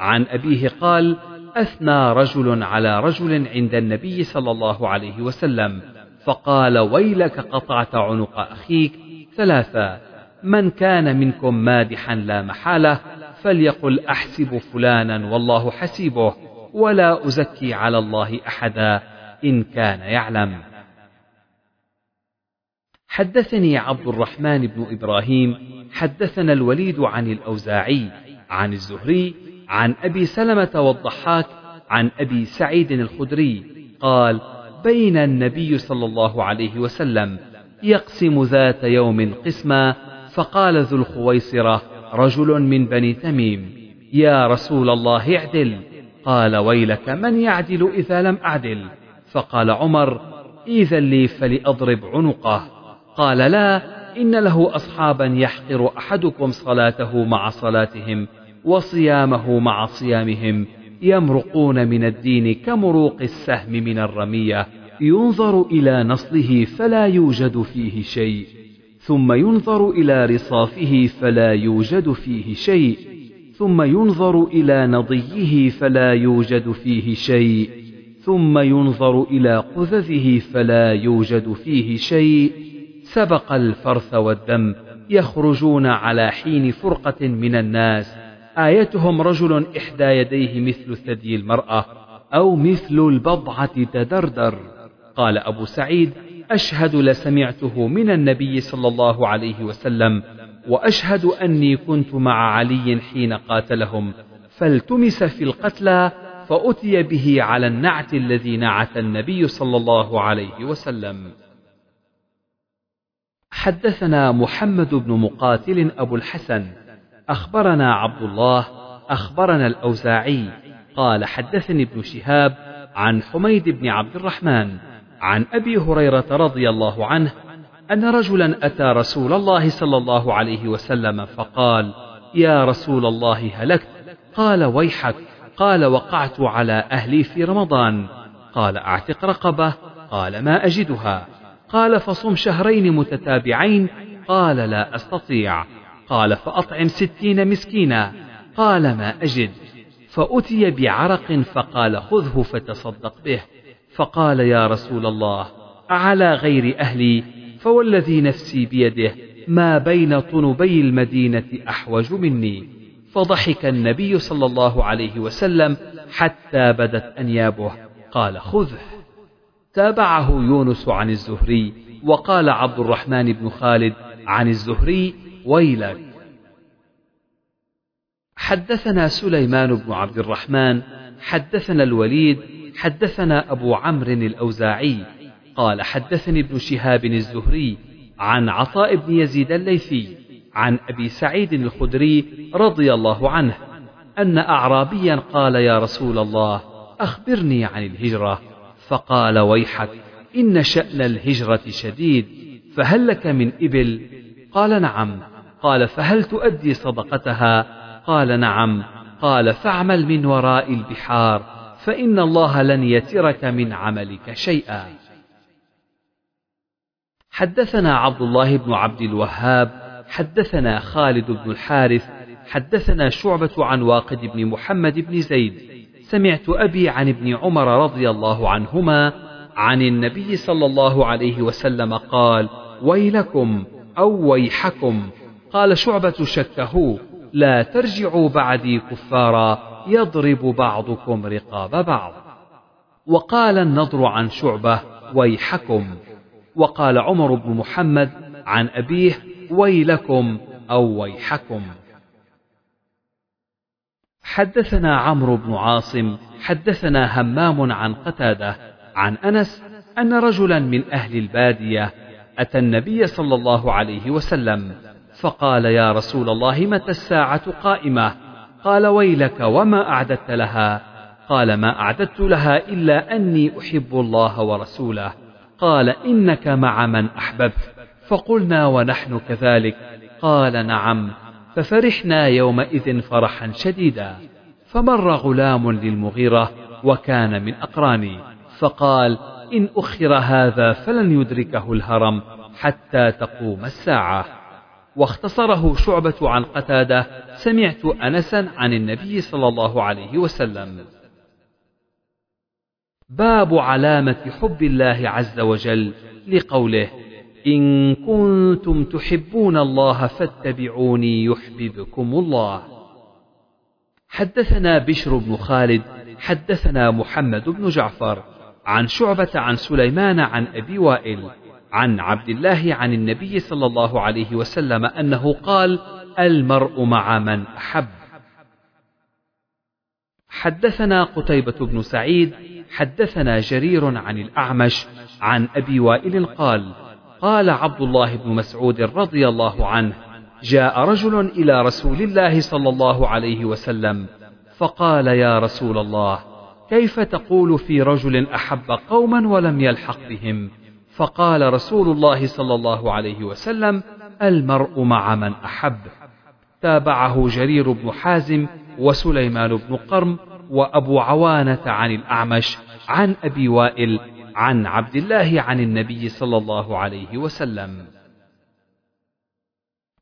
عن أبيه قال أثنى رجل على رجل عند النبي صلى الله عليه وسلم فقال ويلك قطعت عنق أخيك. ثلاثة من كان منكم مادحا لا محالة فليقل أحسب فلانا والله حسيبه ولا أزكي على الله أحدا إن كان يعلم. حدثني عبد الرحمن بن إبراهيم حدثنا الوليد عن الأوزاعي عن الزهري عن أبي سلمة والضحاك عن أبي سعيد الخدري قال بين النبي صلى الله عليه وسلم يقسم ذات يوم قسما فقال ذو الخويصرة رجل من بني تميم يا رسول الله اعدل. قال ويلك من يعدل إذا لم أعدل؟ فقال عمر إذا لي فلأضرب عنقه. قال لا إن له أصحابا يحقر أحدكم صلاته مع صلاتهم وصيامه مع صيامهم يمرقون من الدين كمروق السهم من الرمية ينظر إلى نصله فلا يوجد فيه شيء ثم ينظر إلى رصافه فلا يوجد فيه شيء ثم ينظر إلى نضيه فلا يوجد فيه شيء ثم ينظر إلى قذذه فلا يوجد فيه شيء سبق الفرث والدم يخرجون على حين فرقة من الناس. آيتهم رجل إحدى يديه مثل ثدي المرأة أو مثل البضعة تدردر. قال أبو سعيد أشهد لسمعته من النبي صلى الله عليه وسلم وأشهد أني كنت مع علي حين قاتلهم فالتمس في القتلى فأتي به على النعت الذي نعت النبي صلى الله عليه وسلم. حدثنا محمد بن مقاتل أبو الحسن أخبرنا عبد الله أخبرنا الأوزاعي قال حدثني ابن شهاب عن حميد بن عبد الرحمن عن أبي هريرة رضي الله عنه أن رجلا أتى رسول الله صلى الله عليه وسلم فقال يا رسول الله هلكت. قال ويحك. قال وقعت على أهلي في رمضان. قال أعتق رقبة. قال ما أجدها. قال فصم شهرين متتابعين. قال لا أستطيع. قال فأطعم ستين مسكينا. قال ما أجد. فأتي بعرق فقال خذه فتصدق به. فقال يا رسول الله على غير أهلي فوالذي نفسي بيده ما بين طنبي المدينة أحوج مني. فضحك النبي صلى الله عليه وسلم حتى بدت أنيابه. قال خذه. تابعه يونس عن الزهري وقال عبد الرحمن بن خالد عن الزهري ويلك. حدثنا سليمان بن عبد الرحمن حدثنا الوليد حدثنا أبو عمرو الأوزاعي قال حدثني ابن شهاب الزهري عن عطاء بن يزيد الليثي عن أبي سعيد الخدري رضي الله عنه أن أعرابيا قال يا رسول الله أخبرني عن الهجرة. فقال ويحك إن شأن الهجرة شديد فهل لك من إبل؟ قال نعم. قال فهل تؤدي صدقتها؟ قال نعم. قال فاعمل من وراء البحار فإن الله لن يترك من عملك شيئا. حدثنا عبد الله بن عبد الوهاب حدثنا خالد بن الحارث حدثنا شعبة عن واقد بن محمد بن زيد. سمعت أبي عن ابن عمر رضي الله عنهما عن النبي صلى الله عليه وسلم قال ويلكم أو ويحكم. قال شعبة شكه لا ترجعوا بعدي كفارا يضرب بعضكم رقاب بعض. وقال النضر عن شعبة ويحكم. وقال عمر بن محمد عن أبيه ويلكم أو ويحكم. حدثنا عمرو بن عاصم حدثنا همام عن قتادة عن أنس أن رجلا من أهل البادية أتى النبي صلى الله عليه وسلم فقال يا رسول الله متى الساعة قائمة؟ قال ويلك وما أعددت لها؟ قال ما أعددت لها إلا أني أحب الله ورسوله. قال إنك مع من أحببت. فقلنا ونحن كذلك؟ قال نعم. ففرحنا يومئذ فرحا شديدا. فمر غلام للمغيرة وكان من أقراني فقال إن أخر هذا فلن يدركه الهرم حتى تقوم الساعة. واختصره شعبة عن قتادة سمعت أنسا عن النبي صلى الله عليه وسلم. باب علامة حب الله عز وجل لقوله إن كنتم تحبون الله فاتبعوني يحببكم الله. حدثنا بشر بن خالد، حدثنا محمد بن جعفر، عن شعبة عن سليمان عن أبي وائل، عن عبد الله عن النبي صلى الله عليه وسلم أنه قال: المرء مع من أحب. حدثنا قتيبة بن سعيد، حدثنا جرير عن الأعمش، عن أبي وائل قال: قال عبد الله بن مسعود رضي الله عنه جاء رجل إلى رسول الله صلى الله عليه وسلم فقال يا رسول الله كيف تقول في رجل أحب قوما ولم يلحق بهم؟ فقال رسول الله صلى الله عليه وسلم المرء مع من أحب. تابعه جرير بن حازم وسليمان بن قرم وأبو عوانة عن الأعمش عن أبي وائل عن عبد الله عن النبي صلى الله عليه وسلم.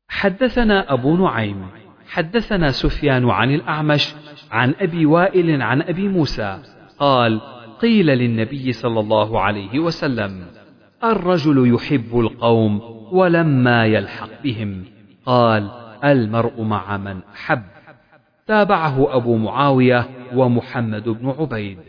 حدثنا أبو نعيم حدثنا سفيان عن الأعمش عن أبي وائل عن أبي موسى قال قيل للنبي صلى الله عليه وسلم الرجل يحب القوم ولما يلحق بهم. قال المرء مع من أحب. تابعه أبو معاوية ومحمد بن عبيد.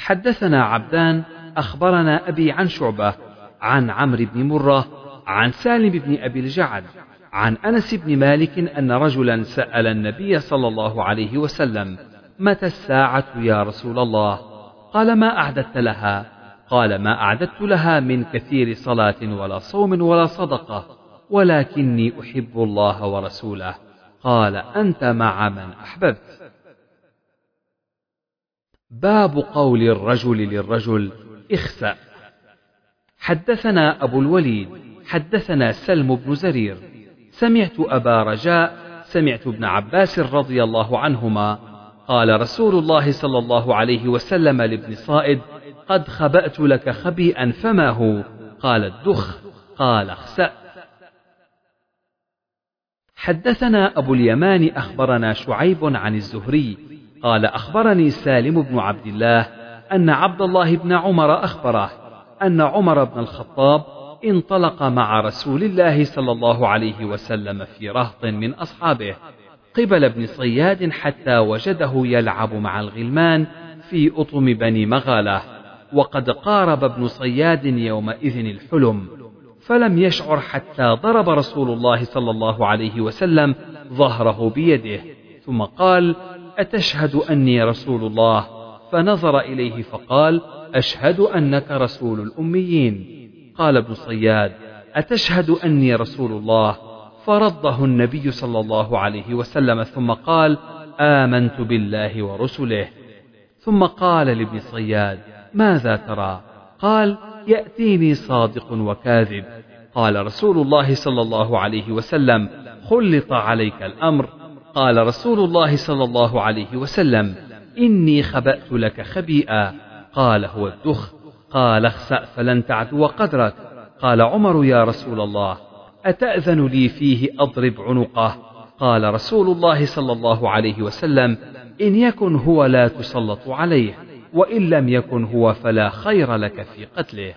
حدثنا عبدان أخبرنا أبي عن شعبة عن عمرو بن مرة عن سالم بن أبي الجعد عن أنس بن مالك أن رجلا سأل النبي صلى الله عليه وسلم متى الساعة يا رسول الله؟ قال ما أعددت لها. قال ما أعددت لها من كثير صلاة ولا صوم ولا صدقة ولكني أحب الله ورسوله. قال أنت مع من أحببت. باب قول الرجل للرجل اخسأ حدثنا أبو الوليد حدثنا سلم بن زرير. سمعت أبا رجاء سمعت ابن عباس رضي الله عنهما. قال رسول الله صلى الله عليه وسلم لابن صائد قد خبأت لك خبيئا فما هو؟ قال الدخ. قال اخسأ. حدثنا أبو اليمان أخبرنا شعيب عن الزهري. قال أخبرني سالم بن عبد الله أن عبد الله بن عمر أخبره أن عمر بن الخطاب انطلق مع رسول الله صلى الله عليه وسلم في رهط من أصحابه قبل ابن صياد حتى وجده يلعب مع الغلمان في أطم بني مغالة وقد قارب ابن صياد يومئذ الحلم فلم يشعر حتى ضرب رسول الله صلى الله عليه وسلم ظهره بيده ثم قال أتشهد أني رسول الله؟ فنظر إليه فقال أشهد أنك رسول الأميين. قال ابن صياد أتشهد أني رسول الله؟ فرده النبي صلى الله عليه وسلم ثم قال آمنت بالله ورسله. ثم قال لابن صياد ماذا ترى؟ قال يأتيني صادق وكاذب. قال رسول الله صلى الله عليه وسلم خلط عليك الأمر. قال رسول الله صلى الله عليه وسلم إني خبأت لك خبيئا. قال هو الدخ. قال اخسأ فلن تعدو قدرك. قال عمر يا رسول الله أتأذن لي فيه أضرب عنقه. قال رسول الله صلى الله عليه وسلم إن يكن هو لا تسلط عليه وإن لم يكن هو فلا خير لك في قتله.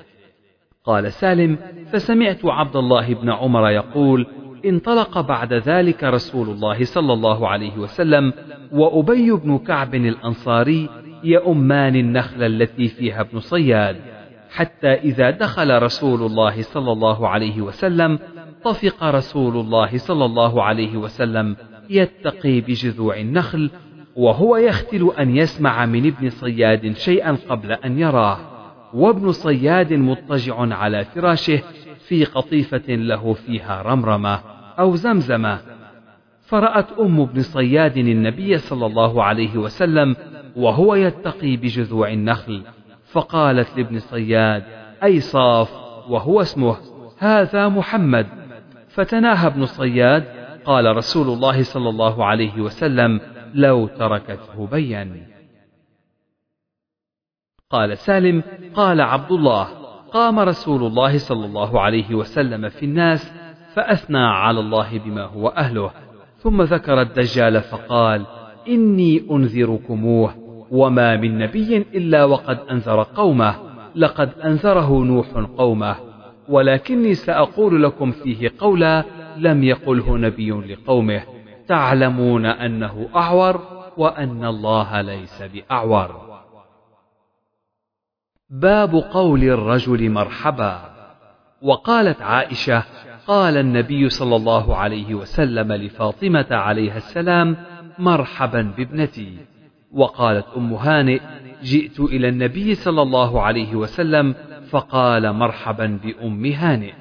قال سالم فسمعت عبد الله بن عمر يقول انطلق بعد ذلك رسول الله صلى الله عليه وسلم وأبي بن كعب الأنصاري يؤمان النخل التي فيها ابن صياد حتى إذا دخل رسول الله صلى الله عليه وسلم طفق رسول الله صلى الله عليه وسلم يتقي بجذوع النخل وهو يختل أن يسمع من ابن صياد شيئا قبل أن يراه. وابن صياد مضطجع على فراشه في قطيفة له فيها رمرمة. أو زمزمة. فرأت أم ابن صياد النبي صلى الله عليه وسلم وهو يتقي بجذوع النخل. فقالت لابن صياد أي صاف وهو اسمه هذا محمد. فتناهى ابن صياد قال رسول الله صلى الله عليه وسلم لو تركته بين قال سالم قال عبد الله قام رسول الله صلى الله عليه وسلم في الناس فأثنى على الله بما هو أهله. ثم ذكر الدجال فقال إني أنذركموه وما من نبي إلا وقد أنذر قومه لقد أنذره نوح قومه ولكني سأقول لكم فيه قولا لم يقله نبي لقومه تعلمون أنه أعور وأن الله ليس بأعور. باب قول الرجل مرحبا. وقالت عائشة قال النبي صلى الله عليه وسلم لفاطمة عليها السلام مرحبا بابنتي. وقالت أم هانئ جئت إلى النبي صلى الله عليه وسلم فقال مرحبا بأم هانئ.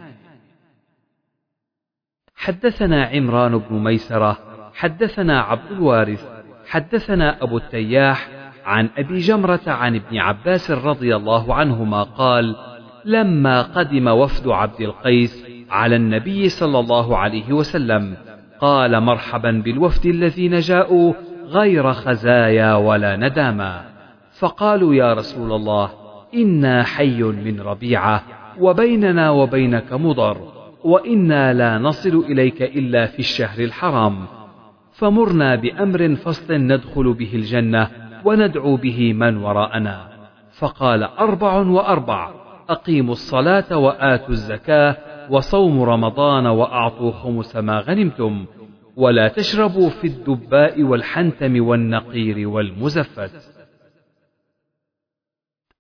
حدثنا عمران بن ميسرة حدثنا عبد الوارث حدثنا أبو التياح عن أبي جمرة عن ابن عباس رضي الله عنهما قال لما قدم وفد عبد القيس على النبي صلى الله عليه وسلم. قال مرحبا بالوفد الذين جاءوا غير خزايا ولا نداما فقالوا يا رسول الله إنا حي من ربيعة وبيننا وبينك مضر وإنا لا نصل إليك إلا في الشهر الحرام. فمرنا بأمر فصل ندخل به الجنة وندعو به من وراءنا. فقال أربع وأربع أقيموا الصلاة وآتوا الزكاة وصوم رمضان وأعطوا خمس ما غنمتم ولا تشربوا في الدباء والحنتم والنقير والمزفت.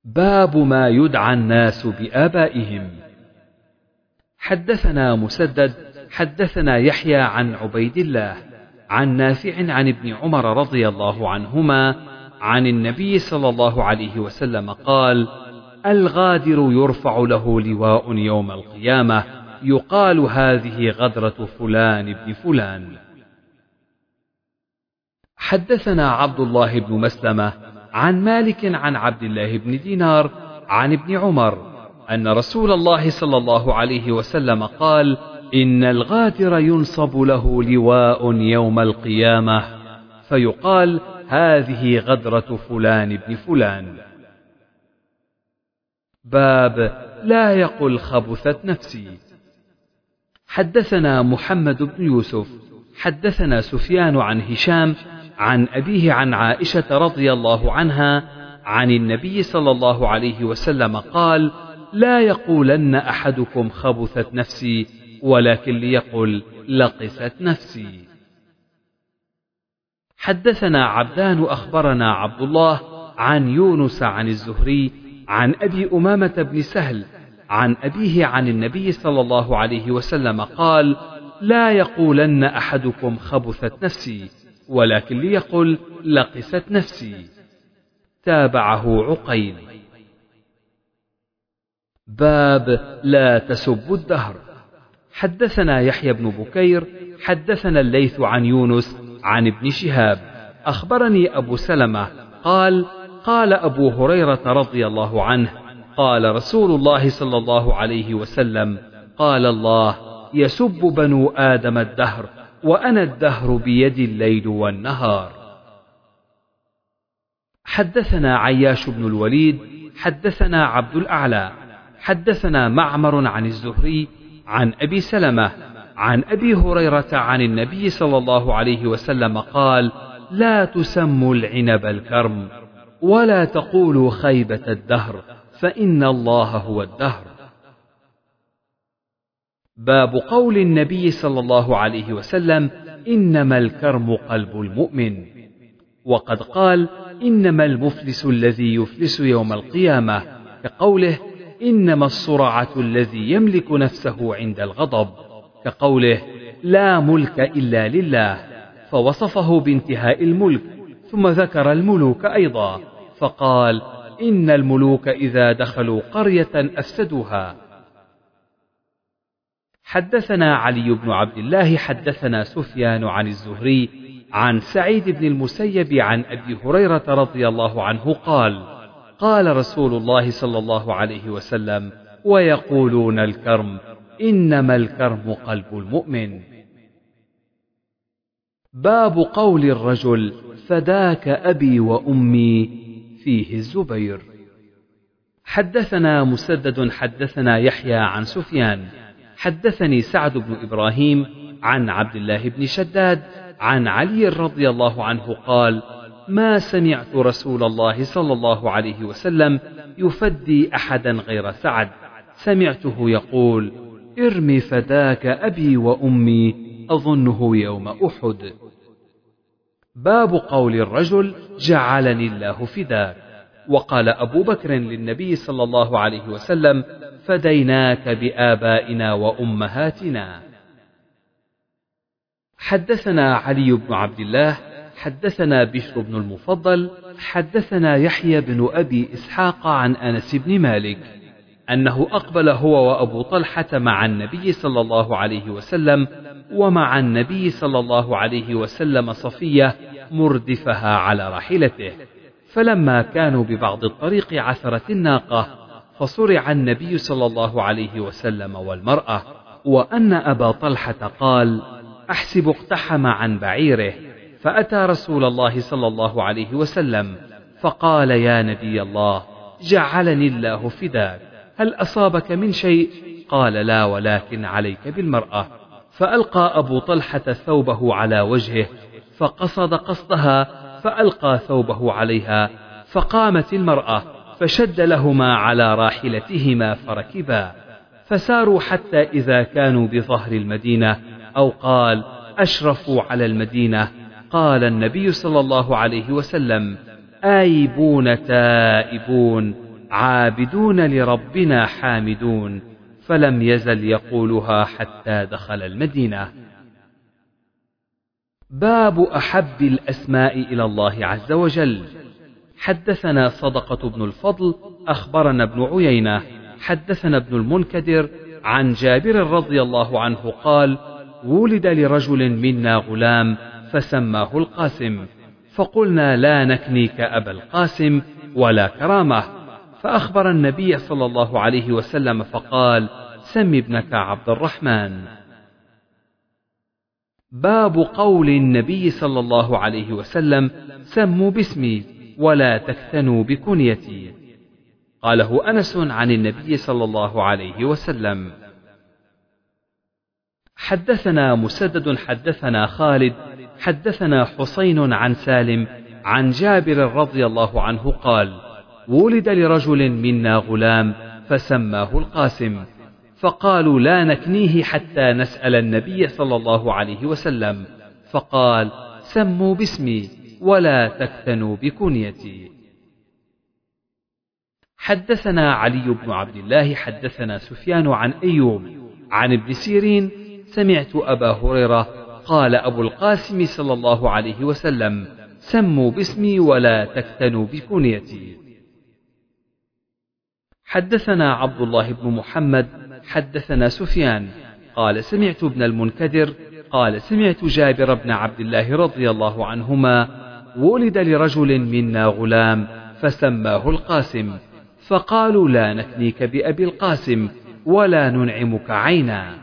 باب ما يدعى الناس بآبائهم. حدثنا مسدد حدثنا يحيى عن عبيد الله عن نافع عن ابن عمر رضي الله عنهما عن النبي صلى الله عليه وسلم قال الغادر يرفع له لواء يوم القيامة يقال هذه غدرة فلان ابن فلان. حدثنا عبد الله بن مسلمة عن مالك عن عبد الله بن دينار عن ابن عمر أن رسول الله صلى الله عليه وسلم قال إن الغادر ينصب له لواء يوم القيامة فيقال هذه غدرة فلان بن فلان. باب لا يقل خبثت نفسي. حدثنا محمد بن يوسف حدثنا سفيان عن هشام عن أبيه عن عائشة رضي الله عنها عن النبي صلى الله عليه وسلم قال لا يقولن أحدكم خبثت نفسي ولكن ليقل لقست نفسي. حدثنا عبدان أخبرنا عبد الله عن يونس عن الزهري عن أبي أمامة بن سهل عن أبيه عن النبي صلى الله عليه وسلم قال لا يقولن أحدكم خبثت نفسي ولكن ليقل لقست نفسي. تابعه عقيل باب لا تسبوا الدهر. حدثنا يحيى بن بكير حدثنا الليث عن يونس عن ابن شهاب. أخبرني أبو سلمة قال قال أبو هريرة رضي الله عنه قال رسول الله صلى الله عليه وسلم قال الله يسب بنو آدم الدهر وأنا الدهر بيدي الليل والنهار. حدثنا عياش بن الوليد حدثنا عبد الأعلى حدثنا معمر عن الزهري عن أبي سلمة عن أبي هريرة عن النبي صلى الله عليه وسلم قال لا تسموا العنب الكرم ولا تقولوا خيبة الدهر. فإن الله هو الدهر. باب قول النبي صلى الله عليه وسلم إنما الكرم قلب المؤمن. وقد قال إنما المفلس الذي يفلس يوم القيامة كقوله إنما الصرعه الذي يملك نفسه عند الغضب كقوله لا ملك إلا لله. فوصفه بانتهاء الملك ثم ذكر الملوك أيضا فقال إن الملوك إذا دخلوا قرية أفسدوها. حدثنا علي بن عبد الله حدثنا سفيان عن الزهري عن سعيد بن المسيب عن أبي هريرة رضي الله عنه قال قال رسول الله صلى الله عليه وسلم ويقولون الكرم إنما الكرم قلب المؤمن. باب قول الرجل فداك أبي وأمي فيه الزبير. حدثنا مسدد حدثنا يحيى عن سفيان. حدثني سعد بن إبراهيم عن عبد الله بن شداد عن علي رضي الله عنه قال ما سمعت رسول الله صلى الله عليه وسلم يفدي أحدا غير سعد. سمعته يقول ارم فداك أبي وأمي أظنه يوم أحد. باب قول الرجل جعلني الله فداك وقال أبو بكر للنبي صلى الله عليه وسلم فديناك بآبائنا وأمهاتنا. حدثنا علي بن عبد الله حدثنا بشر بن المفضل حدثنا يحيى بن أبي إسحاق عن أنس بن مالك أنه أقبل هو وأبو طلحة مع النبي صلى الله عليه وسلم ومع النبي صلى الله عليه وسلم صفية مردفها على راحلته. فلما كانوا ببعض الطريق عثرت الناقة فصرع النبي صلى الله عليه وسلم والمرأة وأن أبا طلحة قال أحسب اقتحم عن بعيره. فأتى رسول الله صلى الله عليه وسلم فقال يا نبي الله جعلني الله فداك هل أصابك من شيء؟ قال لا ولكن عليك بالمرأة. فألقى أبو طلحة ثوبه على وجهه فقصد قصدها فألقى ثوبه عليها فقامت المرأة فشد لهما على راحلتهما فركبا فساروا حتى إذا كانوا بظهر المدينة أو قال أشرفوا على المدينة. قال النبي صلى الله عليه وسلم آيبون تائبون عابدون لربنا حامدون. فلم يزل يقولها حتى دخل المدينة. باب أحب الأسماء إلى الله عز وجل. حدثنا صدقة بن الفضل أخبرنا ابن عيينة حدثنا ابن المنكدر عن جابر رضي الله عنه قال ولد لرجل منا غلام فسماه القاسم فقلنا لا نكنيك أبا القاسم ولا كرامة. فأخبر النبي صلى الله عليه وسلم فقال سم ابنك عبد الرحمن. باب قول النبي صلى الله عليه وسلم سموا باسمي ولا تكتنوا بكنيتي. قاله أنس عن النبي صلى الله عليه وسلم حدثنا مسدد حدثنا خالد حدثنا حسين عن سالم عن جابر رضي الله عنه قال ولد لرجل منا غلام فسماه القاسم. فقالوا لا نكنيه حتى نسأل النبي صلى الله عليه وسلم. فقال سموا باسمي ولا تكتنوا بكنيتي. حدثنا علي بن عبد الله حدثنا سفيان عن أيوب عن ابن سيرين. سمعت أبا هريرة قال أبو القاسم صلى الله عليه وسلم سموا باسمي ولا تكتنوا بكنيتي. حدثنا عبد الله بن محمد حدثنا سفيان قال سمعت ابن المنكدر قال سمعت جابر بن عبد الله رضي الله عنهما ولد لرجل منا غلام فسماه القاسم فقالوا لا نكنيك بأبي القاسم ولا ننعمك عينا.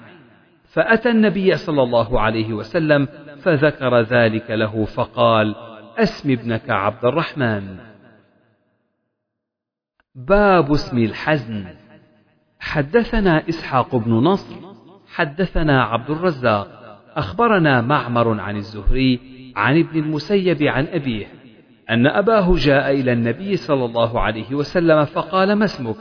فأتى النبي صلى الله عليه وسلم فذكر ذلك له فقال أسم ابنك عبد الرحمن. باب اسم الحزن. حدثنا إسحاق بن نصر حدثنا عبد الرزاق أخبرنا معمر عن الزهري عن ابن المسيب عن أبيه أن أباه جاء إلى النبي صلى الله عليه وسلم فقال ما اسمك؟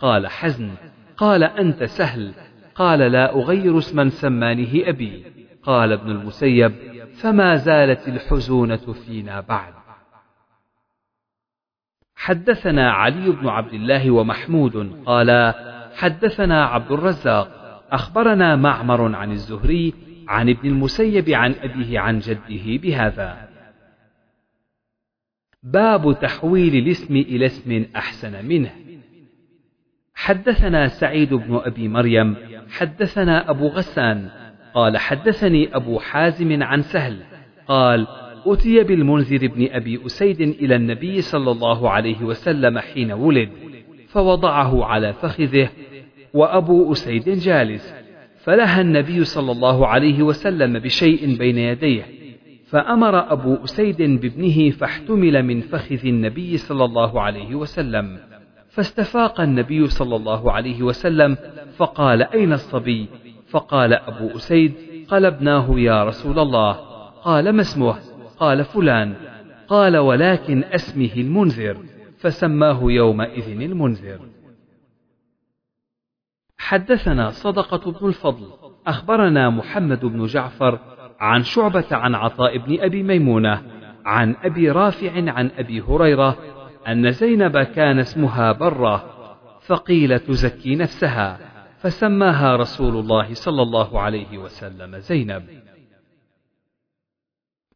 قال حزن. قال أنت سهل. قال لا أغير اسما سمانه أبي. قال ابن المسيب فما زالت الحزونة فينا بعد. حدثنا علي بن عبد الله ومحمود قال حدثنا عبد الرزاق أخبرنا معمر عن الزهري عن ابن المسيب عن أبيه عن جده بهذا. باب تحويل الاسم إلى اسم أحسن منه. حدثنا سعيد بن أبي مريم حدثنا أبو غسان قال حدثني أبو حازم عن سهل قال أتي بالمنذر بن أبي أسيد إلى النبي صلى الله عليه وسلم حين ولد فوضعه على فخذه وأبو أسيد جالس فلها النبي صلى الله عليه وسلم بشيء بين يديه فأمر أبو أسيد بابنه فاحتمل من فخذ النبي صلى الله عليه وسلم فاستفاق النبي صلى الله عليه وسلم فقال أين الصبي؟ فقال أبو أسيد قلبناه يا رسول الله قال ما اسمه؟ قال فلان قال ولكن اسمه المنذر فسماه يومئذ المنذر. حدثنا صدقة بن الفضل أخبرنا محمد بن جعفر عن شعبة عن عطاء بن أبي ميمونة عن أبي رافع عن أبي هريرة أن زينب كان اسمها برة فقيل تزكي نفسها فسماها رسول الله صلى الله عليه وسلم زينب.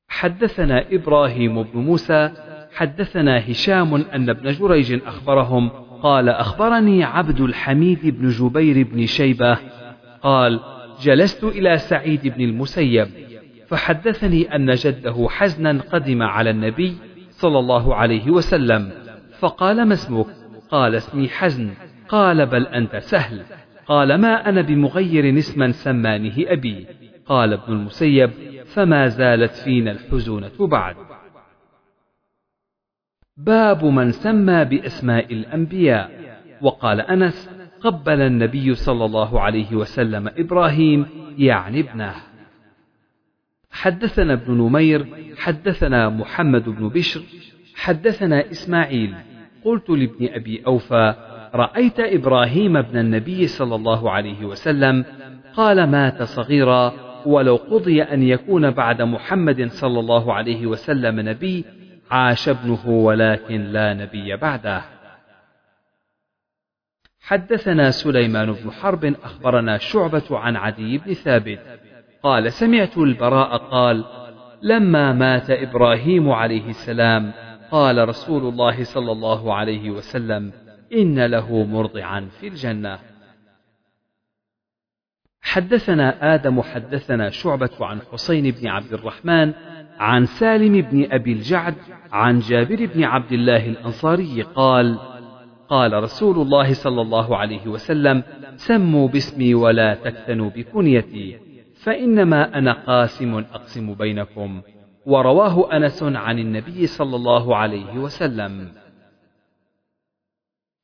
حدثنا إبراهيم بن موسى حدثنا هشام أن ابن جريج أخبرهم قال أخبرني عبد الحميد بن جبير بن شيبة. قال جلست إلى سعيد بن المسيب فحدثني أن جده حزنا قدم على النبي صلى الله عليه وسلم فقال ما اسمك؟ قال اسمي حزن. قال بل أنت سهل. قال ما أنا بمغير اسما سمانه أبي؟ قال ابن المسيب فما زالت فينا الحزونة بعد. باب من سمى بأسماء الأنبياء. وقال أنس قبل النبي صلى الله عليه وسلم إبراهيم يعني ابنه. حدثنا ابن نمير حدثنا محمد بن بشر حدثنا إسماعيل. قلت لابن أبي أوفى رأيت إبراهيم ابن النبي صلى الله عليه وسلم؟ قال مات صغيرا ولو قضي أن يكون بعد محمد صلى الله عليه وسلم نبي عاش ابنه ولكن لا نبي بعده. حدثنا سليمان بن حرب أخبرنا شعبة عن عدي بن ثابت. قال سمعت البراء قال لما مات إبراهيم عليه السلام قال رسول الله صلى الله عليه وسلم إن له مرضعا في الجنة. حدثنا آدم حدثنا شعبة عن حسين بن عبد الرحمن عن سالم بن أبي الجعد عن جابر بن عبد الله الأنصاري قال قال رسول الله صلى الله عليه وسلم سموا باسمي ولا تكتنوا بكنيتي فإنما أنا قاسم أقسم بينكم ورواه أنس عن النبي صلى الله عليه وسلم.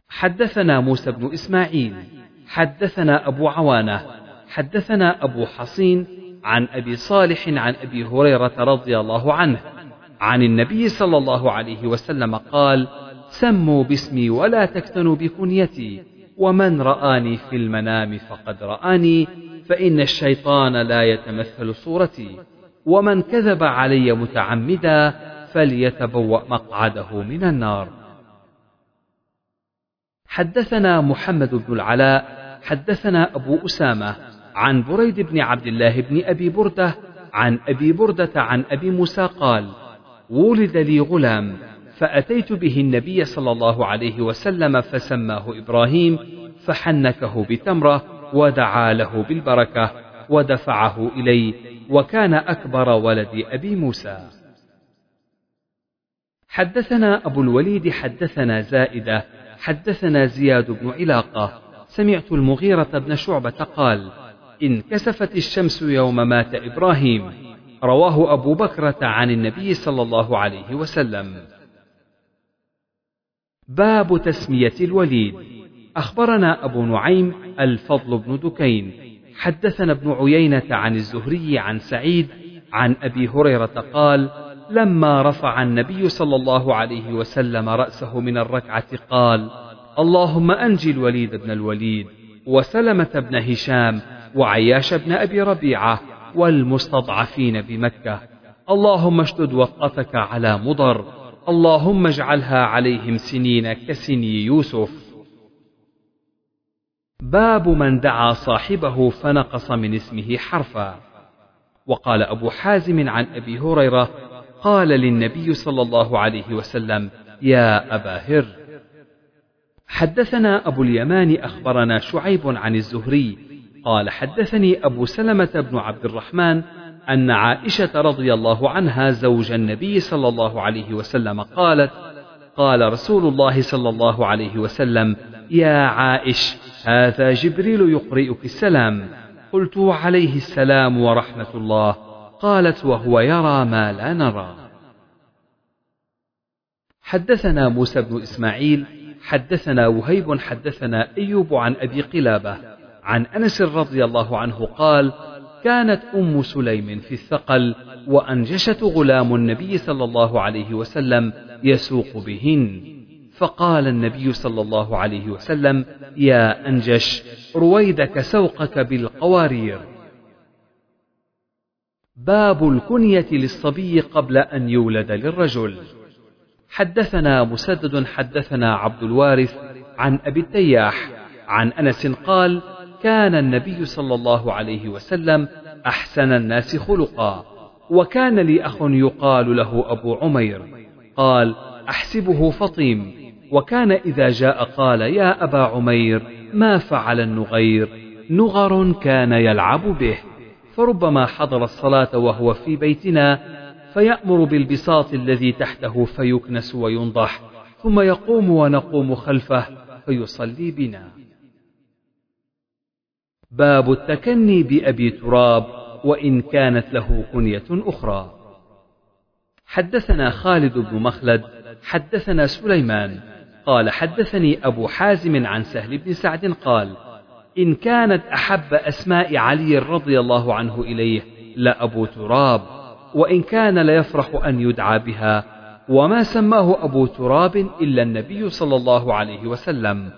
حدثنا موسى بن إسماعيل حدثنا أبو عوانة حدثنا أبو حصين عن أبي صالح عن أبي هريرة رضي الله عنه عن النبي صلى الله عليه وسلم قال سموا باسمي ولا تكتنوا بكنيتي ومن رآني في المنام فقد رآني فإن الشيطان لا يتمثل صورتي ومن كذب علي متعمدا فليتبوأ مقعده من النار. حدثنا محمد بن العلاء حدثنا أبو أسامة عن بريد بن عبد الله بن أبي بردة عن أبي بردة عن أبي موسى قال ولد لي غلام فأتيت به النبي صلى الله عليه وسلم فسماه إبراهيم فحنكه بتمرة ودعا له بالبركة ودفعه إلي وكان أكبر ولد أبي موسى. حدثنا أبو الوليد حدثنا زائدة حدثنا زياد بن علاقة. سمعت المغيرة بن شعبة قال انكسفت الشمس يوم مات إبراهيم. رواه أبو بكرة عن النبي صلى الله عليه وسلم. باب تسمية الوليد. أخبرنا أبو نعيم الفضل بن دكين. حدثنا ابن عيينة عن الزهري عن سعيد عن أبي هريرة قال لما رفع النبي صلى الله عليه وسلم رأسه من الركعة قال اللهم أنجي الوليد بن الوليد وسلمة بن هشام وعياش بن أبي ربيعة والمستضعفين بمكة. اللهم اشدد وطأتك على مضر. اللهم اجعلها عليهم سنين كسني يوسف. باب من دعا صاحبه فنقص من اسمه حرفا. وقال أبو حازم عن أبي هريرة قال للنبي صلى الله عليه وسلم يا أبا هر. حدثنا أبو اليمان أخبرنا شعيب عن الزهري قال حدثني أبو سلمة بن عبد الرحمن أن عائشة رضي الله عنها زوج النبي صلى الله عليه وسلم قالت قال رسول الله صلى الله عليه وسلم يا عائش هذا جبريل يقرئك السلام. قلت عليه السلام ورحمة الله. قالت وهو يرى ما لا نرى. حدثنا موسى بن إسماعيل حدثنا وهيب حدثنا أيوب عن أبي قلابة. عن أنس رضي الله عنه قال كانت أم سليم في الثقل وأنجشت غلام النبي صلى الله عليه وسلم يسوق بهن. فقال النبي صلى الله عليه وسلم يا أنجش رويدك سوقك بالقوارير. باب الكنية للصبي قبل أن يولد للرجل. حدثنا مسدد حدثنا عبد الوارث عن أبي التياح عن أنس قال كان النبي صلى الله عليه وسلم أحسن الناس خلقا وكان لي أخ يقال له أبو عمير قال أحسبه فطيم وكان إذا جاء قال يا أبا عمير ما فعل النغير؟ نغر كان يلعب به فربما حضر الصلاة وهو في بيتنا فيأمر بالبساط الذي تحته فيكنس وينضح ثم يقوم ونقوم خلفه فيصلي بنا. باب التكني بأبي تراب وإن كانت له كنية أخرى. حدثنا خالد بن مخلد حدثنا سليمان. قال حدثني أبو حازم عن سهل بن سعد قال إن كانت أحب أسماء علي رضي الله عنه إليه لأبو تراب وإن كان ليفرح أن يدعى بها وما سماه أبو تراب إلا النبي صلى الله عليه وسلم.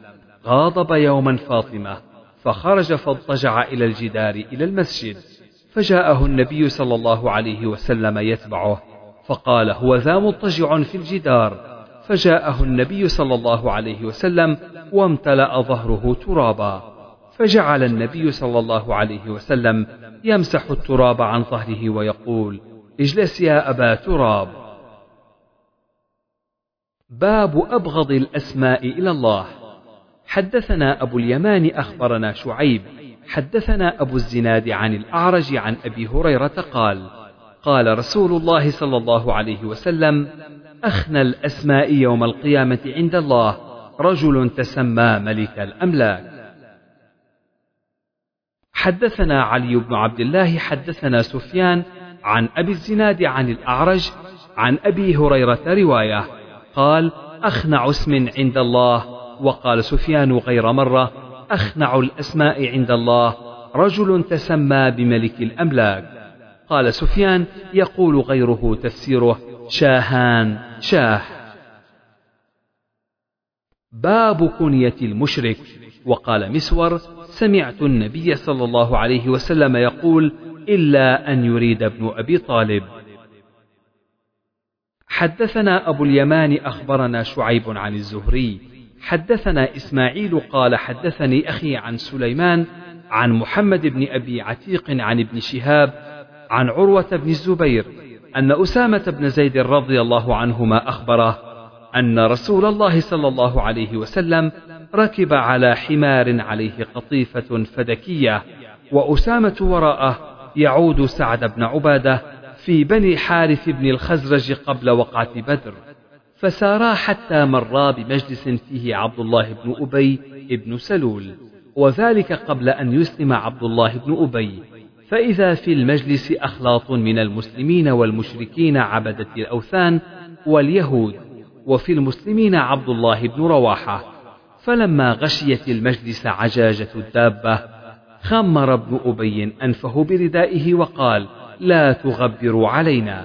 غاضب يوما فاطمة. فخرج فاضطجع إلى الجدار إلى المسجد. فجاءه النبي صلى الله عليه وسلم يتبعه. فقال هو ذا مضطجع في الجدار. فجاءه النبي صلى الله عليه وسلم وامتلأ ظهره ترابا. فجعل النبي صلى الله عليه وسلم يمسح التراب عن ظهره ويقول اجلس يا أبا تراب. باب أبغض الأسماء إلى الله. حدثنا أبو اليمان أخبرنا شعيب حدثنا أبو الزناد عن الأعرج عن أبي هريرة قال قال رسول الله صلى الله عليه وسلم أخنى الأسماء يوم القيامة عند الله رجل تسمى ملك الأملاك. حدثنا علي بن عبد الله حدثنا سفيان عن أبي الزناد عن الأعرج عن أبي هريرة رواية قال أخنع اسم عند الله وقال سفيان غير مرة أخنع الأسماء عند الله رجل تسمى بملك الأملاك. قال سفيان يقول غيره تفسيره شاهان شاه. باب كنية المشرك. وقال مسور سمعت النبي صلى الله عليه وسلم يقول إلا أن يريد ابن أبي طالب. حدثنا أبو اليمان أخبرنا شعيب عن الزهري. حدثنا إسماعيل قال حدثني أخي عن سليمان عن محمد بن أبي عتيق عن ابن شهاب عن عروة بن الزبير أن أسامة بن زيد رضي الله عنهما أخبره أن رسول الله صلى الله عليه وسلم ركب على حمار عليه قطيفة فدكية وأسامة وراءه يعود سعد بن عبادة في بني حارث بن الخزرج قبل وقعة بدر. فسارا حتى مرا بمجلس فيه عبد الله بن أبي بن سلول وذلك قبل أن يسلم عبد الله بن أبي. فإذا في المجلس أخلاط من المسلمين والمشركين عبدة الأوثان واليهود وفي المسلمين عبد الله بن رواحة. فلما غشيت المجلس عجاجة الدابة خمر ابن أبي أنفه بردائه وقال لا تغبروا علينا.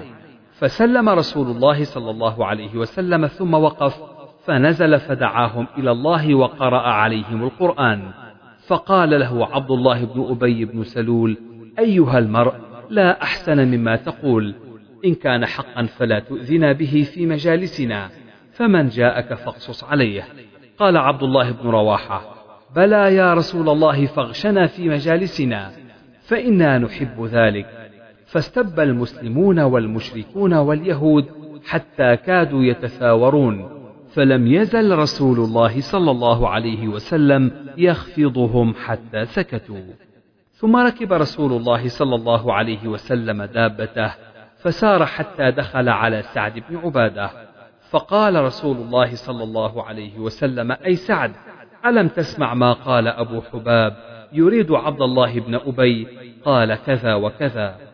فسلم رسول الله صلى الله عليه وسلم ثم وقف فنزل فدعاهم إلى الله وقرأ عليهم القرآن. فقال له عبد الله بن أبي بن سلول أيها المرء لا أحسن مما تقول. إن كان حقا فلا تؤذنا به في مجالسنا فمن جاءك فاقصص عليه. قال عبد الله بن رواحة بلى يا رسول الله فاغشنا في مجالسنا فإنا نحب ذلك. فاستب المسلمون والمشركون واليهود حتى كادوا يتثاورون فلم يزل رسول الله صلى الله عليه وسلم يخفضهم حتى سكتوا. ثم ركب رسول الله صلى الله عليه وسلم دابته فسار حتى دخل على سعد بن عبادة. فقال رسول الله صلى الله عليه وسلم أي سعد ألم تسمع ما قال أبو حباب؟ يريد عبد الله بن أبي قال كذا وكذا.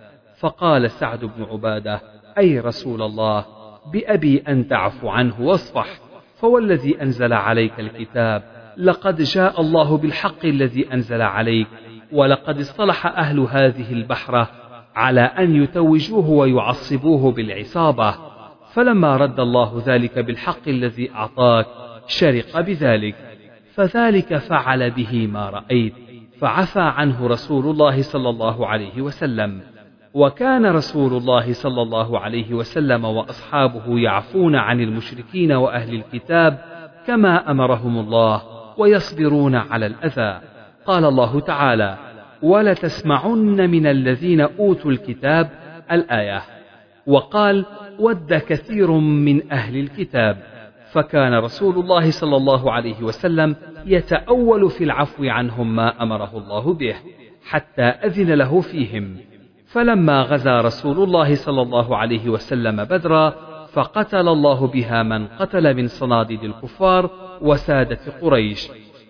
فقال سعد بن عبادة أي رسول الله بأبي أن تعفو عنه واصفح فوالذي أنزل عليك الكتاب لقد جاء الله بالحق الذي أنزل عليك ولقد اصطلح أهل هذه البحرة على أن يتوجوه ويعصبوه بالعصابة فلما رد الله ذلك بالحق الذي أعطاك شرق بذلك فذلك فعل به ما رأيت فعفى عنه رسول الله صلى الله عليه وسلم. وكان رسول الله صلى الله عليه وسلم وأصحابه يعفون عن المشركين وأهل الكتاب كما أمرهم الله ويصبرون على الأذى. قال الله تعالى ولتسمعن من الذين أوتوا الكتاب الآية وقال ود كثير من أهل الكتاب فكان رسول الله صلى الله عليه وسلم يتأول في العفو عنهم ما أمره الله به حتى أذن له فيهم. فلما غزا رسول الله صلى الله عليه وسلم بدرا فقتل الله بها من قتل من صناديد الكفار وسادة قريش.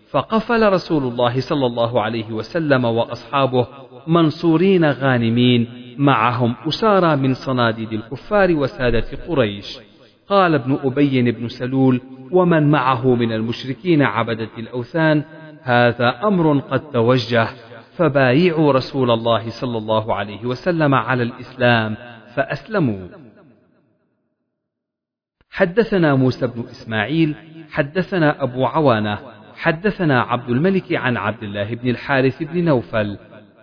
فقفل رسول الله صلى الله عليه وسلم وأصحابه منصورين غانمين معهم أسارى من صناديد الكفار وسادة قريش. قال ابن أبي بن سلول ومن معه من المشركين عبدة الأوثان هذا أمر قد توجه فبايعوا رسول الله صلى الله عليه وسلم على الإسلام فأسلموا. حدثنا موسى بن إسماعيل حدثنا أبو عوانة حدثنا عبد الملك عن عبد الله بن الحارث بن نوفل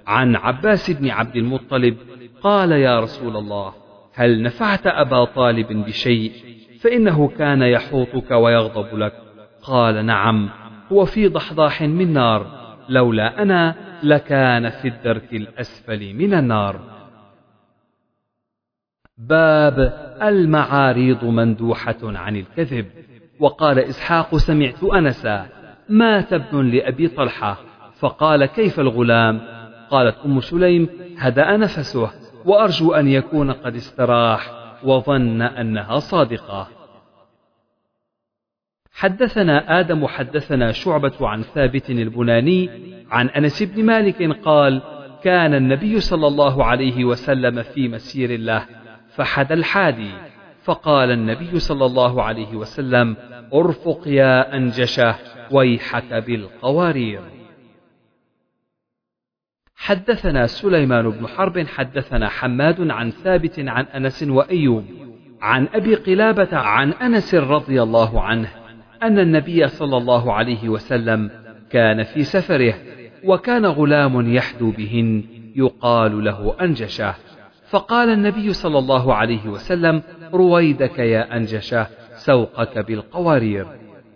عن عباس بن عبد المطلب قال يا رسول الله هل نفعت أبا طالب بشيء؟ فإنه كان يحوطك ويغضب لك. قال نعم هو في ضحضاح من نار لولا أنا لكان في الدرك الأسفل من النار. باب المعاريض مندوحة عن الكذب. وقال إسحاق سمعت انسا مات ابن لأبي طلحة. فقال كيف الغلام؟ قالت أم سليم هدأ نفسه وأرجو أن يكون قد استراح وظن أنها صادقة. حدثنا آدم حدثنا شعبة عن ثابت البناني عن أنس بن مالك قال كان النبي صلى الله عليه وسلم في مسير له فحد الحادي فقال النبي صلى الله عليه وسلم أرفق يا أنجشة ويحك بالقوارير. حدثنا سليمان بن حرب حدثنا حماد عن ثابت عن أنس وأيوب عن أبي قلابة عن أنس رضي الله عنه أن النبي صلى الله عليه وسلم كان في سفره وكان غلام يحدو بهن يقال له أنجشة. فقال النبي صلى الله عليه وسلم رويدك يا أنجشة سوقك بالقوارير.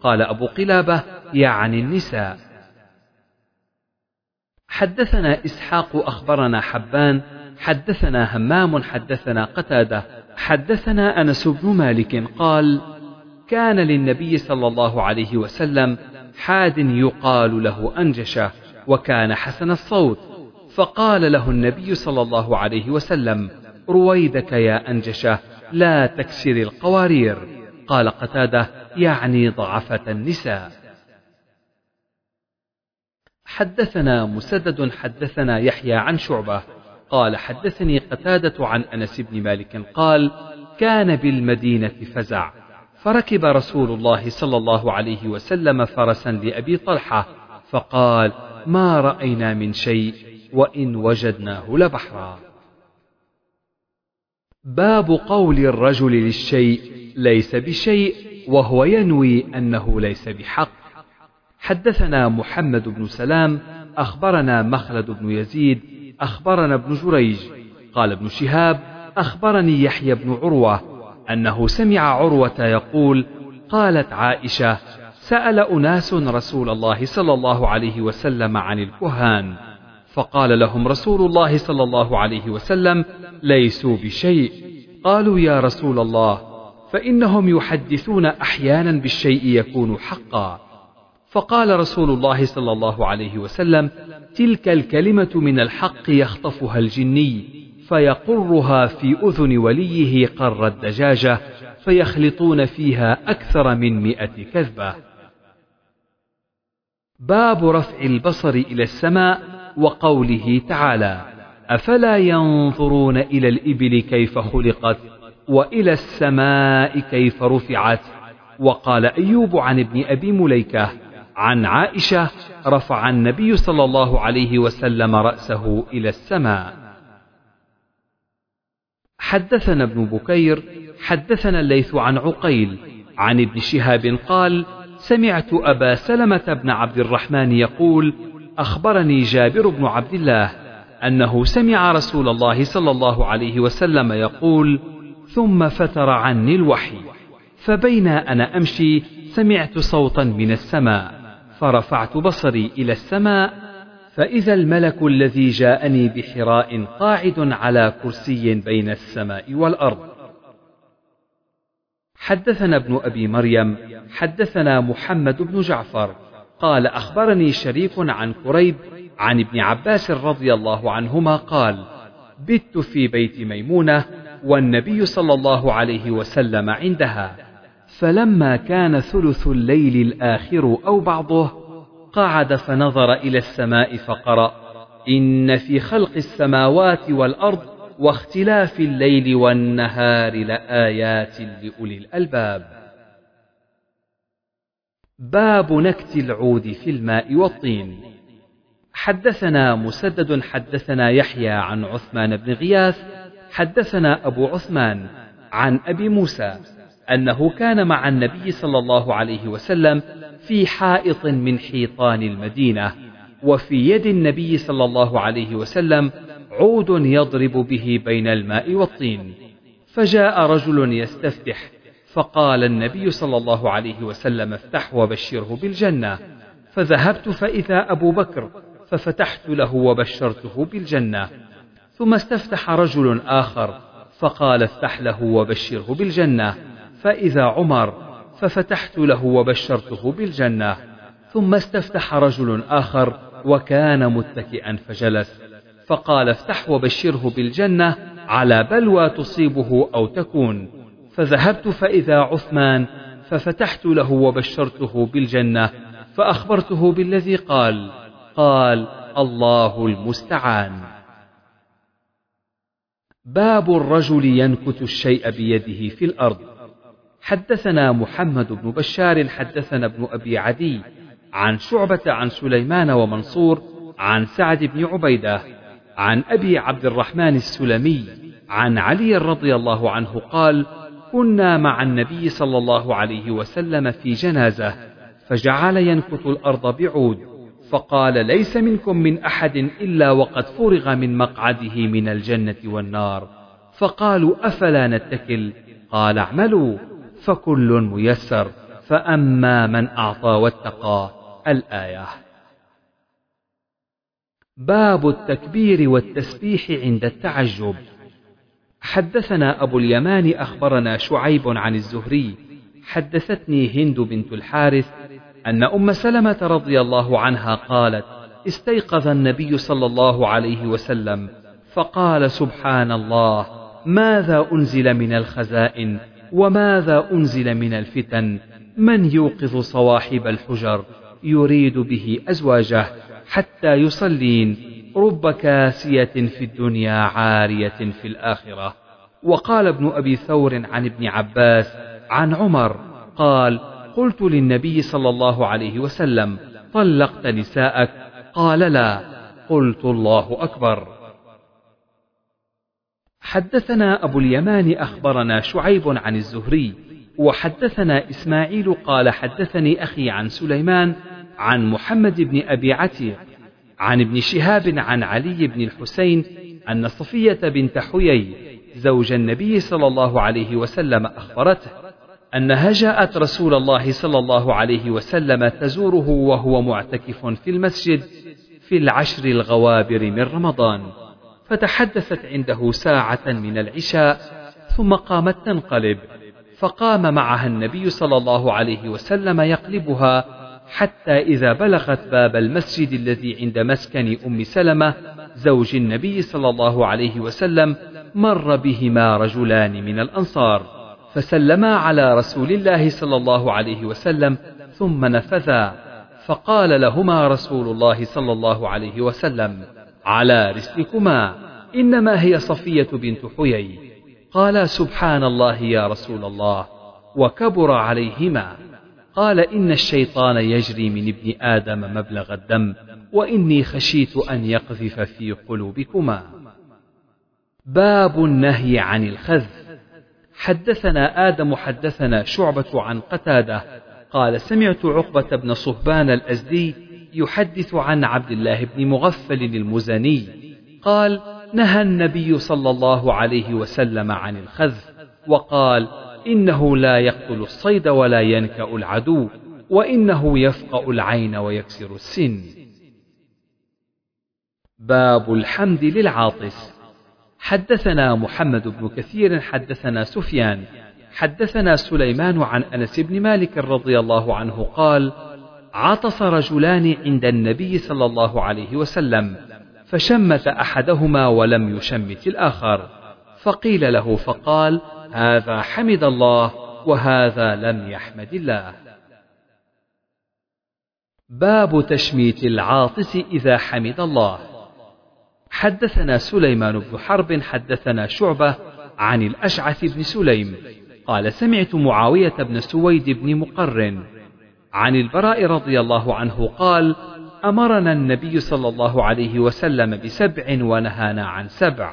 قال أبو قلابة يعني النساء. حدثنا إسحاق أخبرنا حبان حدثنا همام حدثنا قتادة حدثنا أنس بن مالك قال كان للنبي صلى الله عليه وسلم حاد يقال له أنجشة وكان حسن الصوت. فقال له النبي صلى الله عليه وسلم رويدك يا أنجشة لا تكسر القوارير. قال قتادة يعني ضعفة النساء. حدثنا مسدد حدثنا يحيى عن شعبة. قال حدثني قتادة عن أنس بن مالك قال كان بالمدينة فزع. فركب رسول الله صلى الله عليه وسلم فرسا لأبي طلحة فقال ما رأينا من شيء وإن وجدناه لبحرا. باب قول الرجل للشيء ليس بشيء وهو ينوي أنه ليس بحق. حدثنا محمد بن سلام أخبرنا مخلد بن يزيد أخبرنا ابن جريج قال ابن شهاب أخبرني يحيى بن عروة أنه سمع عروة يقول قالت عائشة سأل أناس رسول الله صلى الله عليه وسلم عن الكهان. فقال لهم رسول الله صلى الله عليه وسلم ليسوا بشيء. قالوا يا رسول الله فإنهم يحدثون أحيانا بالشيء يكون حقا. فقال رسول الله صلى الله عليه وسلم تلك الكلمة من الحق يخطفها الجني. فيقرها في أذن وليه قر الدجاجة فيخلطون فيها أكثر من مئة كذبة. باب رفع البصر إلى السماء وقوله تعالى أفلا ينظرون إلى الإبل كيف خلقت وإلى السماء كيف رفعت؟ وقال أيوب عن ابن أبي مليكة عن عائشة رفع النبي صلى الله عليه وسلم رأسه إلى السماء. حدثنا ابن بكير حدثنا الليث عن عقيل عن ابن شهاب قال سمعت أبا سلمة بن عبد الرحمن يقول أخبرني جابر بن عبد الله أنه سمع رسول الله صلى الله عليه وسلم يقول ثم فتر عني الوحي فبين أنا أمشي سمعت صوتا من السماء فرفعت بصري إلى السماء فإذا الملك الذي جاءني بحراء قاعد على كرسي بين السماء والأرض. حدثنا ابن أبي مريم حدثنا محمد بن جعفر قال أخبرني شريك عن كريب عن ابن عباس رضي الله عنهما قال بت في بيت ميمونة والنبي صلى الله عليه وسلم عندها فلما كان ثلث الليل الآخر أو بعضه قعد فنظر إلى السماء فقرأ إن في خلق السماوات والأرض واختلاف الليل والنهار لآيات لأولي الألباب. باب نكت العود في الماء والطين. حدثنا مسدد حدثنا يحيى عن عثمان بن غياث حدثنا أبو عثمان عن أبي موسى أنه كان مع النبي صلى الله عليه وسلم في حائط من حيطان المدينة وفي يد النبي صلى الله عليه وسلم عود يضرب به بين الماء والطين. فجاء رجل يستفتح فقال النبي صلى الله عليه وسلم افتح وبشره بالجنة. فذهبت فإذا أبو بكر ففتحت له وبشرته بالجنة. ثم استفتح رجل آخر فقال افتح له وبشره بالجنة. فإذا عمر ففتحت له وبشرته بالجنة ثم استفتح رجل آخر وكان متكئا فجلس فقال افتح وبشره بالجنة على بلوى تصيبه أو تكون. فذهبت فإذا عثمان ففتحت له وبشرته بالجنة فأخبرته بالذي قال قال الله المستعان. باب الرجل ينكت الشيء بيده في الأرض. حدثنا محمد بن بشار حدثنا ابن أبي عدي عن شعبة عن سليمان ومنصور عن سعد بن عبيدة عن أبي عبد الرحمن السلمي عن علي رضي الله عنه قال كنا مع النبي صلى الله عليه وسلم في جنازة فجعل ينكت الأرض بعود فقال ليس منكم من أحد إلا وقد فرغ من مقعده من الجنة والنار فقالوا أفلا نتكل؟ قال اعملوا فكل ميسر فأما من أعطى واتقى الآية. باب التكبير والتسبيح عند التعجب. حدثنا أبو اليمان أخبرنا شعيب عن الزهري. حدثتني هند بنت الحارث أن أم سلمة رضي الله عنها قالت استيقظ النبي صلى الله عليه وسلم فقال سبحان الله ماذا أنزل من الخزائن؟ وماذا أنزل من الفتن؟ من يوقظ صواحب الحجر؟ يريد به أزواجه حتى يصلين. رب كاسية في الدنيا عارية في الآخرة. وقال ابن أبي ثور عن ابن عباس عن عمر قال قلت للنبي صلى الله عليه وسلم طلقت نساءك؟ قال لا. قلت الله أكبر. حدثنا أبو اليمان أخبرنا شعيب عن الزهري وحدثنا إسماعيل قال حدثني أخي عن سليمان عن محمد بن أبي عتيق عن ابن شهاب عن علي بن الحسين أن صفية بنت حيي زوج النبي صلى الله عليه وسلم أخبرته أنها جاءت رسول الله صلى الله عليه وسلم تزوره وهو معتكف في المسجد في العشر الغوابر من رمضان. فتحدثت عنده ساعة من العشاء ثم قامت تنقلب فقام معها النبي صلى الله عليه وسلم يقلبها حتى إذا بلغت باب المسجد الذي عند مسكن أم سلمة زوج النبي صلى الله عليه وسلم مر بهما رجلان من الأنصار فسلما على رسول الله صلى الله عليه وسلم ثم نفذا فقال لهما رسول الله صلى الله عليه وسلم على رسلكما إنما هي صفية بنت حيي. قال سبحان الله يا رسول الله وكبر عليهما. قال إن الشيطان يجري من ابن آدم مبلغ الدم وإني خشيت أن يقذف في قلوبكما. باب النهي عن الخذ حدثنا آدم حدثنا شعبة عن قتادة. قال سمعت عقبة بن صهبان الأزدي يحدث عن عبد الله بن مغفل المزني قال نهى النبي صلى الله عليه وسلم عن الخذ وقال إنه لا يقتل الصيد ولا ينكأ العدو وإنه يفقأ العين ويكسر السن. باب الحمد للعاطس. حدثنا محمد بن كثير حدثنا سفيان حدثنا سليمان عن أنس بن مالك رضي الله عنه قال عطس رجلان عند النبي صلى الله عليه وسلم فشمت أحدهما ولم يشمت الآخر. فقيل له فقال هذا حمد الله وهذا لم يحمد الله. باب تشميت العاطس إذا حمد الله. حدثنا سليمان بن حرب حدثنا شعبة عن الأشعث بن سليم قال سمعت معاوية بن سويد بن مقرن عن البراء رضي الله عنه قال أمرنا النبي صلى الله عليه وسلم بسبع ونهانا عن سبع.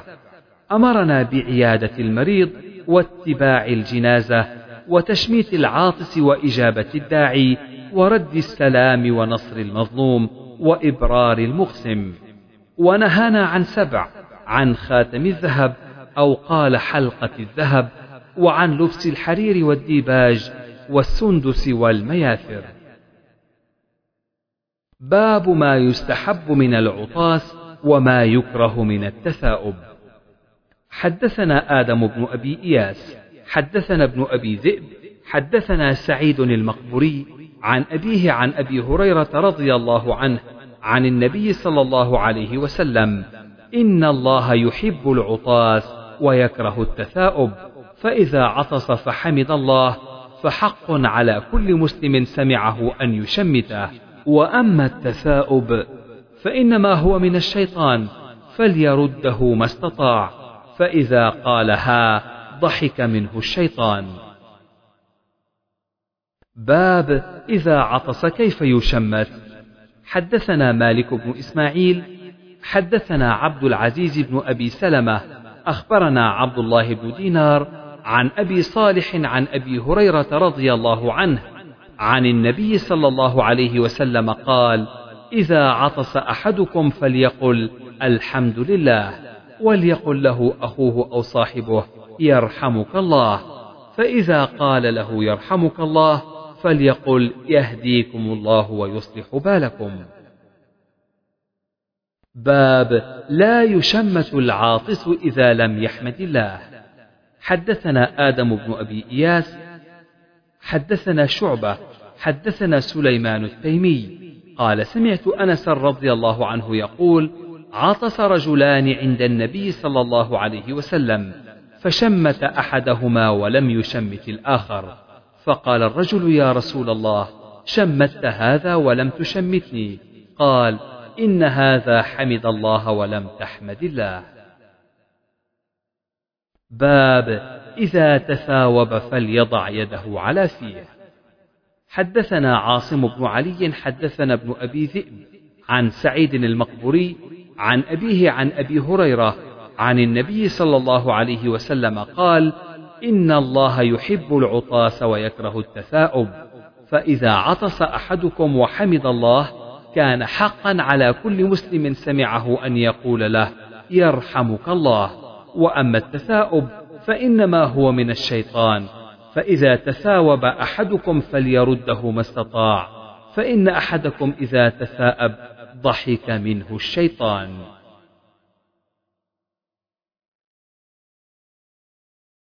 أمرنا بعيادة المريض واتباع الجنازة وتشميت العاطس وإجابة الداعي ورد السلام ونصر المظلوم وإبرار المقسم ونهانا عن سبع عن خاتم الذهب أو قال حلقة الذهب وعن لبس الحرير والديباج والسندس والمياثر باب ما يستحب من العطاس وما يكره من التثاؤب. حدثنا آدم بن أبي إياس حدثنا ابن أبي ذئب حدثنا سعيد المقبوري عن أبيه عن أبي هريرة رضي الله عنه عن النبي صلى الله عليه وسلم إن الله يحب العطاس ويكره التثاؤب فإذا عطس فحمد الله فحق على كل مسلم سمعه أن يشمته وأما التثاؤب فإنما هو من الشيطان فليرده ما استطاع فإذا قالها ضحك منه الشيطان. باب إذا عطس كيف يشمت؟ حدثنا مالك بن إسماعيل حدثنا عبد العزيز بن أبي سلمة أخبرنا عبد الله بن دينار عن أبي صالح عن أبي هريرة رضي الله عنه عن النبي صلى الله عليه وسلم قال إذا عطس أحدكم فليقل الحمد لله وليقل له أخوه أو صاحبه يرحمك الله فإذا قال له يرحمك الله فليقل يهديكم الله ويصلح بالكم. باب لا يشمت العاطس إذا لم يحمد الله. حدثنا آدم بن أبي إياس حدثنا شعبة حدثنا سليمان التيمي. قال سمعت أنس رضي الله عنه يقول عطس رجلان عند النبي صلى الله عليه وسلم فشمت أحدهما ولم يشمت الآخر. فقال الرجل يا رسول الله شمت هذا ولم تشمتني. قال إن هذا حمد الله ولم تحمد الله. باب إذا تثاوب فليضع يده على فيه. حدثنا عاصم بن علي حدثنا ابن أبي ذئب عن سعيد المقبوري عن أبيه عن أبي هريرة عن النبي صلى الله عليه وسلم قال إن الله يحب العطاس ويكره التثاؤب فإذا عطس أحدكم وحمد الله كان حقا على كل مسلم سمعه أن يقول له يرحمك الله. وأما التثاؤب فإنما هو من الشيطان فإذا تثاوب أحدكم فليرده ما استطاع فإن أحدكم إذا تثاءب ضحك منه الشيطان.